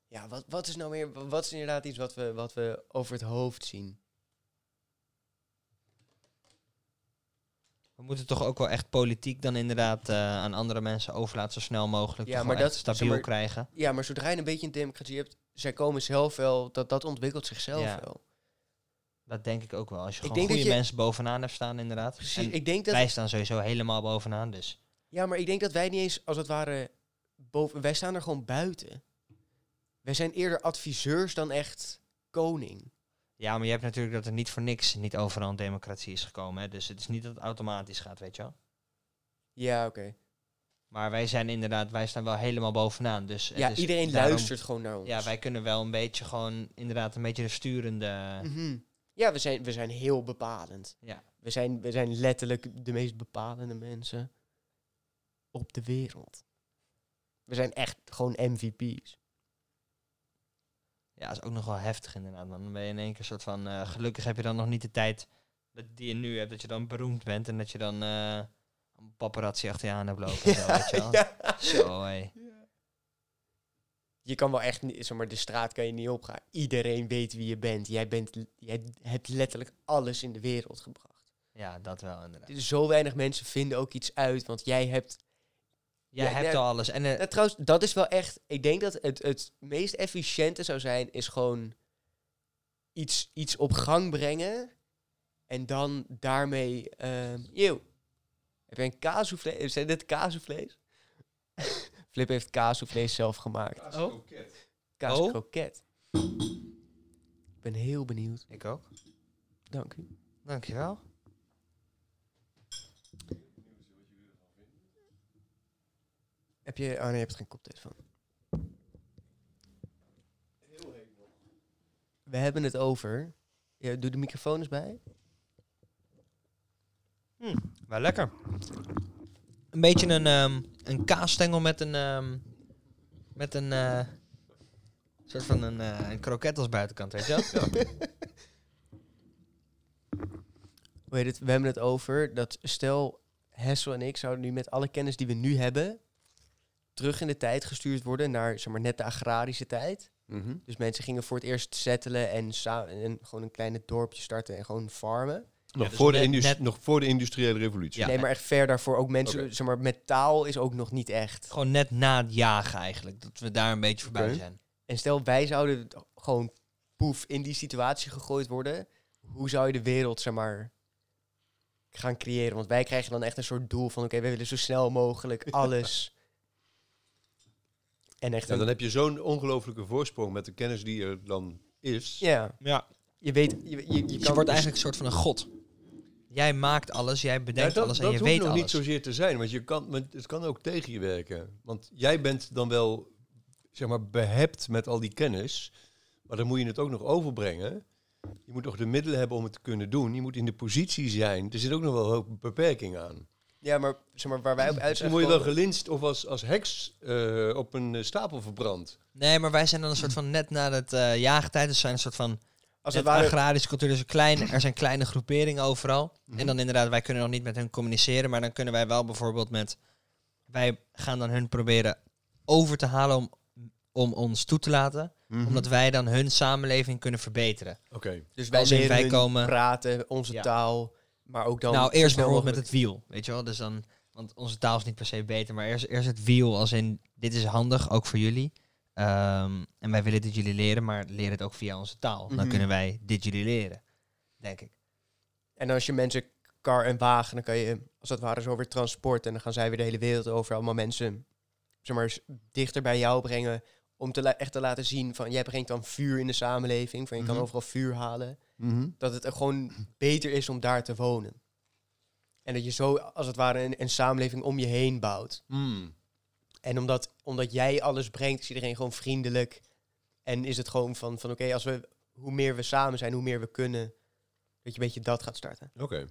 Ja, wat, wat is nou meer... Wat is inderdaad iets wat we, wat we over het hoofd zien? We moeten toch ook wel echt politiek dan inderdaad eh, aan andere mensen overlaten zo snel mogelijk. Ja, maar dat- stabiel krijgen. Ja, maar zodra je een beetje een democratie hebt... Zij komen zelf wel... Dat, dat ontwikkelt zichzelf Ja. wel. Dat denk ik ook wel. Als je Ik gewoon goede je- mensen bovenaan hebt staan inderdaad. Precies. En ik denk dat... wij staan sowieso helemaal bovenaan, dus... Ja, maar ik denk dat wij niet eens, als het ware, boven... Wij staan er gewoon buiten. Wij zijn eerder adviseurs dan echt koning. Ja, maar je hebt natuurlijk dat er niet voor niks niet overal een democratie is gekomen. Hè? Dus het is niet dat het automatisch gaat, weet je wel. Ja, oké. Maar wij zijn inderdaad, wij staan wel helemaal bovenaan. Dus het Ja, iedereen daarom- luistert gewoon naar ons. Ja, wij kunnen wel een beetje gewoon, inderdaad, een beetje de sturende... Mhm. Ja, we zijn, we zijn heel bepalend. Ja. We zijn, we zijn letterlijk de meest bepalende mensen op de wereld. We zijn echt gewoon MVP's. Ja, is ook nog wel heftig inderdaad. Dan ben je in één keer soort van... eh, gelukkig heb je dan nog niet de tijd dat die je nu hebt. Dat je dan beroemd bent en dat je dan eh een paparazzi achter je aan hebt lopen. en zo, <laughs> weet je. Ja. Zo. Je kan wel echt niet, zeg maar, de straat kan je niet opgaan. Iedereen weet wie je bent. Jij, bent. jij hebt letterlijk alles in de wereld gebracht. Ja, dat wel inderdaad. Zo weinig mensen vinden ook iets uit, want jij hebt Jij Ja, hebt ja. al alles. En eh, Ja, trouwens, dat is wel echt. Ik denk dat het, het meest efficiënte zou zijn, is gewoon iets, iets op gang brengen. En dan daarmee. ehm eeuw, heb je een kaassoufflé? Zijn dit kaassoufflés? <laughs> Flip heeft kaassoufflés zelf gemaakt. Oh. Kaaskroket. Ik ben heel benieuwd. ik ook. Dank u. Dankjewel. Heb je... Oh nee, je hebt geen koptelefoon. We hebben het over... Ja, doe de microfoon eens bij. Wel lekker. Een beetje een, ehm een kaasstengel met een... ehm, met een... eh, soort van een, eh, een kroket als buitenkant, weet je wel? <laughs> Hoe heet het? We hebben het over dat stel Hessel en ik zouden nu met alle kennis die we nu hebben terug in de tijd gestuurd worden naar zeg maar net de agrarische tijd. Mhm. Dus mensen gingen voor het eerst settelen en, en gewoon een kleine dorpje starten en gewoon farmen. Nog, dus voor de net- indus- net- nog voor de industriële revolutie. Ja. nee, maar echt ver daarvoor ook mensen, zeg maar, met taal is ook nog niet echt. Gewoon net na het jagen eigenlijk. Dat we daar een beetje voorbij zijn. En stel wij zouden gewoon poef in die situatie gegooid worden, hoe zou je de wereld, zeg maar, gaan creëren? Want wij krijgen dan echt een soort doel van, oké, we willen zo snel mogelijk <laughs> alles. En echt Ja, een- dan heb je zo'n ongelofelijke voorsprong met de kennis die er dan is. Ja, Ja. je weet, je, je, je wordt eigenlijk een soort van een god. Jij maakt alles, jij Ja, bedenkt dat alles en dat je hoeft weet nog alles. niet zozeer te zijn, want je kan, want het kan ook tegen je werken. Want jij bent dan wel, zeg maar, behept met al die kennis, maar dan moet je het ook nog overbrengen. Je moet nog de middelen hebben om het te kunnen doen. Je moet in de positie zijn. Er zit ook nog wel een hoop beperking aan. Ja, maar, zeg maar waar wij op uit zijn dan word je wel gelinst of als, als heks eh, op een eh, stapel verbrand. Nee, maar wij zijn dan een soort van net na het eh jaagtijd. Dus zijn een soort van Als het ware, agrarische cultuur. Dus een klein, er zijn kleine groeperingen overal. Mhm. En dan inderdaad, wij kunnen nog niet met hun communiceren. Maar dan kunnen wij wel bijvoorbeeld met... Wij gaan dan hun proberen over te halen om, om ons toe te laten. Mhm. Omdat wij dan hun samenleving kunnen verbeteren. Oké. dus wij wij komen- praten, onze Ja. taal, maar ook dan... nou, eerst bijvoorbeeld met het wiel. Weet je wel? Dus dan... Want onze taal is niet per se beter. Maar eerst, eerst het wiel als in... Dit is handig, ook voor jullie. Ehm, en wij willen dit jullie leren, maar leer het ook via onze taal. Dan Mhm. kunnen wij dit jullie leren. Denk ik. En als je mensen kar en wagen, dan kan je als het ware zo weer transport en dan gaan zij weer de hele wereld over allemaal mensen zeg maar dichter bij jou brengen om te echt te laten zien van jij brengt dan vuur in de samenleving, van je kan Mhm. overal vuur halen, Mhm. dat het er gewoon beter is om daar te wonen. En dat je zo als het ware een, een samenleving om je heen bouwt. Mm. En omdat, omdat jij alles brengt, is iedereen gewoon vriendelijk. En is het gewoon van, van oké, als we hoe meer we samen zijn, hoe meer we kunnen, dat je een beetje dat gaat starten. Oké.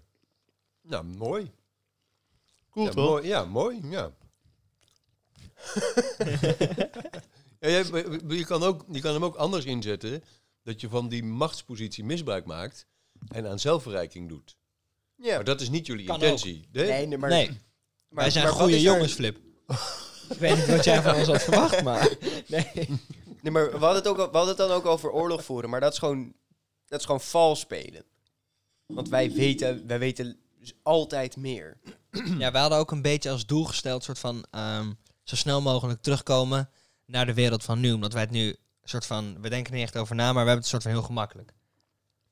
Nou, mooi. Cool, ja, toch? Mooi, ja, mooi. Ja. <laughs> ja, jij- maar je, kan ook, je kan hem ook anders inzetten. Dat je van die machtspositie misbruik maakt en aan zelfverrijking doet. Ja. Maar dat is niet jullie Kan intentie. Nee? Nee, nee, maar, nee, maar- wij zijn maar goede er- jongens, Flip. <laughs> ik weet niet wat jij van ons had verwacht, maar... <laughs> Nee. Nee, maar we hadden, het ook, we hadden het dan ook over oorlog voeren, maar dat is gewoon, dat is gewoon vals spelen. Want wij weten, wij weten altijd meer. Ja, wij hadden ook een beetje als doel gesteld, soort van ehm, zo snel mogelijk terugkomen naar de wereld van nu. Omdat wij het nu soort van, we denken er niet echt over na, maar we hebben het soort van heel gemakkelijk.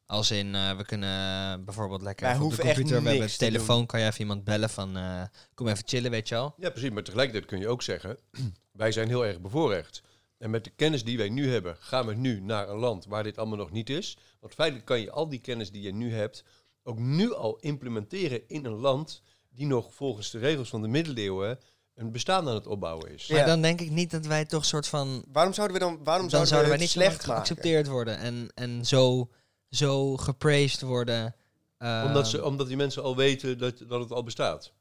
Als in, eh, we kunnen bijvoorbeeld lekker even op de computer, we hebben telefoon, kan je even iemand bellen van, eh, kom even chillen, weet je wel. Ja, precies. Maar tegelijkertijd kun je ook zeggen, <clears throat> wij zijn heel erg bevoorrecht. En met de kennis die wij nu hebben, gaan we nu naar een land waar dit allemaal nog niet is. Want feitelijk kan je al die kennis die je nu hebt, ook nu al implementeren in een land die nog volgens de regels van de middeleeuwen een bestaan aan het opbouwen is. Maar Ja. dan denk ik niet dat wij toch soort van, Waarom zouden we dan, waarom dan zouden, zouden wij we niet slecht geaccepteerd worden en, en zo, zo gepraised worden. omdat, Ehm, ze, omdat die mensen al weten dat, dat het al bestaat.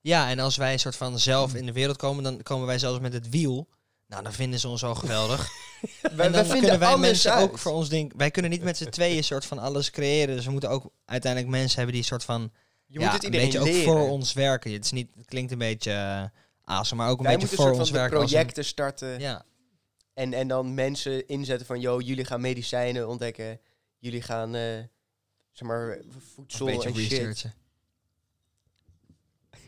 Ja, en als wij een soort van zelf in de wereld komen, dan komen wij zelfs met het wiel. Nou, dan vinden ze ons al geweldig. <laughs> Wij, en wij dan vinden kunnen wij alles mensen uit. ook voor ons ding. Wij kunnen niet met z'n tweeën soort van alles creëren. Dus we moeten ook uiteindelijk mensen hebben die soort van Je ja, moet het een iedereen beetje leren. ook voor ons werken. Het, is niet, het klinkt een beetje uh, azen, maar ook een Wij beetje moeten voor een ons soort van de werken. als een- projecten starten. ja. En, en dan mensen inzetten van, yo, jullie gaan medicijnen ontdekken. Jullie gaan, eh, zeg maar, Of voedsel een beetje en shit. researchen. <laughs>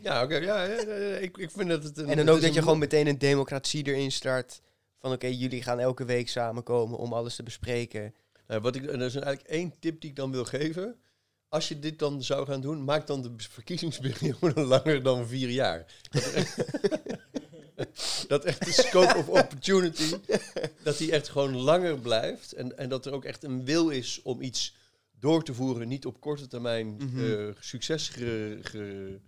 Ja, oké. ja, ja, ja, ja, ik, ik vind dat het een... En dan ook dat een je gewoon meteen een democratie erin start. Van oké, jullie gaan elke week samenkomen om alles te bespreken. Nou, wat ik, en er is eigenlijk één tip die ik dan wil geven. Als je dit dan zou gaan doen, maak dan de verkiezingsperiode <laughs> langer dan vier jaar. Dat echt, <laughs> dat echt de scope of opportunity, dat die echt gewoon langer blijft. En, en dat er ook echt een wil is om iets door te voeren, niet op korte termijn Mhm. eh, succes ge, ge-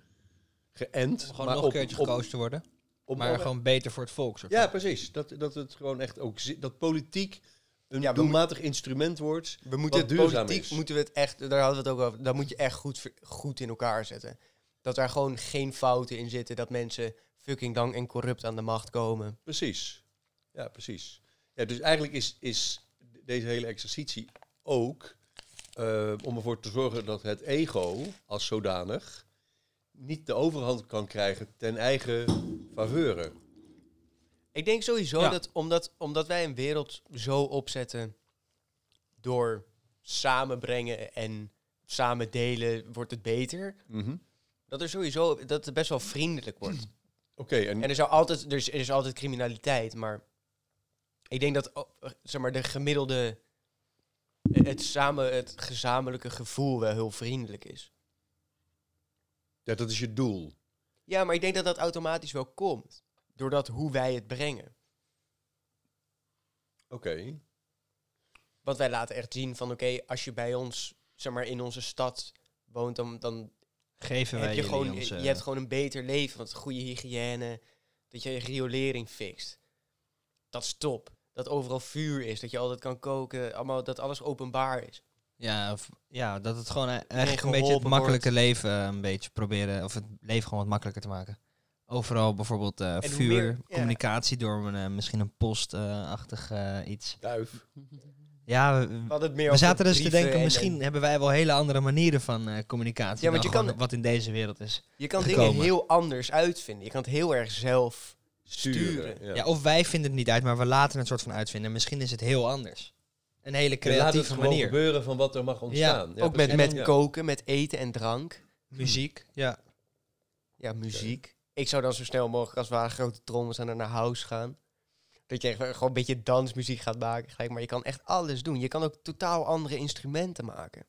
geënt. Gewoon maar nog een keertje op- gekozen te worden. maar gewoon beter voor het volk. Ja, precies. Dat, dat het gewoon echt ook dat politiek een Ja, doelmatig instrument wordt. We moeten het duurzaam politiek, is. moeten we het echt, daar hadden we het ook over, dat moet je echt goed, goed in elkaar zetten. Dat daar gewoon geen fouten in zitten, dat mensen fucking lang en corrupt aan de macht komen. Precies. Ja, precies. Ja, dus eigenlijk is, is deze hele exercitie ook eh, om ervoor te zorgen dat het ego als zodanig niet de overhand kan krijgen ten eigen faveur. Ik denk sowieso Ja. dat omdat, omdat wij een wereld zo opzetten door samenbrengen en samen delen, wordt het beter. Mhm. Dat er sowieso, dat het best wel vriendelijk wordt. <clears throat> Oké, en En er, zou altijd, er, is, er is altijd criminaliteit, maar ik denk dat oh, zeg maar, de gemiddelde, het, samen, het gezamenlijke gevoel wel heel vriendelijk is. ja, dat is je doel. Ja, maar ik denk dat dat automatisch wel komt, doordat hoe wij het brengen. Oké. Want wij laten echt zien van, oké, als je bij ons, zeg maar, in onze stad woont, dan, dan Geven wij heb je jullie gewoon, onze- je hebt gewoon een beter leven, want goede hygiëne, dat je je riolering fixt. Dat is top. Dat overal vuur is, dat je altijd kan koken, allemaal, dat alles openbaar is. Ja, of- ja, dat het gewoon e- eigenlijk een beetje het wordt. makkelijke leven eh, een beetje proberen, of het leven gewoon wat makkelijker te maken. Overal bijvoorbeeld eh, vuur, meer- ja. communicatie door een, eh, misschien een postachtig eh iets. Duif. Ja, we, We, hadden het meer we over zaten dus te denken, en- misschien en hebben wij wel hele andere manieren van eh, communicatie Ja, dan want je kan- wat in deze wereld is. je kan gekomen. dingen heel anders uitvinden. Je kan het heel erg zelf sturen. Sturen. Ja. Ja. of wij vinden het niet uit, maar we laten het soort van uitvinden. Misschien is het heel anders. Een hele Je laat het creatieve manier. gebeuren van wat er mag ontstaan. Ja, Ook met, met Ja. koken, met eten en drank. Muziek, ja. Ja, muziek. Ik zou dan zo snel mogelijk als het ware grote trommels en dan naar house gaan. Dat je gewoon een beetje dansmuziek gaat maken. Gelijk, maar je kan echt alles doen. Je kan ook totaal andere instrumenten maken.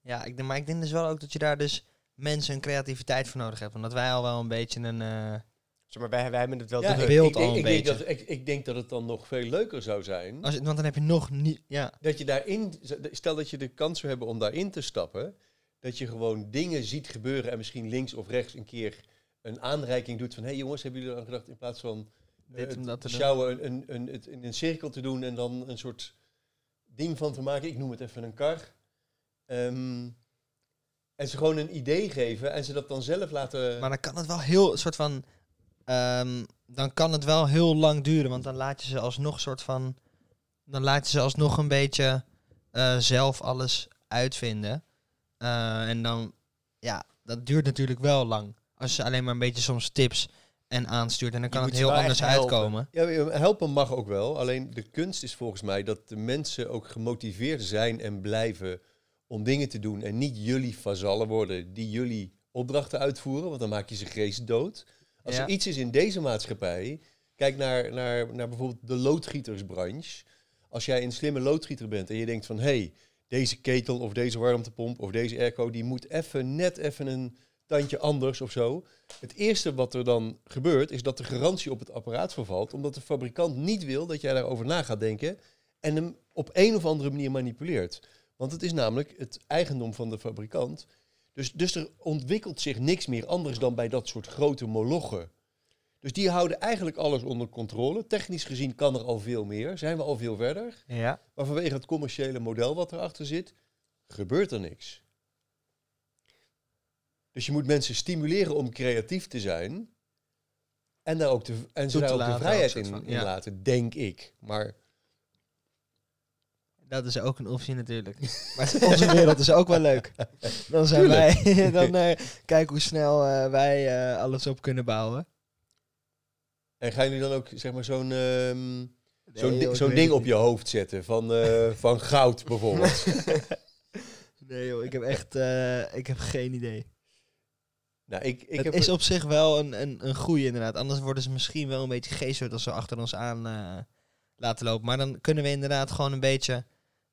Ja, ik denk, maar ik denk dus wel ook dat je daar dus mensen en creativiteit voor nodig hebt. Omdat wij al wel een beetje een... eh, Zeg maar, wij, wij hebben het wel Ja, beeld ik, al ik, een ik denk dat, ik, ik denk dat het dan nog veel leuker zou zijn. Als, want dan heb je nog niet... Ja, Dat je daarin, stel dat je de kans zou hebben om daarin te stappen, dat je gewoon dingen ziet gebeuren en misschien links of rechts een keer een aanreiking doet van, hé hey jongens, hebben jullie aan gedacht in plaats van eh, Dit het dat te sjouwen een, een, een, het in een cirkel te doen en dan een soort ding van te maken. Ik noem het even een kar. Ehm, en ze gewoon een idee geven en ze dat dan zelf laten... maar dan kan het wel heel soort van... ehm, dan kan het wel heel lang duren, want dan laat je ze alsnog soort van... Dan laat je ze alsnog een beetje eh, zelf alles uitvinden. Eh, en dan, ja, dat duurt natuurlijk wel lang. Als je alleen maar een beetje soms tips en aanstuurt. En dan kan het heel anders uitkomen. Ja, helpen mag ook wel. Alleen de kunst is volgens mij dat de mensen ook gemotiveerd zijn en blijven om dingen te doen. En niet jullie vazallen worden die jullie opdrachten uitvoeren, want dan maak je ze geestdood. Als Ja. er iets is in deze maatschappij, kijk naar, naar, naar bijvoorbeeld de loodgietersbranche. Als jij een slimme loodgieter bent en je denkt van hé, hey, deze ketel of deze warmtepomp of deze airco, die moet even net even een tandje anders of zo. Het eerste wat er dan gebeurt, is dat de garantie op het apparaat vervalt, omdat de fabrikant niet wil dat jij daarover na gaat denken en hem op een of andere manier manipuleert. Want het is namelijk het eigendom van de fabrikant. Dus, dus er ontwikkelt zich niks meer anders dan bij dat soort grote molochen. Dus die houden eigenlijk alles onder controle. Technisch gezien kan er al veel meer, zijn we al veel verder. Ja. Maar vanwege het commerciële model wat erachter zit, gebeurt er niks. Dus je moet mensen stimuleren om creatief te zijn. En, daar ook de, en ze daar ook de vrijheid in, van, in ja. laten, denk ik. Maar Dat is ook een optie natuurlijk. <laughs> Maar onze wereld is ook wel leuk. Dan zijn wij, <laughs> dan eh kijk hoe snel eh, wij eh, alles op kunnen bouwen. En gaan jullie dan ook zeg maar zo'n ehm, zo'n di- ding op je hoofd zetten van, eh, van goud bijvoorbeeld? <laughs> Nee joh, ik heb echt eh, ik heb geen idee. nou, ik, ik het heb is op zich wel een, een, een goeie inderdaad. Anders worden ze misschien wel een beetje geestelijk als ze achter ons aan eh, laten lopen. Maar dan kunnen we inderdaad gewoon een beetje...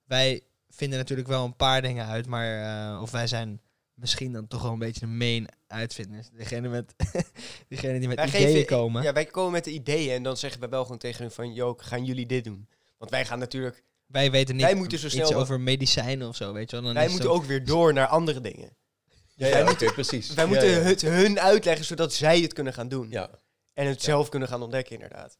Wij vinden natuurlijk wel een paar dingen uit, maar... of wij zijn misschien dan toch wel een beetje de main uitvinders. Degene, met, <laughs> degene die met Wij ideeën geven- komen. Ja, wij komen met de ideeën en dan zeggen we wel gewoon tegen hun van... Yo, gaan jullie dit doen? Want wij gaan natuurlijk... Wij weten niet Wij moeten zo iets snel- over medicijnen of zo, weet je wel. Dan wij moeten ook weer door naar andere dingen. ja, ja, oké, precies. Wij Ja, moeten ja. het hun uitleggen zodat zij het kunnen gaan doen. Ja, En het Ja. zelf kunnen gaan ontdekken, inderdaad.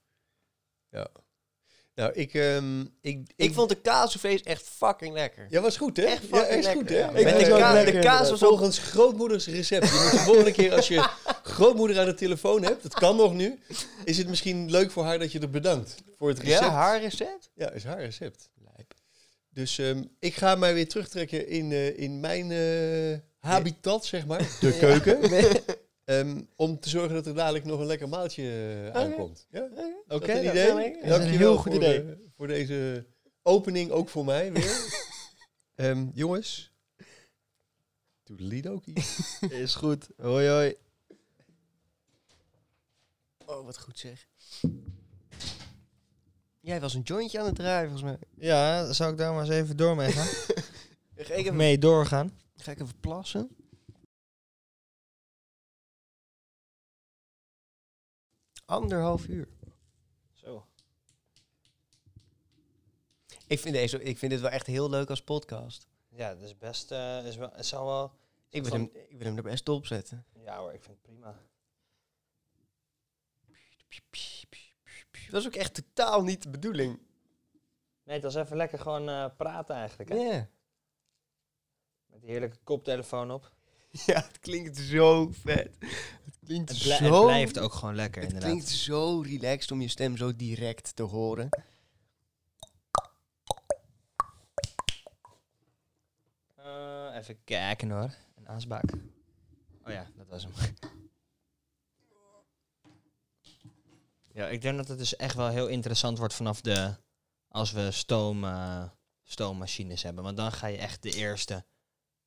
Nou, ik, ehm, ik, Ik vond de kaasvlees echt fucking lekker. Ja, was goed, hè? Echt ja, fucking is goed, lekker, hè? ja. Ik de ka- lekker, de kaas was ook- Volgens grootmoeders recept. Je moet de volgende keer als je <laughs> grootmoeder aan de telefoon hebt, dat kan nog nu, is het misschien leuk voor haar dat je er bedankt voor het recept. Ja, haar recept? Ja, is haar recept. Dus ehm, ik ga mij weer terugtrekken in, eh, in mijn eh, habitat, zeg maar. <laughs> De keuken. Ehm, om te zorgen dat er dadelijk nog een lekker maaltje eh, aankomt. Ja? Oké, Is dat een dat idee? een Dankjewel heel goed voor, idee. voor deze opening, ook voor mij weer. <laughs> Ehm, jongens. Toedelidokie. <laughs> Is goed. Hoi hoi. Oh, wat goed zeg. Jij was een jointje aan het draaien, volgens mij. Ja, zou ik daar maar eens even door mee gaan? <laughs> Ga ik even, mee doorgaan? ga ik even plassen? Anderhalf uur. Zo. Ik vind, deze, ik vind dit wel echt heel leuk als podcast. Ja, dat is best... eh, is wel, het zou wel... Ik wil, hem, ik wil hem er best op zetten. Ja hoor, ik vind het prima. Dat is ook echt totaal niet de bedoeling. Nee, het was even lekker gewoon eh, praten eigenlijk. Ja. Hè? Met die heerlijke koptelefoon op. <laughs> Ja, het klinkt zo vet. Het klinkt Het, zo... het blijft ook gewoon lekker Het inderdaad. klinkt zo relaxed om je stem zo direct te horen. Eh, even kijken hoor. Een aanspraak. Oh ja, dat was hem. ja, ik denk dat het dus echt wel heel interessant wordt vanaf de... Als we stoom, eh, stoommachines hebben. Want dan ga je echt de eerste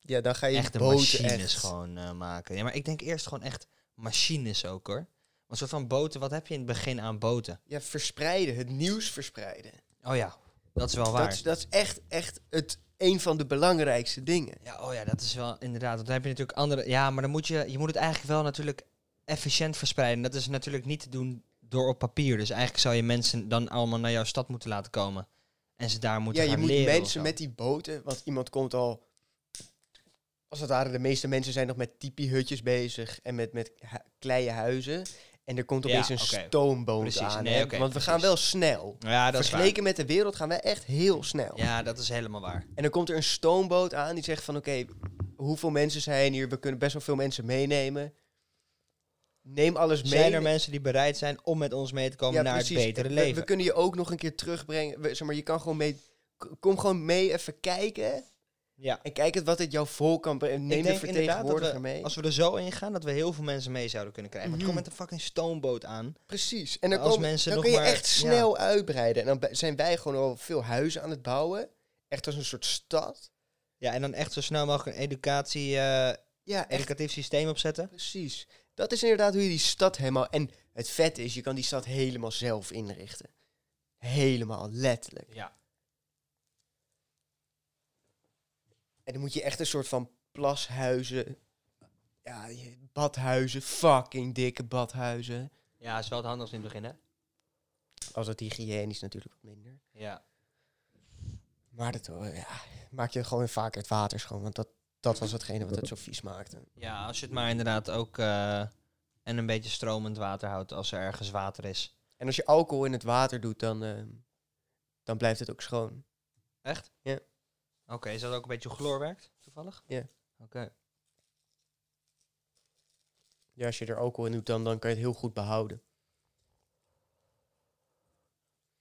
Ja, dan ga je echte machines echt... gewoon eh, maken. Ja, maar ik denk eerst gewoon echt machines ook hoor. Een soort van boten. Wat heb je in het begin aan boten? Ja, verspreiden. Het nieuws verspreiden. Oh ja, dat is wel waar. Dat, is- dat is echt, echt het, een van de belangrijkste dingen. Ja, oh ja, dat is wel inderdaad. Want dan heb je natuurlijk andere. Ja, maar dan moet je, je moet het eigenlijk wel natuurlijk efficiënt verspreiden. Dat is natuurlijk niet te doen door op papier. Dus eigenlijk zou je mensen dan allemaal naar jouw stad moeten laten komen. En ze daar moeten ja, je gaan moet mensen met die boten, want iemand komt al, als het ware, de meeste mensen zijn nog met tipi-hutjes bezig en met, met kleine huizen. En er komt Ja, opeens een oké. stoomboot Precies, aan. nee, want we precies. gaan wel snel. Ja, dat is. Vergeleken met de wereld gaan wij echt heel snel. Ja, dat is helemaal waar. En dan komt er een stoomboot aan die zegt van oké, hoeveel mensen zijn hier? We kunnen best wel veel mensen meenemen. Neem alles mee. Zijn er mensen die bereid zijn om met ons mee te komen Ja, naar precies. het betere We- leven? We, kunnen je ook nog een keer terugbrengen. We- zeg maar, je kan gewoon mee. Kom gewoon mee even kijken. Ja. En kijk het wat het jouw volk kan brengen. Neem Ik de vertegenwoordiger we, mee. als we er zo in gaan, dat we heel veel mensen mee zouden kunnen krijgen. Want Mhm. kom met een fucking stoomboot aan. Precies. En dan, Als komen- mensen dan nog kun je maar- echt snel uitbreiden. En dan zijn wij gewoon al veel huizen aan het bouwen. Echt als een soort stad. Ja, en dan echt zo snel mogelijk een educatie, eh, Ja, educatief systeem opzetten. precies. Dat is inderdaad hoe je die stad helemaal... En het vet is, je kan die stad helemaal zelf inrichten. Helemaal, letterlijk. Ja. En dan moet je echt een soort van plashuizen... Ja, badhuizen, fucking dikke badhuizen. Ja, is wel het handigst in het begin, hè? Als het hygiënisch natuurlijk wat minder. Ja. Maar dat eh, ja, maak je gewoon vaker het water schoon. Want dat, dat was hetgene wat het zo vies maakte. Ja, als je het maar inderdaad ook... eh, en een beetje stromend water houdt als er ergens water is. En als je alcohol in het water doet, dan, eh, dan blijft het ook schoon. Echt? Ja. Oké, is dat ook een beetje hoe chloor werkt, toevallig? Ja. Oké. Ja, als je er alcohol in doet, dan, dan kan je het heel goed behouden.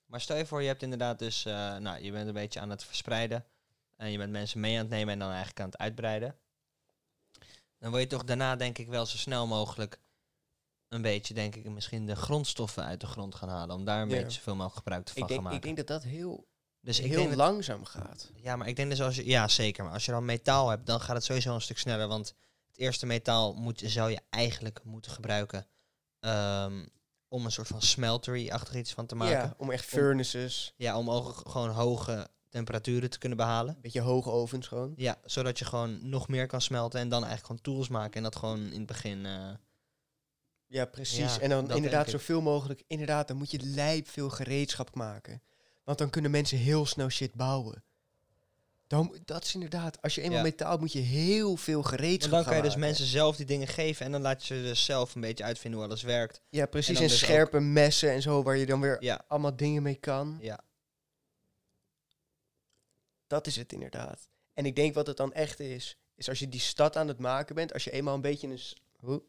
Maar stel je voor, je hebt inderdaad dus... eh, nou, je bent een beetje aan het verspreiden. En je bent mensen mee aan het nemen en dan eigenlijk aan het uitbreiden. Dan wil je toch daarna, denk ik, wel zo snel mogelijk... een beetje, denk ik, misschien de grondstoffen uit de grond gaan halen. Om daar een Ja. beetje zoveel mogelijk gebruik van denk, maken. ik denk dat dat heel, dus ik heel denk dat- langzaam gaat. Ja, maar ik denk dus als je... Ja, zeker. Maar als je dan metaal hebt, dan gaat het sowieso een stuk sneller. Want het eerste metaal moet, zou je eigenlijk moeten gebruiken... ehm, om een soort van smeltery-achtig iets van te maken. Ja, om echt furnaces, Ja, om ook gewoon hoge temperaturen te kunnen behalen. beetje hoge ovens gewoon. Ja, zodat je gewoon nog meer kan smelten en dan eigenlijk gewoon tools maken. En dat gewoon in het begin... eh, Ja, precies. Ja, en dan inderdaad zoveel mogelijk, inderdaad, dan moet je lijp veel gereedschap maken. Want dan kunnen mensen heel snel shit bouwen. Dan, dat is inderdaad, als je eenmaal Ja. metaal moet je heel veel gereedschap dan kan je dus maken. mensen zelf die dingen geven. En dan laat je ze dus zelf een beetje uitvinden hoe alles werkt. Ja, precies. en En, dus scherpe messen en zo, waar je dan weer Ja, allemaal dingen mee kan. ja. Dat is het inderdaad. En ik denk wat het dan echt is, is als je die stad aan het maken bent, als je eenmaal een beetje een... Hoe?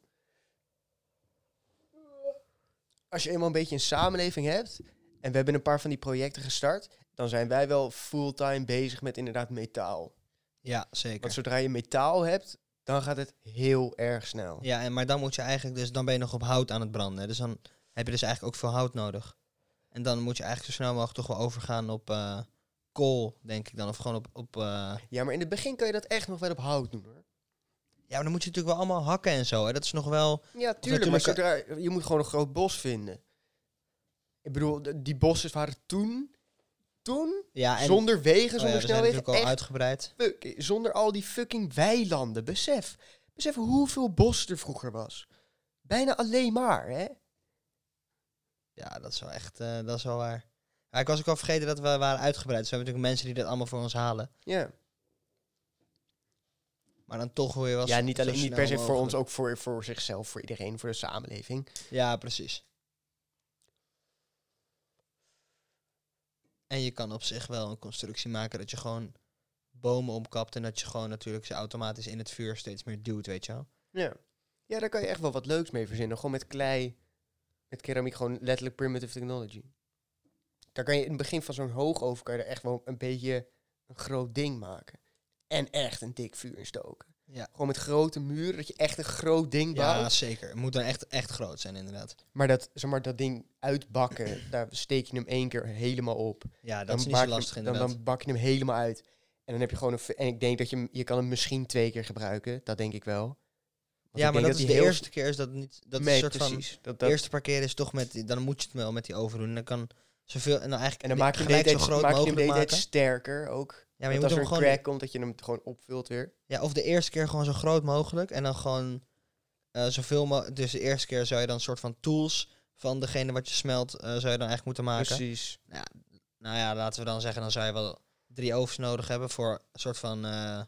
Als je eenmaal een beetje een samenleving hebt, en we hebben een paar van die projecten gestart, dan zijn wij wel fulltime bezig met inderdaad metaal. Ja, zeker. Want zodra je metaal hebt, dan gaat het heel erg snel. Ja, en, maar dan moet je eigenlijk dus, dan ben je nog op hout aan het branden. Dus dan heb je dus eigenlijk ook veel hout nodig. En dan moet je eigenlijk zo snel mogelijk toch wel overgaan op eh, kool, denk ik dan. Of gewoon op, op eh, Ja, maar in het begin kan je dat echt nog wel op hout doen hoor. ja, maar dan moet je natuurlijk wel allemaal hakken en zo. Hè. Dat is nog wel, Ja, tuurlijk, maar zodra, je moet gewoon een groot bos vinden. Ik bedoel, die bossen waren toen, toen, ja, en zonder wegen, oh ja, zonder zijn snelwegen, al echt uitgebreid. fuck- zonder al die fucking weilanden. Besef, besef hoeveel bos er vroeger was. Bijna alleen maar, hè? Ja, dat is wel echt, eh, dat is wel waar. Ik was ook al vergeten dat we waren uitgebreid. Dus we hebben natuurlijk mensen die dit allemaal voor ons halen. Ja, Maar dan toch wil je wel ja niet, alleen, niet per se voor ons, ook voor, voor zichzelf, voor iedereen, voor de samenleving. Ja, precies. En je kan op zich wel een constructie maken dat je gewoon bomen omkapt en dat je gewoon natuurlijk ze automatisch in het vuur steeds meer duwt, weet je wel. Ja. ja, daar kan je echt wel wat leuks mee verzinnen. Gewoon met klei, met keramiek, gewoon letterlijk primitive technology. Daar kan je in het begin van zo'n hoogoven kan je er echt wel een beetje een groot ding maken. En echt een dik vuur in stoken. Ja. Gewoon met grote muren, dat je echt een groot ding Ja, bouwt. zeker. Het moet dan echt, echt groot zijn, inderdaad. Maar dat, zeg maar dat ding uitbakken, <clears throat> daar steek je hem één keer helemaal op. Ja, dat dan is niet zo hem- lastig, dan, inderdaad. dan bak je hem helemaal uit. En dan heb je gewoon een... En ik denk dat je. Je kan hem misschien twee keer gebruiken. Dat denk ik wel. Want ja, ik maar dat is de heel- eerste keer is dat niet... Dat nee, is een soort van... precies. Dat, De eerste paar keer is toch met... Dan moet je het wel met die oven doen. En dan kan zoveel... En dan eigenlijk en dan maak je hem zo groot maak je hem mogelijk maken. sterker ook. Ja, maar je moet als er een gewoon... crack komt, dat je hem gewoon opvult weer. Ja, of de eerste keer gewoon zo groot mogelijk. En dan gewoon eh, zoveel mogelijk... Dus de eerste keer zou je dan een soort van tools van degene wat je smelt, eh, zou je dan eigenlijk moeten maken. Precies. Nou ja, laten we dan zeggen, dan zou je wel drie ovens nodig hebben voor een soort van... eh,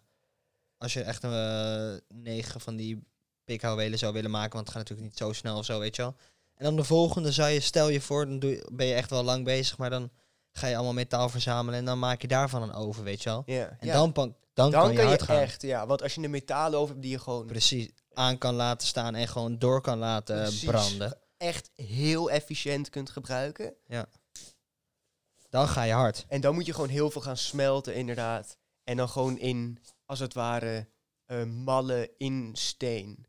als je echt een negen van die pikhouwelen zou willen maken, want het gaat natuurlijk niet zo snel of zo, weet je wel. En dan de volgende zou je, stel je voor, dan doe je, ben je echt wel lang bezig, maar dan ga je allemaal metaal verzamelen en dan maak je daarvan een oven, weet je wel. Ja. En ja. dan, dan, dan kan je kan je hard gaan. echt, ja. Want als je een metalen over hebt die je gewoon Precies, aan kan laten staan en gewoon door kan laten Precies. branden, echt heel efficiënt kunt gebruiken. dan ga je hard. En dan moet je gewoon heel veel gaan smelten, inderdaad. En dan gewoon in, als het ware, eh, mallen in steen.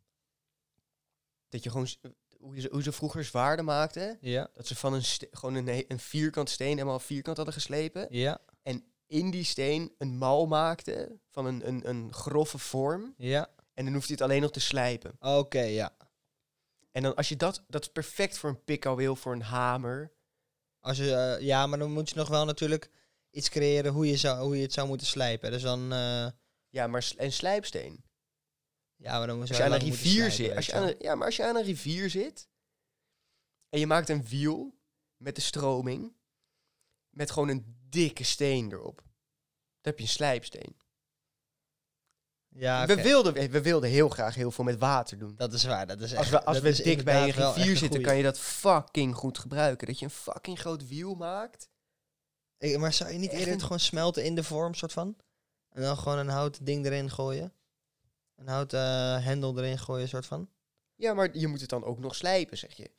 Dat je gewoon, hoe, ze, hoe ze vroeger zwaarden maakten, Ja, dat ze van een, gewoon een, een vierkant steen helemaal vierkant hadden geslepen. ja, In die steen een mal maakten van een, een, een grove vorm. ja. En dan hoeft hij het alleen nog te slijpen. Oké, ja. En dan als je dat, dat is perfect voor een pikhouweel, voor een hamer. Als je, eh, ja, maar dan moet je nog wel natuurlijk iets creëren hoe je, zou, hoe je het zou moeten slijpen. Dus dan, eh, Ja, maar en slijpsteen. Ja, maar dan moet Als je aan een rivier zit. Als je aan een, ja, maar als je aan een rivier zit en je maakt een wiel met de stroming, met gewoon een dikke steen erop. Dan heb je een slijpsteen. Ja, we, wilden, we wilden heel graag heel veel met water doen. Dat is waar. Dat is Als echt, we, als we dik bij een rivier zitten, kan je dat fucking goed gebruiken. Dat je een fucking groot wiel maakt. Ik- maar zou je niet Echt eerder het gewoon smelten in de vorm, soort van? En dan gewoon een houten ding erin gooien? Een houten eh, hendel erin gooien, soort van? Ja, maar je moet het dan ook nog slijpen, zeg je.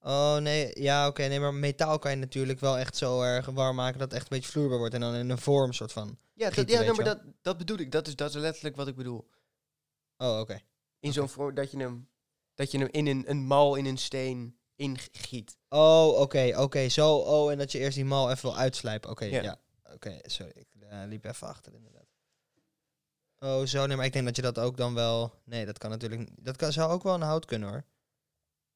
Oh nee, ja oké, nee, maar metaal kan je natuurlijk wel echt zo erg warm maken dat het echt een beetje vloeibaar wordt. En dan in een vorm, soort van. Ja, dat, Gieten, ja weet nou, maar dat, dat bedoel ik. Dat is, dat is letterlijk wat ik bedoel. Oh, oké. In zo'n vorm dat je hem, dat je hem in een, een mal in een steen ingiet. Oh, oké, oké, zo. Oh, en dat je eerst die mal even wil uitslijpen. Oké, Ja. ja. Oké, sorry, ik eh, liep even achter inderdaad. Oh, zo, nee, maar ik denk dat je dat ook dan wel... Nee, dat kan natuurlijk... Dat kan, zou ook wel een hout kunnen, hoor.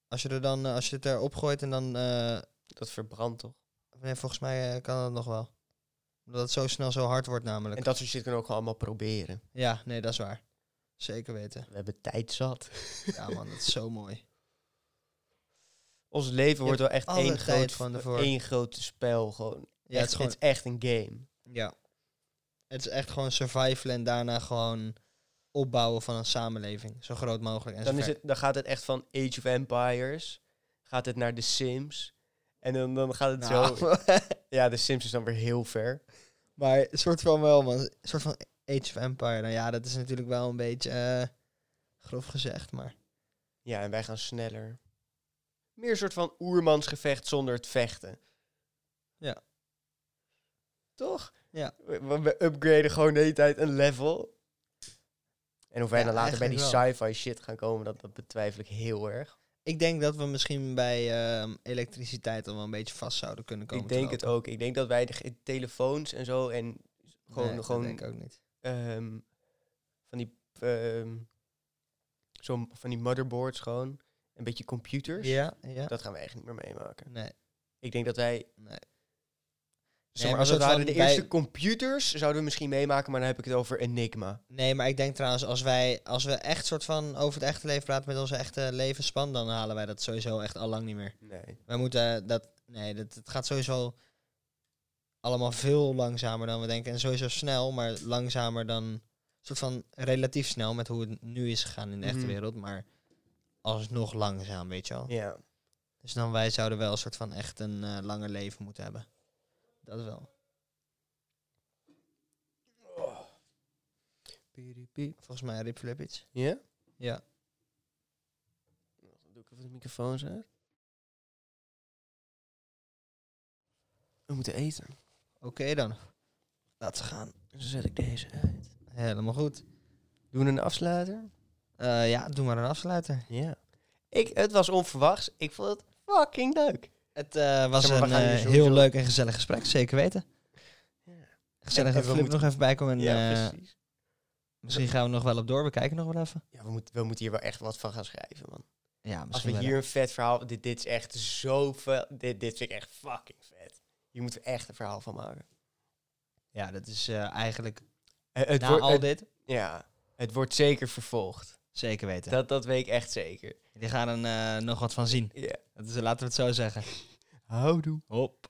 Als je er dan, eh, als je het erop gooit en dan... eh, Dat verbrandt toch? nee, volgens mij eh, kan dat nog wel. Omdat het zo snel zo hard wordt namelijk. En dat soort shit kunnen we ook gewoon allemaal proberen. Ja, nee, dat is waar. Zeker weten. We hebben tijd zat. Ja, man, dat is zo mooi. Ons leven wordt wel echt één groot, van één groot spel. Gewoon. Ja, het is gewoon... het is echt een game. Ja. Het is echt gewoon survival en daarna gewoon opbouwen van een samenleving. Zo groot mogelijk. En Dan, is het, dan gaat het echt van Age of Empires. Gaat het naar The Sims. En dan, dan gaat het Nou, zo... <laughs> Ja, The Sims is dan weer heel ver. maar een soort van wel, man. Een soort van Age of Empire. Nou ja, dat is natuurlijk wel een beetje eh, grof gezegd, maar... Ja, en wij gaan sneller. Meer een soort van oermansgevecht zonder het vechten. Ja. Toch? Ja. We, upgraden gewoon de hele tijd een level. En of wij Ja, dan later bij die sci-fi shit gaan komen, dat, dat betwijfel ik heel erg. Ik denk dat we misschien bij ehm, elektriciteit al wel een beetje vast zouden kunnen komen. ik denk het ook. Ik denk dat wij de telefoons en zo en gewoon, Nee, gewoon denk ik ook niet. ehm, van die ehm, zo van die motherboards gewoon, een beetje computers. Ja, ja. Dat gaan we echt niet meer meemaken. Nee, Ik denk dat wij nee. Zeg maar, als het soort ware van de eerste bij- computers zouden we misschien meemaken, maar dan heb ik het over Enigma. Nee, maar ik denk trouwens, als wij, als we echt soort van over het echte leven praten met onze echte levensspan, dan halen wij dat sowieso echt al lang niet meer. Nee. Wij moeten dat, nee, dat, het gaat sowieso allemaal veel langzamer dan we denken. En sowieso snel, maar langzamer dan, soort van relatief snel met hoe het nu is gegaan in de echte Mhm. wereld, maar alsnog langzaam, weet je wel. Ja. Dus dan wij zouden wel een soort van echt een eh, langer leven moeten hebben. Dat wel. Volgens mij Rip. Ja? Ja. Dan doe ik even de microfoons uit. We moeten eten. Oké dan. Laten we gaan. Dan zet ik deze uit. Helemaal goed. Doen we een afsluiter? Eh, ja, doe maar een afsluiter. Ja. Ik, het was onverwachts. Ik vond het fucking leuk. Het eh, was Zeg maar, we een eh, heel leuk en gezellig gesprek, zeker weten. Ja. Gezellig dat Flip moeten- nog even bij komen. En, ja, eh, precies. misschien gaan we nog wel op door. We kijken nog wel even. Ja, we, moeten we moeten hier wel echt wat van gaan schrijven, man. Ja, Als we wel. hier een vet verhaal... Dit, dit is echt zo veel... Dit, dit vind ik echt fucking vet. Hier moeten we echt een verhaal van maken. Ja, dat is eigenlijk het na wordt- al het- dit. Ja, het wordt zeker vervolgd. Zeker weten. Dat, dat weet ik echt zeker. Die gaan er eh, nog wat van zien. Ja. Dat is, laten we het zo zeggen. Houdoe. Hop.